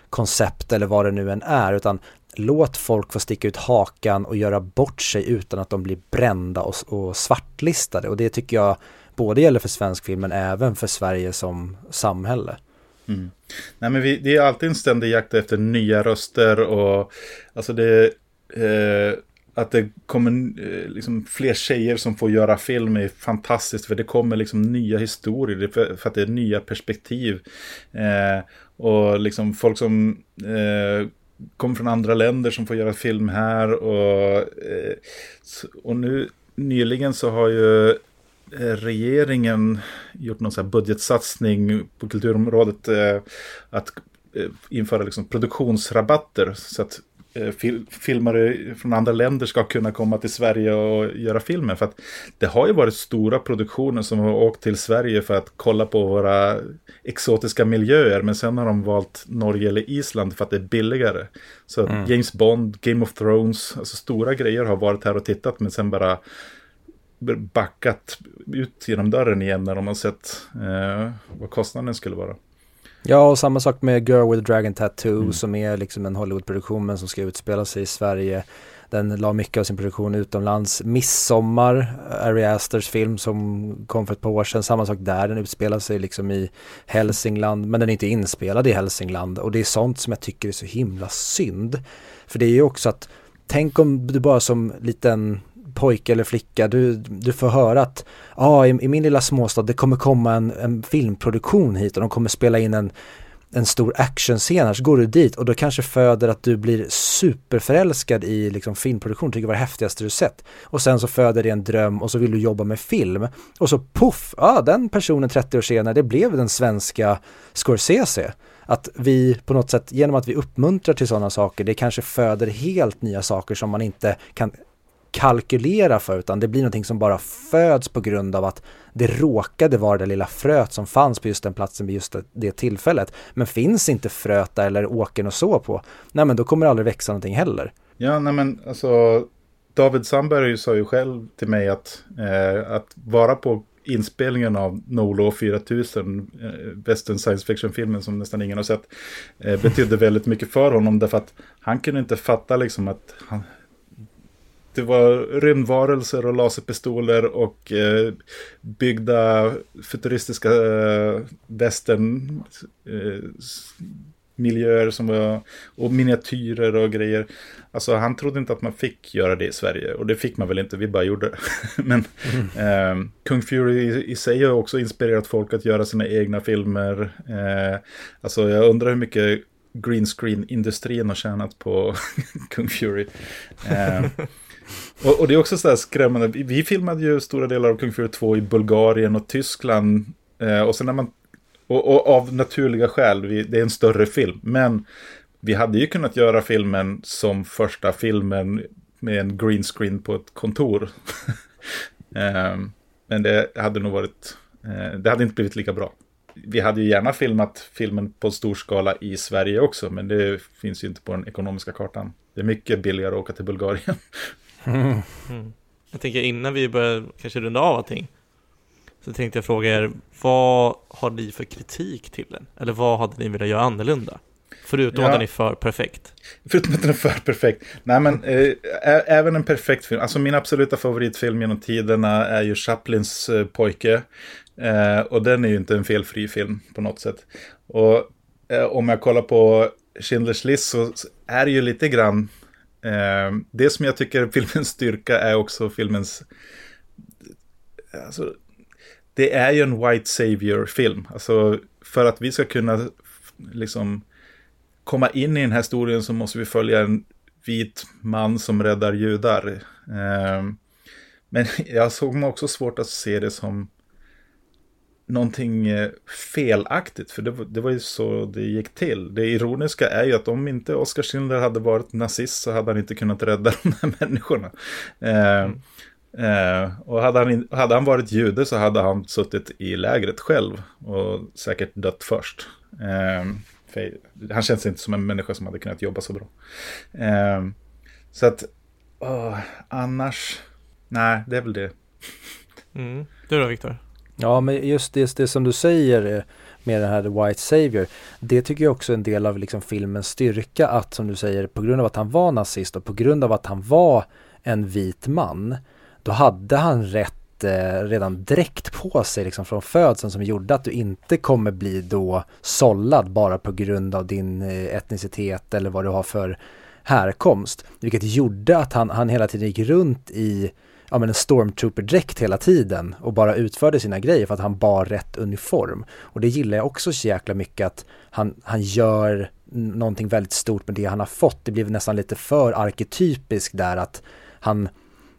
Speaker 2: koncept eller vad det nu än är, utan låt folk få sticka ut hakan och göra bort sig utan att de blir brända och, och svartlistade. Och det tycker jag både gäller för svensk film men även för Sverige som samhälle.
Speaker 3: Mm. Nej, men vi, det är alltid en ständig jakt efter nya röster och alltså det... Eh, att det kommer eh, liksom fler tjejer som får göra film är fantastiskt. För det kommer liksom nya historier. För, för att det är nya perspektiv. Eh, och liksom folk som eh, kommer från andra länder som får göra film här. Och, eh, och nu nyligen så har ju regeringen gjort någon sån budgetsatsning på kulturområdet. Eh, att införa liksom produktionsrabatter. Så att Eh, fil filmare från andra länder ska kunna komma till Sverige och göra filmer. För att det har ju varit stora produktioner som har åkt till Sverige för att kolla på våra exotiska miljöer. Men sen har de valt Norge eller Island för att det är billigare. Så mm. James Bond, Game of Thrones, alltså stora grejer har varit här och tittat men sen bara backat ut genom dörren igen när de har sett eh, vad kostnaden skulle vara.
Speaker 2: Ja, och samma sak med Girl with a Dragon Tattoo mm. som är liksom en Hollywoodproduktion men som ska utspela sig i Sverige. Den la mycket av sin produktion utomlands. Midsommar, Ari Asters film som kom för ett par år sedan, samma sak där, den utspelar sig liksom i Hälsingland, men den är inte inspelad i Hälsingland och det är sånt som jag tycker är så himla synd. För det är ju också att, tänk om du bara som liten pojke eller flicka, du, du får höra att ah, i, i min lilla småstad det kommer komma en, en filmproduktion hit och de kommer spela in en en stor actionscen här så går du dit och då kanske föder att du blir superförälskad i liksom filmproduktion, tycker det var det häftigaste du sett. Och sen så föder det en dröm och så vill du jobba med film. Och så puff, ja ah, den personen 30 år senare, det blev den svenska Scorsese. Att vi på något sätt, genom att vi uppmuntrar till sådana saker, det kanske föder helt nya saker som man inte kan kalkylera för utan det blir någonting som bara föds på grund av att det råkade vara det lilla fröet som fanns på just den platsen vid just det tillfället. Men finns inte fröet där eller åkern och så på, nej men då kommer det aldrig växa någonting heller.
Speaker 3: Ja, nej men alltså David Sandberg sa ju själv till mig att, eh, att vara på inspelningen av Nolo 4000, eh, western science fiction-filmen som nästan ingen har sett, eh, betydde väldigt mycket för honom därför att han kunde inte fatta liksom att han, det var rymdvarelser och laserpistoler och eh, byggda futuristiska eh, western eh, miljöer som var, och miniatyrer och grejer. Alltså han trodde inte att man fick göra det i Sverige och det fick man väl inte, vi bara gjorde det. [laughs] Men mm. eh, Kung Fury i, i, sig har också inspirerat folk att göra sina egna filmer. Eh, alltså jag undrar hur mycket green screen-industrin har tjänat på [laughs] Kung Fury. Eh, och, och, det är också så här skrämmande. Vi filmade ju stora delar av Kung Fury 2 i Bulgarien och Tyskland. Eh, och sen när man... Och, och, av naturliga skäl, vi, det är en större film. Men vi hade ju kunnat göra filmen som första filmen med en green screen på ett kontor. [laughs] eh, men det hade nog varit... Eh, det hade inte blivit lika bra. Vi hade ju gärna filmat filmen på stor skala i Sverige också, men det finns ju inte på den ekonomiska kartan. Det är mycket billigare att åka till Bulgarien
Speaker 1: Mm. Jag tänker innan vi börjar kanske runda av allting så tänkte jag fråga er, vad har ni för kritik till den? Eller vad hade ni velat göra annorlunda? Förutom ja. att den är för perfekt.
Speaker 3: Förutom att den är för perfekt. Nej men, äh, även en perfekt film. Alltså min absoluta favoritfilm genom tiderna är ju Chaplins äh, pojke. Eh, och den är ju inte en felfri film på något sätt. Och eh, om jag kollar på Schindler's list så är det ju lite grann Eh, det som jag tycker är [laughs] filmens styrka är också filmens... Alltså, det är ju en white savior-film. Alltså, för att vi ska kunna liksom komma in i den här historien så måste vi följa en vit man som räddar judar. Eh, men [laughs] jag såg mig också svårt att se det som någonting eh, felaktigt, för det, det, var ju så det gick till. Det ironiska är ju att om inte Oskar Schindler hade varit nazist så hade han inte kunnat rädda [laughs] de här människorna. Eh, mm. eh, och hade han, hade han varit jude så hade han suttit i lägret själv och säkert dött först. Eh, han känns inte som en människa som hade kunnat jobba så bra. Eh, så att, åh, annars, nej, det är väl det.
Speaker 1: Mm. Du då, Viktor?
Speaker 2: Ja, men just det, det som du säger eh, med den här White Savior, det tycker jag också är en del av liksom filmens styrka att som du säger, på grund av att han var nazist och på grund av att han var en vit man, då hade han rätt eh, redan direkt på sig liksom från födseln som gjorde att du inte kommer bli då sållad bara på grund av din eh, etnicitet eller vad du har för härkomst. Vilket gjorde att han, han hela tiden gick runt i ja, men en stormtrooper-dräkt hela tiden och bara utförde sina grejer för att han bar rätt uniform. Och det gillar jag också så jäkla mycket att han, han gör någonting väldigt stort med det han har fått. Det blev nästan lite för arketypiskt där att han,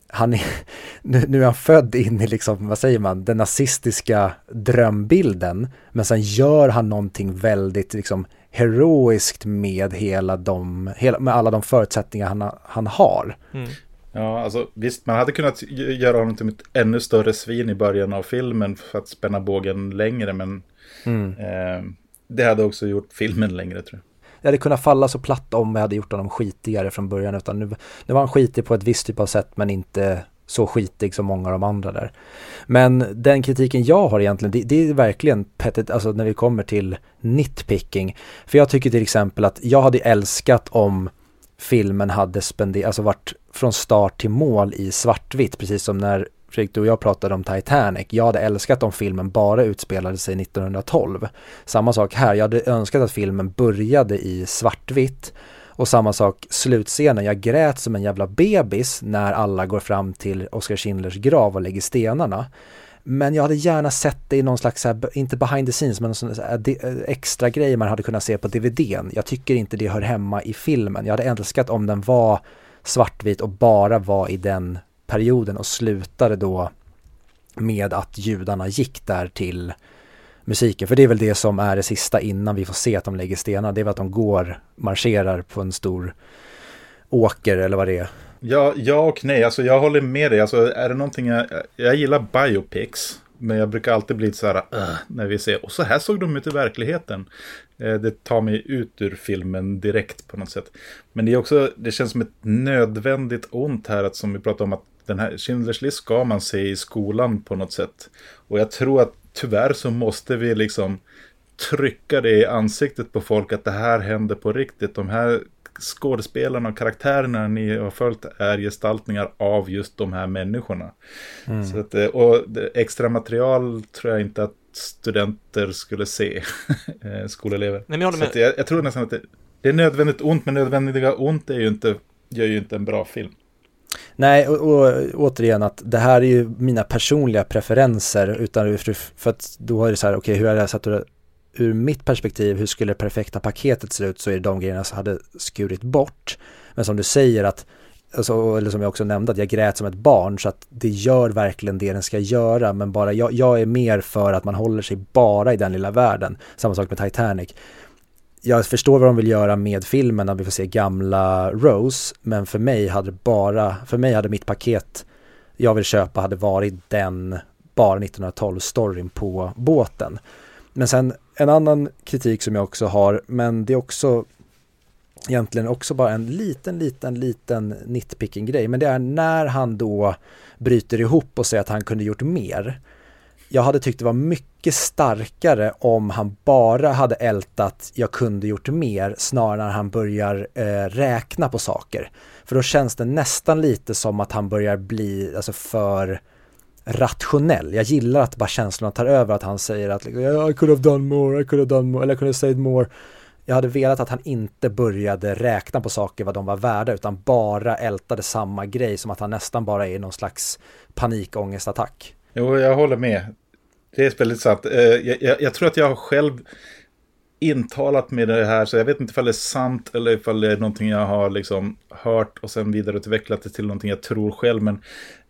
Speaker 2: han är, [laughs] nu, nu är han född in i liksom, vad säger man, den nazistiska drömbilden. Men sen gör han någonting väldigt liksom heroiskt med hela de, hela, med alla de förutsättningar han, han har. Mm.
Speaker 3: Ja, alltså visst, man hade kunnat göra honom till ett ännu större svin i början av filmen för att spänna bågen längre, men mm. eh, det hade också gjort filmen längre tror jag.
Speaker 2: Det hade kunnat falla så platt om vi hade gjort honom skitigare från början, utan nu, nu var han skitig på ett visst typ av sätt, men inte så skitig som många av de andra där. Men den kritiken jag har egentligen, det, det är verkligen pettet, alltså när vi kommer till nitpicking. För jag tycker till exempel att jag hade älskat om filmen hade spenderat, alltså varit från start till mål i svartvitt, precis som när Fredrik, du och jag pratade om Titanic. Jag hade älskat om filmen bara utspelade sig 1912. Samma sak här, jag hade önskat att filmen började i svartvitt. Och samma sak slutscenen, jag grät som en jävla bebis när alla går fram till Oskar Schindlers grav och lägger stenarna. Men jag hade gärna sett det i någon slags, inte behind the scenes, men sån eh, eh, extra grej man hade kunnat se på DVDn. Jag tycker inte det hör hemma i filmen. Jag hade älskat om den var svartvit och bara var i den perioden och slutade då med att judarna gick där till musiken. För det är väl det som är det sista innan vi får se att de lägger stenar. Det är väl att de går, marscherar på en stor åker eller vad det är.
Speaker 3: Ja, ja och nej. Alltså jag håller med dig. Alltså är det någonting jag... Jag gillar biopics. Men jag brukar alltid bli så här, uh, när vi ser, och så här såg de ut i verkligheten. Eh, det tar mig ut ur filmen direkt på något sätt. Men det är också, det känns som ett nödvändigt ont här, att som vi pratade om, att den här Schindler's list ska man se i skolan på något sätt. Och jag tror att tyvärr så måste vi liksom trycka det i ansiktet på folk att det här händer på riktigt. De här skådespelarna och karaktärerna ni har följt är gestaltningar av just de här människorna. Mm. Så att, eh, och extra material tror jag inte att studenter skulle se, [laughs] eh, skolelever. Nej, men jag, Så jag, jag, tror nästan att det, det, är nödvändigt ont, men nödvändiga ont är ju inte, gör ju inte en bra film.
Speaker 2: Nej, och, och, återigen att det här är ju mina personliga preferenser utan för att då är det så här, okej, okay, hur är det satt ur mitt perspektiv, hur skulle det perfekta paketet se ut så är det de grejerna som hade skurit bort. Men som du säger att, alltså, eller som jag också nämnde, att jag grät som ett barn så att det gör verkligen det den ska göra. Men bara jag, jag är mer för att man håller sig bara i den lilla världen. Samma sak med Titanic. Jag förstår vad de vill göra med filmen, att vi får se gamla Rose, men för mig hade bara, för mig hade mitt paket jag vill köpa hade varit den bara 1912-storyn på båten. Men sen en annan kritik som jag också har, men det är också egentligen också bara en liten, liten, liten nitpicking grej. Men det är när han då bryter ihop och säger att han kunde gjort mer. Jag hade tyckt det var mycket starkare om han bara hade ältat jag kunde gjort mer snarare när han börjar eh, räkna på saker. För då känns det nästan lite som att han börjar bli alltså för rationell. Jag gillar att bara känslorna tar över att han säger att liksom, I could have done more, I could have done more, eller I could have said more. Jag hade velat att han inte började räkna på saker vad de var värda utan bara ältade samma grej som att han nästan bara är i någon slags panikångestattack.
Speaker 3: Jo, jag håller med. Det är väldigt sant. Eh, jag, jag, jag tror att jag själv intalat med det här så jag vet inte ifall det är sant eller ifall det är någonting jag har liksom hört och sen vidareutvecklat det till någonting jag tror själv. Men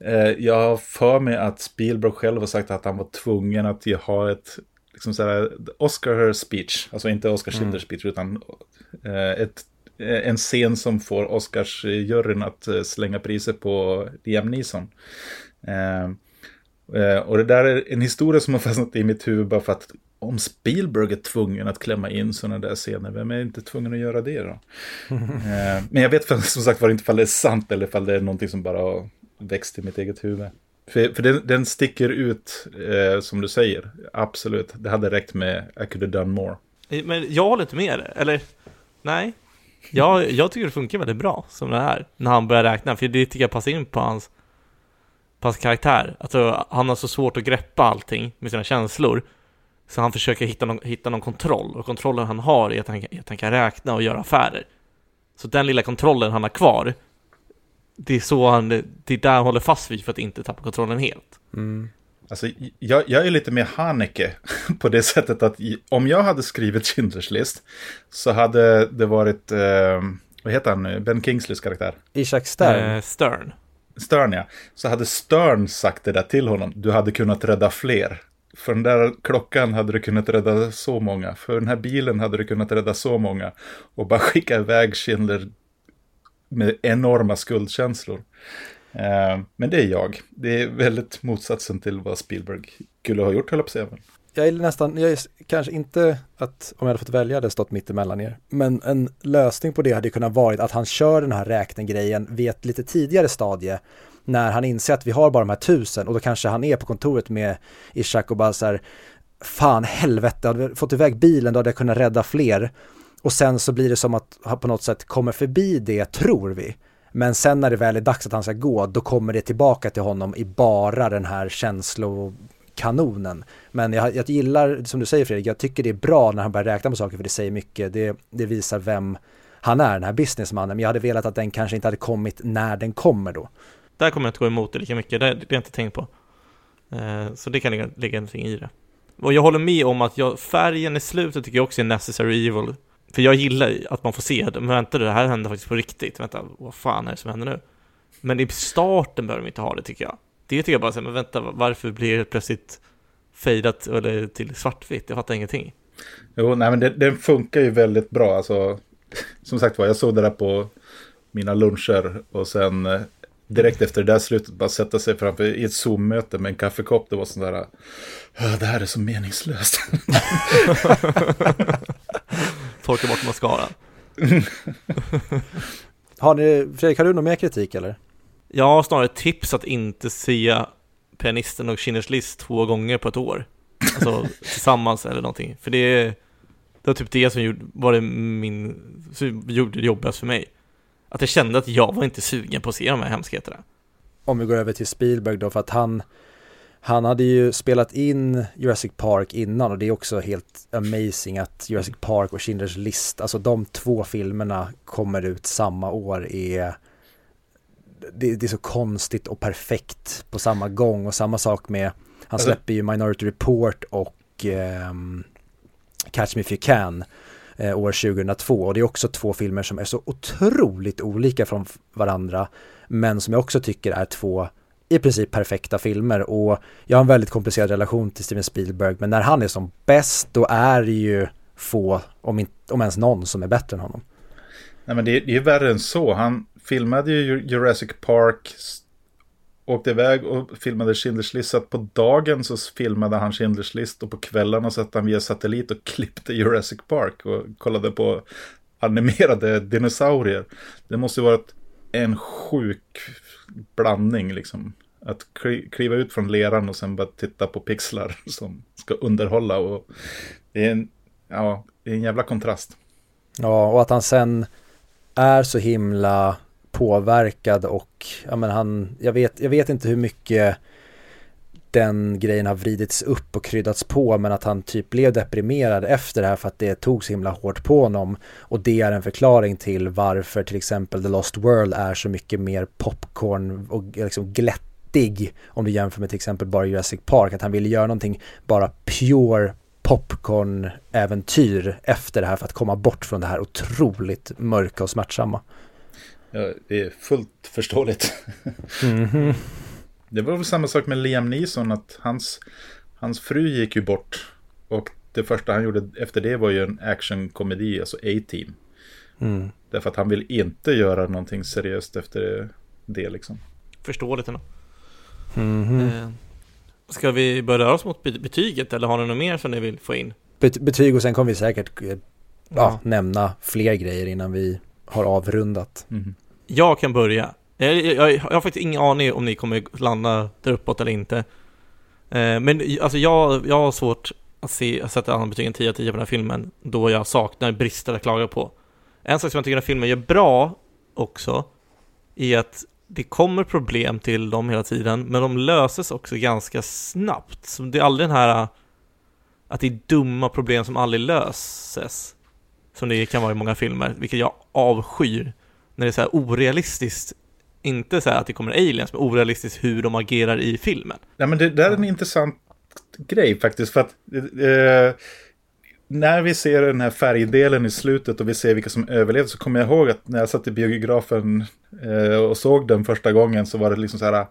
Speaker 3: eh, jag har för mig att Spielberg själv har sagt att han var tvungen att ha ett liksom så Oscar speech, alltså inte Oscar Schindler mm. speech utan eh, ett, eh, en scen som får Oscars-juryn att eh, slänga priser på Liam Neeson. Eh, eh, och det där är en historia som har fastnat i mitt huvud bara för att om Spielberg är tvungen att klämma in sådana där scener, vem är inte tvungen att göra det då? [laughs] eh, men jag vet som sagt var inte ifall det är sant eller ifall det är någonting som bara har växt i mitt eget huvud. För, för den, den sticker ut, eh, som du säger. Absolut. Det hade räckt med I could have done more.
Speaker 1: Men jag håller inte med dig, eller? Nej. Jag, jag tycker det funkar väldigt bra som det är, när han börjar räkna, för det tycker jag passar in på hans, på hans karaktär. Alltså, han har så svårt att greppa allting med sina känslor, så han försöker hitta någon, hitta någon kontroll, och kontrollen han har är att han, är att han kan räkna och göra affärer. Så den lilla kontrollen han har kvar, det är så han, det är där han håller fast vid för att inte tappa kontrollen helt.
Speaker 2: Mm.
Speaker 3: Alltså, jag, jag är lite mer Haneke [laughs] på det sättet att om jag hade skrivit Schindler's list så hade det varit, eh, vad heter han nu, Ben Kingsleys karaktär?
Speaker 2: Ishak Stern.
Speaker 1: Eh, Stern.
Speaker 3: Stern ja. Så hade Stern sagt det där till honom, du hade kunnat rädda fler. För den där klockan hade du kunnat rädda så många. För den här bilen hade du kunnat rädda så många. Och bara skicka iväg Schindler med enorma skuldkänslor. Eh, men det är jag. Det är väldigt motsatsen till vad Spielberg skulle ha gjort, höll jag på att säga.
Speaker 2: Jag är nästan, jag är kanske inte att om jag hade fått välja hade det stått mitt emellan er. Men en lösning på det hade kunnat varit att han kör den här räknegrejen vid ett lite tidigare stadie. När han inser att vi har bara de här tusen och då kanske han är på kontoret med Ishak och bara så här Fan helvete, hade vi fått iväg bilen då hade jag kunnat rädda fler. Och sen så blir det som att han på något sätt kommer förbi det, tror vi. Men sen när det väl är dags att han ska gå, då kommer det tillbaka till honom i bara den här känslokanonen. Men jag, jag gillar, som du säger Fredrik, jag tycker det är bra när han börjar räkna på saker för det säger mycket. Det, det visar vem han är, den här businessmannen. Men jag hade velat att den kanske inte hade kommit när den kommer då.
Speaker 1: Där kommer jag inte gå emot det lika mycket, det, det har jag inte tänkt på. Eh, så det kan ligga, ligga någonting i det. Och jag håller med om att jag, färgen i slutet tycker jag också är necessary evil. För jag gillar att man får se men vänta det här händer faktiskt på riktigt. Vänta, vad fan är det som händer nu? Men i starten behöver de inte ha det tycker jag. Det tycker jag bara här, men vänta, varför blir det plötsligt fejdat eller till svartvitt? Jag fattar ingenting.
Speaker 3: Jo, nej men den funkar ju väldigt bra. Alltså, som sagt var, jag såg det där på mina luncher och sen eh, direkt efter det där slutet bara sätta sig framför i ett Zoom-möte med en kaffekopp. Det var sån där, "Ah, det här är så meningslöst. [laughs] [laughs]
Speaker 1: Torka bort mascaran. [laughs]
Speaker 2: Har ni, Fredrik, har du någon mer kritik eller?
Speaker 1: Jag har snarare tips att inte se Pianisten och Schindler's List två gånger på ett år. Alltså [laughs] tillsammans eller någonting. För det, är- det var typ det som gjorde, var det min, gjorde det jobbigast för mig. Att jag kände att jag var inte sugen på att se de här hemskheterna.
Speaker 2: Om vi går över till Spielberg då, för att han, han hade ju spelat in Jurassic Park innan och det är också helt amazing att Jurassic Park och Schindler's List, alltså de två filmerna kommer ut samma år är det, det är så konstigt och perfekt på samma gång och samma sak med, han
Speaker 3: Alltså-
Speaker 2: släpper ju Minority Report och ehm, Catch Me If You Can eh, år 2002 och det är också två filmer som är så otroligt olika från varandra men som jag också tycker är två i princip perfekta filmer och jag har en väldigt komplicerad relation till Steven Spielberg men när han är som bäst då är det ju få, om, inte, om ens någon, som är bättre än honom.
Speaker 3: Nej, men det, är ju värre än så. Han filmade ju Jurassic Park, åkte iväg och filmade Schindler's List. Så att på dagen så filmade han Schindler's List och på kvällarna satt han via satellit och [laughs] klippte Jurassic Park och kollade på animerade dinosaurier. Det måste ju varit en sjuk blandning liksom. Att kliva ut från leran och sen bara titta på pixlar [laughs] som ska underhålla. Och det är en, ja, det är en jävla kontrast.
Speaker 2: Ja, och att han sen är så himla påverkad och ja men han, jag vet, jag vet inte hur mycket den grejen har vridits upp och kryddats på men att han typ blev deprimerad efter det här för att det tog så himla hårt på honom och det är en förklaring till varför till exempel The Lost World är så mycket mer popcorn och liksom glättig om du jämför med till exempel bara Jurassic Park att han ville göra någonting bara pure popcorn-äventyr efter det här för att komma bort från det här otroligt mörka och smärtsamma.
Speaker 3: Ja, det är fullt förståeligt.
Speaker 2: Mhm.
Speaker 3: Det var väl samma sak med Liam Neeson, att hans, hans fru gick ju bort. Och det första han gjorde efter det var ju en actionkomedi, alltså A-Team.
Speaker 2: Mm.
Speaker 3: Därför att han vill inte göra någonting seriöst efter det liksom.
Speaker 1: Förståeligt ändå.
Speaker 2: Mhm.
Speaker 1: Eh, ska vi börja röra oss mot be- betyget eller har ni något mer som ni vill få in?
Speaker 2: Bet- betyg och sen kommer vi säkert eh, ja,
Speaker 1: Ja.
Speaker 2: nämna fler grejer innan vi har avrundat.
Speaker 3: Mhm.
Speaker 1: Jag kan börja. Jag, jag, jag har faktiskt ingen aning om ni kommer landa där uppåt eller inte. Eh, men alltså jag, jag har svårt att se, att sätta annan betyg än 10 av 10 på den här filmen då jag saknar brister att klaga på. En sak som jag tycker den här filmen gör bra också är att det kommer problem till dem hela tiden, men de löses också ganska snabbt. Så det är aldrig den här att det är dumma problem som aldrig löses. Som det kan vara i många filmer, vilket jag avskyr. När det är så här orealistiskt inte så att det kommer aliens, men orealistiskt hur de agerar i filmen.
Speaker 3: Nej, men det där är en intressant grej faktiskt. För att eh, när vi ser den här färgdelen i slutet och vi ser vilka som överlevde så kommer jag ihåg att när jag satt i biografen eh, och såg den första gången så var det liksom så här.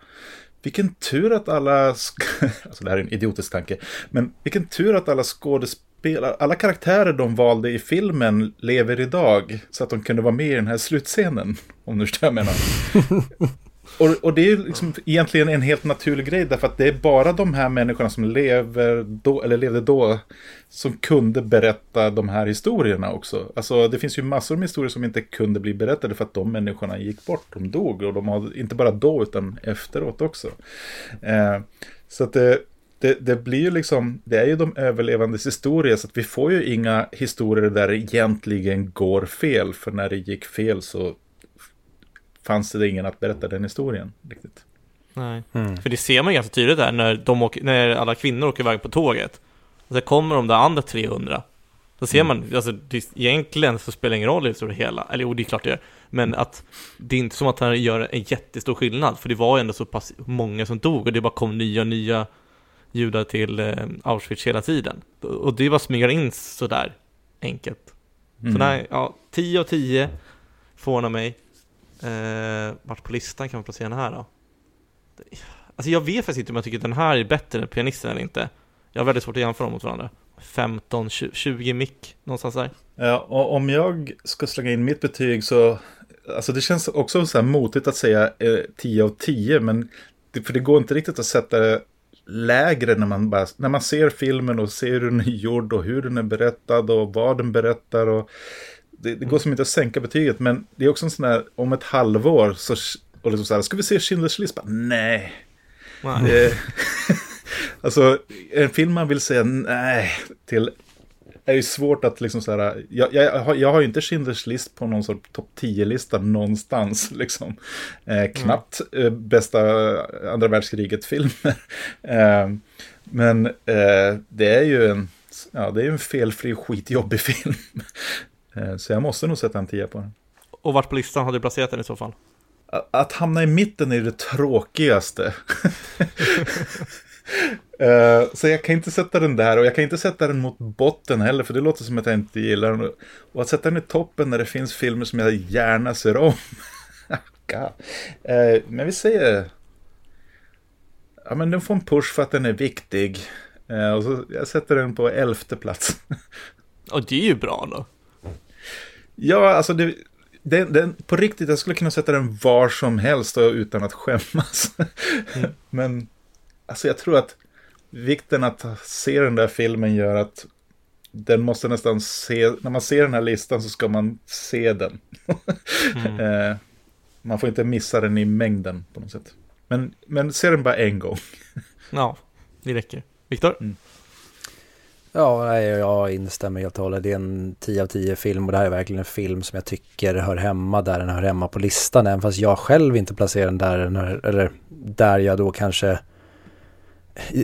Speaker 3: Vilken tur att alla, [laughs] alltså det här är en idiotisk tanke, men vilken tur att alla skådespelare, alla karaktärer de valde i filmen lever idag. Så att de kunde vara med i den här slutscenen, om du förstår vad jag menar. [laughs] Och, och, det är ju liksom egentligen en helt naturlig grej därför att det är bara de här människorna som lever då, eller levde då som kunde berätta de här historierna också. Alltså det finns ju massor med historier som inte kunde bli berättade för att de människorna gick bort, de dog och de har inte bara då utan efteråt också. Eh, så att det, det, det, blir ju liksom, det är ju de överlevandes historia så att vi får ju inga historier där det egentligen går fel för när det gick fel så fanns det ingen att berätta den historien riktigt.
Speaker 1: Nej, mm. för det ser man ganska tydligt där när, de åker, när alla kvinnor åker iväg på tåget. Och så kommer de där andra 300. Då ser mm. man, alltså det, egentligen så spelar det ingen roll i det hela, eller jo det är klart det gör, men att det är inte som att han gör en jättestor skillnad, för det var ändå så pass många som dog och det bara kom nya, nya judar till eh, Auschwitz hela tiden. Och det var smygar in sådär enkelt. Mm. Så nej, ja, 10 av 10 förvånar mig. Eh, vart på listan kan man placera den här då? Alltså jag vet faktiskt inte om jag tycker att den här är bättre än pianisten eller inte. Jag har väldigt svårt att jämföra dem mot varandra. 15, 20 mick, någonstans där.
Speaker 3: Ja, och om jag ska slänga in mitt betyg så, alltså det känns också så här motigt att säga eh, 10 av 10, men det, för det går inte riktigt att sätta det lägre när man, bara, när man ser filmen och ser hur den är gjord och hur den är berättad och vad den berättar och det, det, går som inte att sänka betyget, men det är också en sån här, om ett halvår så, och liksom så här, ska vi se Schindler's list? Nej. Eh, [laughs] alltså, en film man vill säga nej till är ju svårt att liksom så här, jag, jag, har, jag har ju inte Schindler's list på någon sorts topp 10-lista någonstans, [laughs] liksom. Eh, knappt mm. eh, bästa andra världskriget-filmer. [laughs] eh, men eh, det är ju en, ja, det är en felfri skitjobbig film. Eh, så jag måste nog sätta en tia på den.
Speaker 1: Och vart på listan hade du placerat den i så fall?
Speaker 3: Att hamna i mitten är det tråkigaste. [laughs] Eh, så jag kan inte sätta den där och jag kan inte sätta den mot botten heller för det låter som att jag inte gillar den. Och att sätta den i toppen när det finns filmer som jag gärna ser om. [laughs] Eh, men vi säger... Ja men den får en push för att den är viktig. Och så jag sätter den på elfte plats. [laughs]
Speaker 1: Och det är ju bra då.
Speaker 3: Ja, alltså det, den, den, på riktigt, jag skulle kunna sätta den var som helst utan att skämmas. Mm. [laughs] Men alltså jag tror att vikten att se den där filmen gör att den måste nästan se, när man ser den här listan så ska man se den. Mm. [laughs] Eh, man får inte missa den i mängden på något sätt. Men, men se den bara en gång.
Speaker 1: ja, det räcker. Viktor? Mm.
Speaker 2: Ja, jag instämmer helt och hållet. Det är en 10 av 10 film och det här är verkligen en film som jag tycker hör hemma där den hör hemma på listan. Även fast jag själv inte placerar den där, eller där jag då kanske...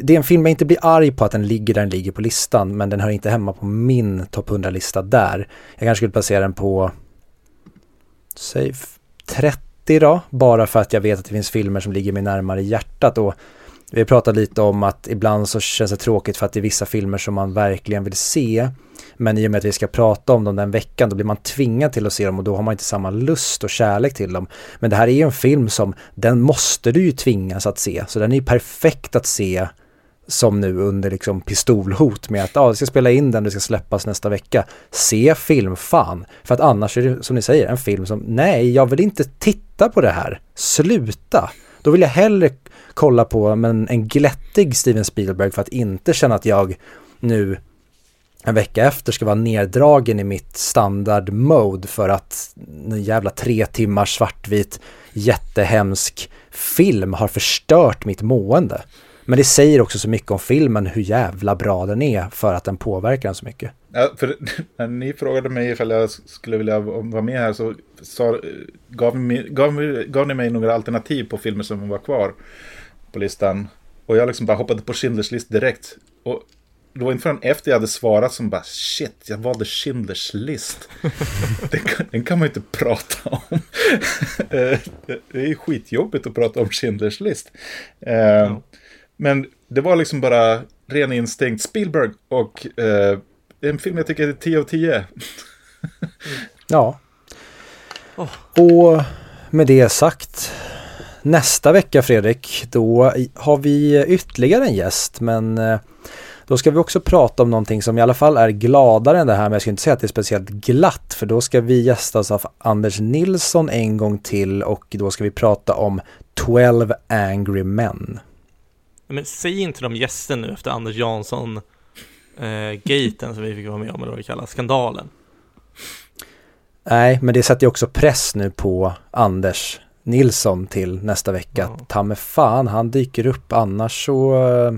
Speaker 2: Det är en film jag inte blir arg på att den ligger där den ligger på listan, men den hör inte hemma på min topp 100-lista där. Jag kanske skulle placera den på, säg 30 då, bara för att jag vet att det finns filmer som ligger mig närmare hjärtat och vi har pratat lite om att ibland så känns det tråkigt för att det är vissa filmer som man verkligen vill se. Men i och med att vi ska prata om dem den veckan då blir man tvingad till att se dem och då har man inte samma lust och kärlek till dem. Men det här är ju en film som, den måste du ju tvingas att se. Så den är ju perfekt att se som nu under liksom pistolhot med att ja, vi ska spela in den, det ska släppas nästa vecka. Se film, fan. För att annars är det som ni säger en film som, nej, jag vill inte titta på det här. Sluta. Då vill jag hellre kolla på men en glättig Steven Spielberg för att inte känna att jag nu en vecka efter ska vara neddragen i mitt standard mode för att en jävla tre timmars svartvit jättehemsk film har förstört mitt mående. Men det säger också så mycket om filmen hur jävla bra den är för att den påverkar den så mycket.
Speaker 3: Ja, för [laughs] när ni frågade mig ifall jag skulle vilja vara med här så sa, gav, gav, gav ni mig några alternativ på filmer som var kvar på listan. Och jag liksom bara hoppade på Schindler's list direkt. Och det var inte förrän efter jag hade svarat som bara shit, jag valde Schindler's list. [laughs] den, kan, den kan man ju inte prata om. Eh, [laughs] det är ju skitjobbigt att prata om Schindler's list. Mm. Men det var liksom bara ren instinkt. Spielberg och eh, en film jag tycker är 10 av 10.
Speaker 2: ja. Oh. Och med det sagt. Nästa vecka Fredrik, då har vi ytterligare en gäst men eh, då ska vi också prata om någonting som i alla fall är gladare än det här men jag ska inte säga att det är speciellt glatt för då ska vi gästas av Anders Nilsson en gång till och då ska vi prata om 12 Angry Men.
Speaker 1: Men säg inte de gästen nu efter Anders Jansson eh, som vi fick vara med om, eller vad det kallas, skandalen.
Speaker 2: Nej, men det sätter ju också press nu på Anders Nilsson till nästa vecka. Ja. Ta med fan, han dyker upp, annars så uh,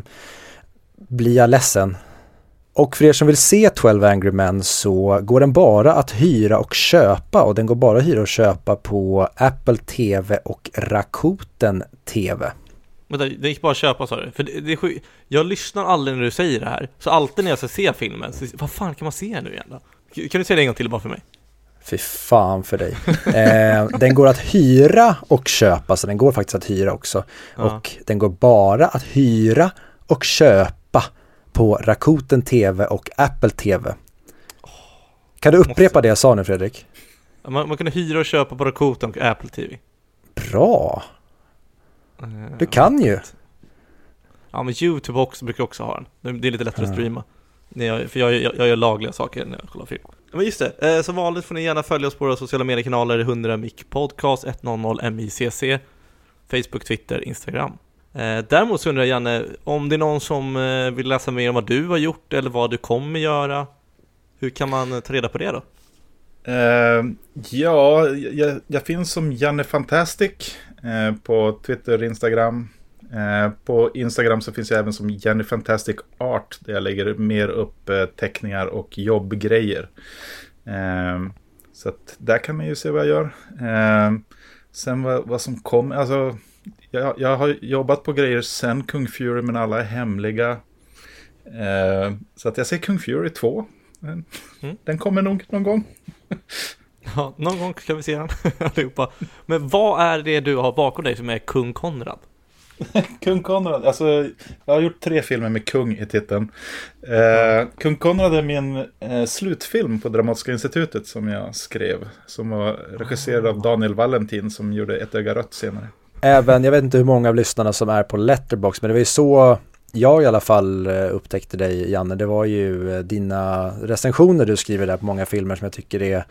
Speaker 2: blir jag ledsen. Och för er som vill se 12 Angry Men så går den bara att hyra och köpa och den går bara att hyra och köpa på Apple TV och Rakuten TV.
Speaker 1: Vänta, det gick bara att köpa sa du? För det, det är sjuk... Jag lyssnar aldrig när du säger det här. Så alltid när jag ska se filmen, så, vad fan kan man se nu igen då? Kan du säga det en gång till bara för mig?
Speaker 2: Fy fan för dig. Eh, den går att hyra och köpa, så den går faktiskt att hyra också. Ja. Och den går bara att hyra och köpa på Rakuten TV och Apple TV. Kan du upprepa det jag sa nu Fredrik?
Speaker 1: Man, man kan hyra och köpa på Rakuten och Apple TV.
Speaker 2: Bra! Du kan ju.
Speaker 1: Ja, men YouTube också, brukar också ha den. Det är lite lättare att streama. för jag, jag, jag gör lagliga saker när jag kollar film. Men just det, eh, som vanligt får ni gärna följa oss på våra sociala mediekanaler 100 mic podcast 100 micc Facebook, Twitter, Instagram. Eh, däremot så undrar jag Janne, om det är någon som eh, vill läsa mer om vad du har gjort eller vad du kommer göra, hur kan man ta reda på det då?
Speaker 3: Uh, ja, jag, jag, finns som Janne Fantastic uh, på Twitter Instagram. Uh, på Instagram så finns jag även som Janne Fantastic Art där jag lägger mer upp teckningar och jobbgrejer. så att där kan man ju se vad jag gör. sen vad, vad som kommer, alltså jag, jag, har jobbat på grejer sen Kung Fury men alla är hemliga. så att jag ser Kung Fury 2 Mm. Den kommer nog någon gång. [laughs]
Speaker 1: ja, någon gång ska vi se den [laughs] allihopa. Men vad är det du har bakom dig som är Kung Konrad? [laughs]
Speaker 3: kung Konrad, alltså jag har gjort tre filmer med kung i titeln. Eh, kung Konrad är min eh, slutfilm på Dramatiska institutet som jag skrev. Som var regisserad av Daniel Valentin som gjorde Ett öga rött senare.
Speaker 2: Även, jag vet inte hur många av lyssnarna som är på Letterbox men det var ju så jag i alla fall eh, upptäckte dig Janne, det var ju eh, dina recensioner du skriver där på många filmer som jag tycker är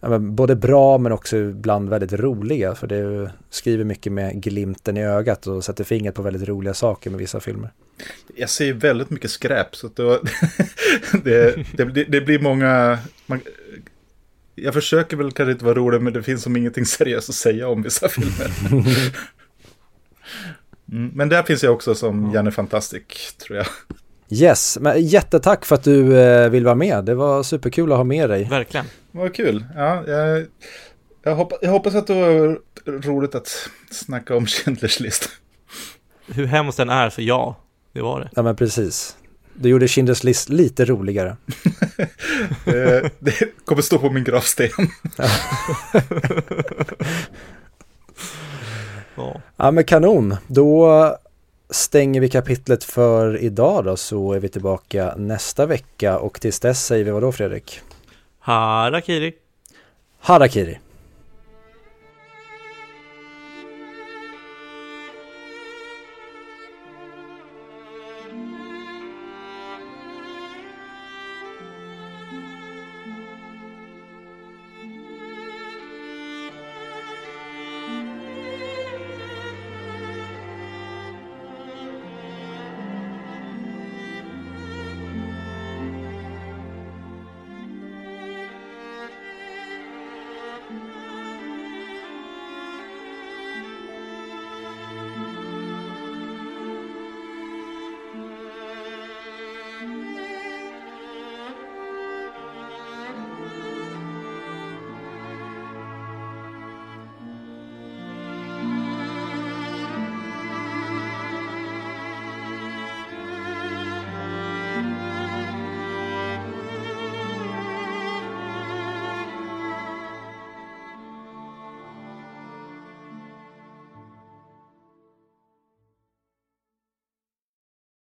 Speaker 2: ja, både bra men också ibland väldigt roliga. För du skriver mycket med glimten i ögat och sätter fingret på väldigt roliga saker med vissa filmer.
Speaker 3: Jag ser väldigt mycket skräp så [laughs] det, det, det, det, blir många... Man, jag försöker väl kanske inte vara rolig men det finns som ingenting seriöst att säga om vissa [laughs] filmer. Mm, men där finns jag också som Janne Fantastic, tror jag.
Speaker 2: Yes, men jättetack för att du eh, vill vara med. Det var superkul att ha med dig.
Speaker 1: Verkligen.
Speaker 3: Vad kul. Ja, jag, jag, hoppas, jag hoppas att det var roligt att snacka om [laughs] Schindler's list.
Speaker 1: Hur hemskt den är, så ja, det var det.
Speaker 2: Ja, men precis. Du gjorde Schindler's list lite roligare. [laughs]
Speaker 3: Eh, det kommer stå på min gravsten. [laughs]
Speaker 2: Ja. ja men kanon. Då stänger vi kapitlet för idag då så är vi tillbaka nästa vecka och tills dess säger vi vad då Fredrik?
Speaker 1: Harakiri.
Speaker 2: Harakiri.